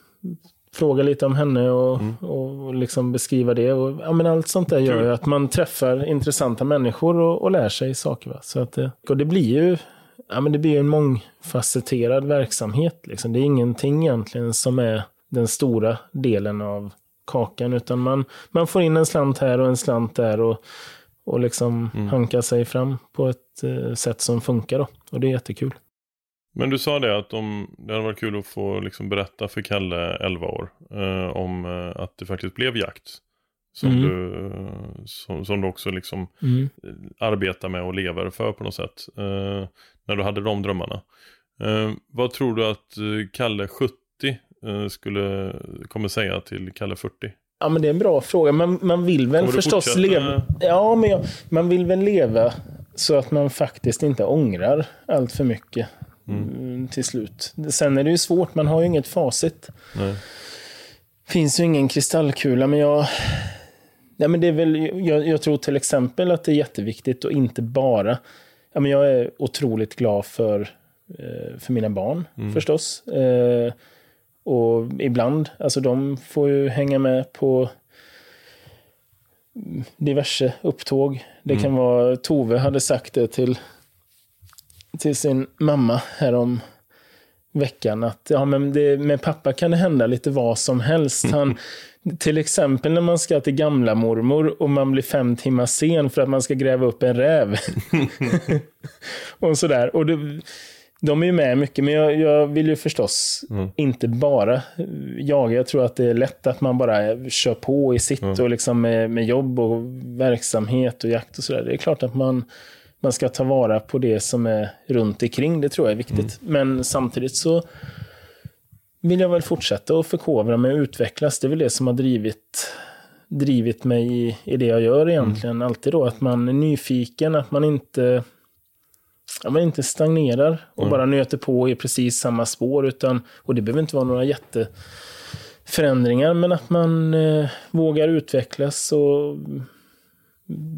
fråga lite om henne och, och liksom beskriva det. Och, ja, men allt sånt där gör ju att man träffar intressanta människor och, och lär sig saker. Va? Så att, eh, och det blir ju ja, men det blir en mångfacetterad verksamhet. Liksom. Det är ingenting egentligen som är den stora delen av kakan. Utan man, man får in en slant här och en slant där. Och, och liksom hanka sig fram på ett eh, sätt som funkar. Då. Och det är jättekul. Men du sa det att de, det hade varit kul att få liksom berätta för Kalle, 11 år, eh, om eh, att det faktiskt blev jakt. Som, Mm. du, eh, som, som du också liksom Mm. eh, arbetar med och lever för på något sätt. Eh, när du hade de drömmarna. Vad tror du att Kalle 70 eh, skulle, kommer säga till Kalle 40? Ja, men det är en bra fråga. Man, man vill väl Kommer förstås leva... Ja, men jag, man vill väl leva så att man faktiskt inte ångrar allt för mycket mm, till slut. Sen är det ju svårt, man har ju inget facit. Nej. finns ju ingen kristallkula, men jag... Ja, men det är väl, jag, jag tror till exempel att det är jätteviktigt och inte bara... Ja, men jag är otroligt glad för, eh, för mina barn, förstås. Eh, och ibland, alltså de får ju hänga med på diverse upptåg. Det kan vara, Tove hade sagt det till, till sin mamma härom veckan att ja, men det, med pappa kan det hända lite vad som helst. Han, till exempel när man ska till gamla mormor och man blir fem timmar sen för att man ska gräva upp en räv. och sådär. Och det, de är ju med mycket, men jag, jag vill ju förstås inte bara jaga. Jag tror att det är lätt att man bara kör på i sitt och liksom med, med jobb och verksamhet och jakt och sådär. Det är klart att man, man ska ta vara på det som är runt omkring. Det tror jag är viktigt. Men samtidigt så vill jag väl fortsätta att förkovra mig och utvecklas. Det är väl det som har drivit, drivit mig i, i det jag gör egentligen. Alltid då att man är nyfiken, att man inte, ja, man inte stagnerar och bara nöter på i precis samma spår. Utan, och det behöver inte vara några jätteförändringar, men att man eh, vågar utvecklas och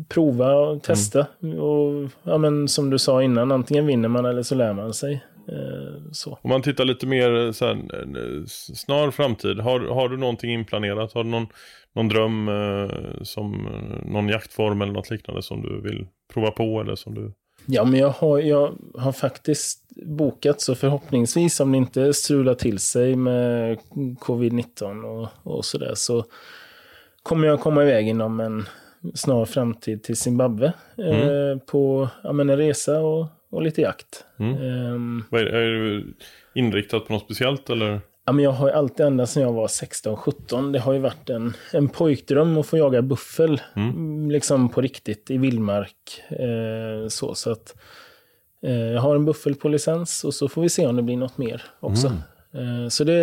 prova och testa. Och ja, men, som du sa innan, antingen vinner man eller så lär man sig. Eh, så. Om man tittar lite mer så här, eh, snar framtid, har, har du någonting inplanerat? Har du någon, någon dröm eh, som eh, någon jaktform eller något liknande som du vill prova på eller som du... Ja, men jag har, jag har faktiskt bokat så förhoppningsvis om det inte strular till sig med covid-19 och, och sådär så kommer jag komma iväg inom en snar framtid till Zimbabwe eh, på ja, men en resa och, och lite jakt. Ehm, Vad är, är du inriktad på något speciellt eller? Ja, men jag har ju alltid, ända sedan jag var 16-17, det har ju varit en, en pojkdröm att få jaga buffel. mm, Liksom på riktigt i vildmark. Eh, så, så att eh, jag har en buffel på licens och så får vi se om det blir något mer också. Eh, så det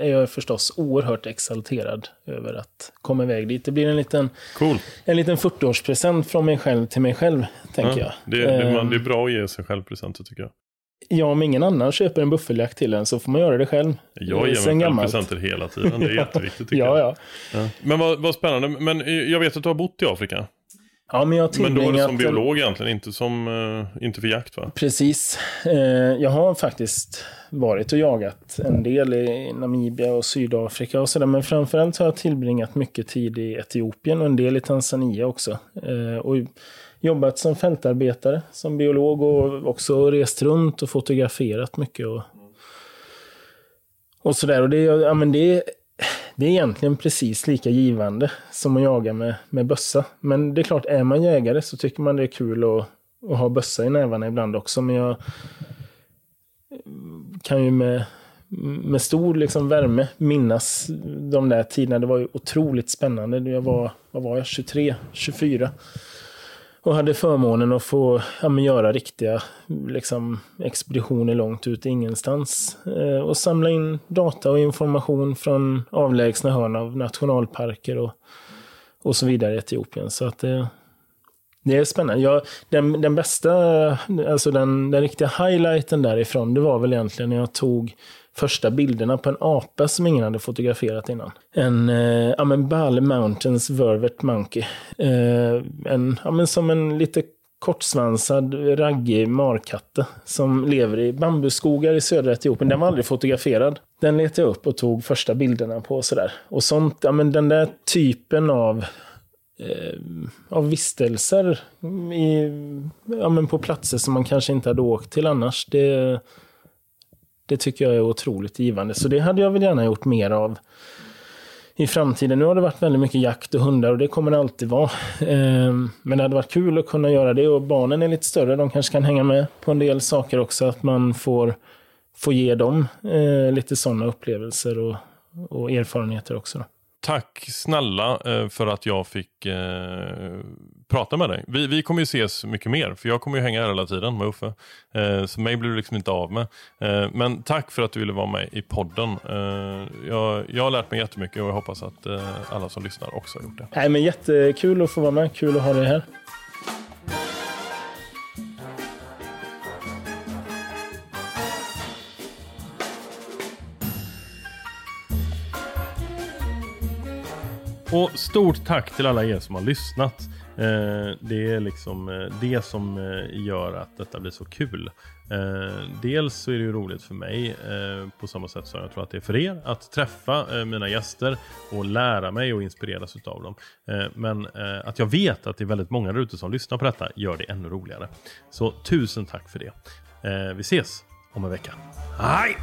är jag förstås oerhört exalterad över att komma iväg dit. Det blir en liten, Cool. en liten 40-årspresent från mig själv till mig själv, tänker jag. Det, det, Eh, man, det är bra att ge sig själv presenter tycker jag. Ja, om ingen annan köper en buffeljakt till en så får man göra det själv. Jag ger mig själv presenter hela tiden. Det är jätteviktigt tycker Ja, jag. ja. Ja. Men vad, vad spännande. Men eh, jag vet att du har bott i Afrika. Ja, men jag Men då är det som biolog egentligen, inte, som, eh, inte för jakt va? Precis. Eh, jag har faktiskt varit och jagat en del i Namibia och Sydafrika och sådär. Men framförallt har jag tillbringat mycket tid i Etiopien och en del i Tanzania också. Eh, och jobbat som fältarbetare, som biolog och också rest runt och fotograferat mycket. Och, och sådär. Och det, är- ja, men det, det är egentligen precis lika givande som att jaga med, med bössa. Men det är klart, är man jägare så tycker man det är kul att, att ha bössa i nävarna ibland också. Men jag kan ju med, med stor liksom värme minnas de där tiderna. Det var ju otroligt spännande. Jag var, vad var jag, 23, 24. Och hade förmånen att få ja, men göra riktiga liksom, expeditioner långt ut i ingenstans. Eh, och samla in data och information från avlägsna hörn av nationalparker och, och så vidare i Etiopien. Så att det, det är spännande. Jag, den, den bästa, alltså den, den riktiga highlighten därifrån, det var väl egentligen när jag tog första bilderna på en apa som ingen hade fotograferat innan. En eh, ja, men Bali Mountains Vervet Monkey. Eh, en, ja, men som en lite kortsvansad, raggig markatte som lever i bambuskogar i södra Etiopien. Den var aldrig fotograferad. Den letade jag upp och tog första bilderna på sådär. Och sånt, ja men den där typen av eh, av vistelser i, ja, men på platser som man kanske inte hade åkt till annars. Det, det tycker jag är otroligt givande. Så det hade jag väl gärna gjort mer av i framtiden. Nu har det varit väldigt mycket jakt och hundar och det kommer det alltid vara. Ehm, men det hade varit kul att kunna göra det och barnen är lite större. De kanske kan hänga med på en del saker också. Att man får, får ge dem eh, lite sådana upplevelser och, och erfarenheter också. Tack snälla eh, för att jag fick eh, prata med dig. Vi, vi kommer ju ses mycket mer, för jag kommer ju hänga här hela tiden med Uffe. Eh, så mig blir du liksom inte av med. Eh, men tack för att du ville vara med i podden. Eh, jag, jag har lärt mig jättemycket och jag hoppas att eh, alla som lyssnar också har gjort det. Nej, men jättekul att få vara med. Kul att ha dig här. Och stort tack till alla er som har lyssnat. Eh, det är liksom eh, det som eh, gör att detta blir så kul. Dels så är det ju roligt för mig på samma sätt som jag tror att det är för er att träffa mina gäster och lära mig och inspireras utav dem. men att jag vet att det är väldigt många där ute som lyssnar på detta gör det ännu roligare. Så tusen tack för det. vi ses om en vecka. Hej!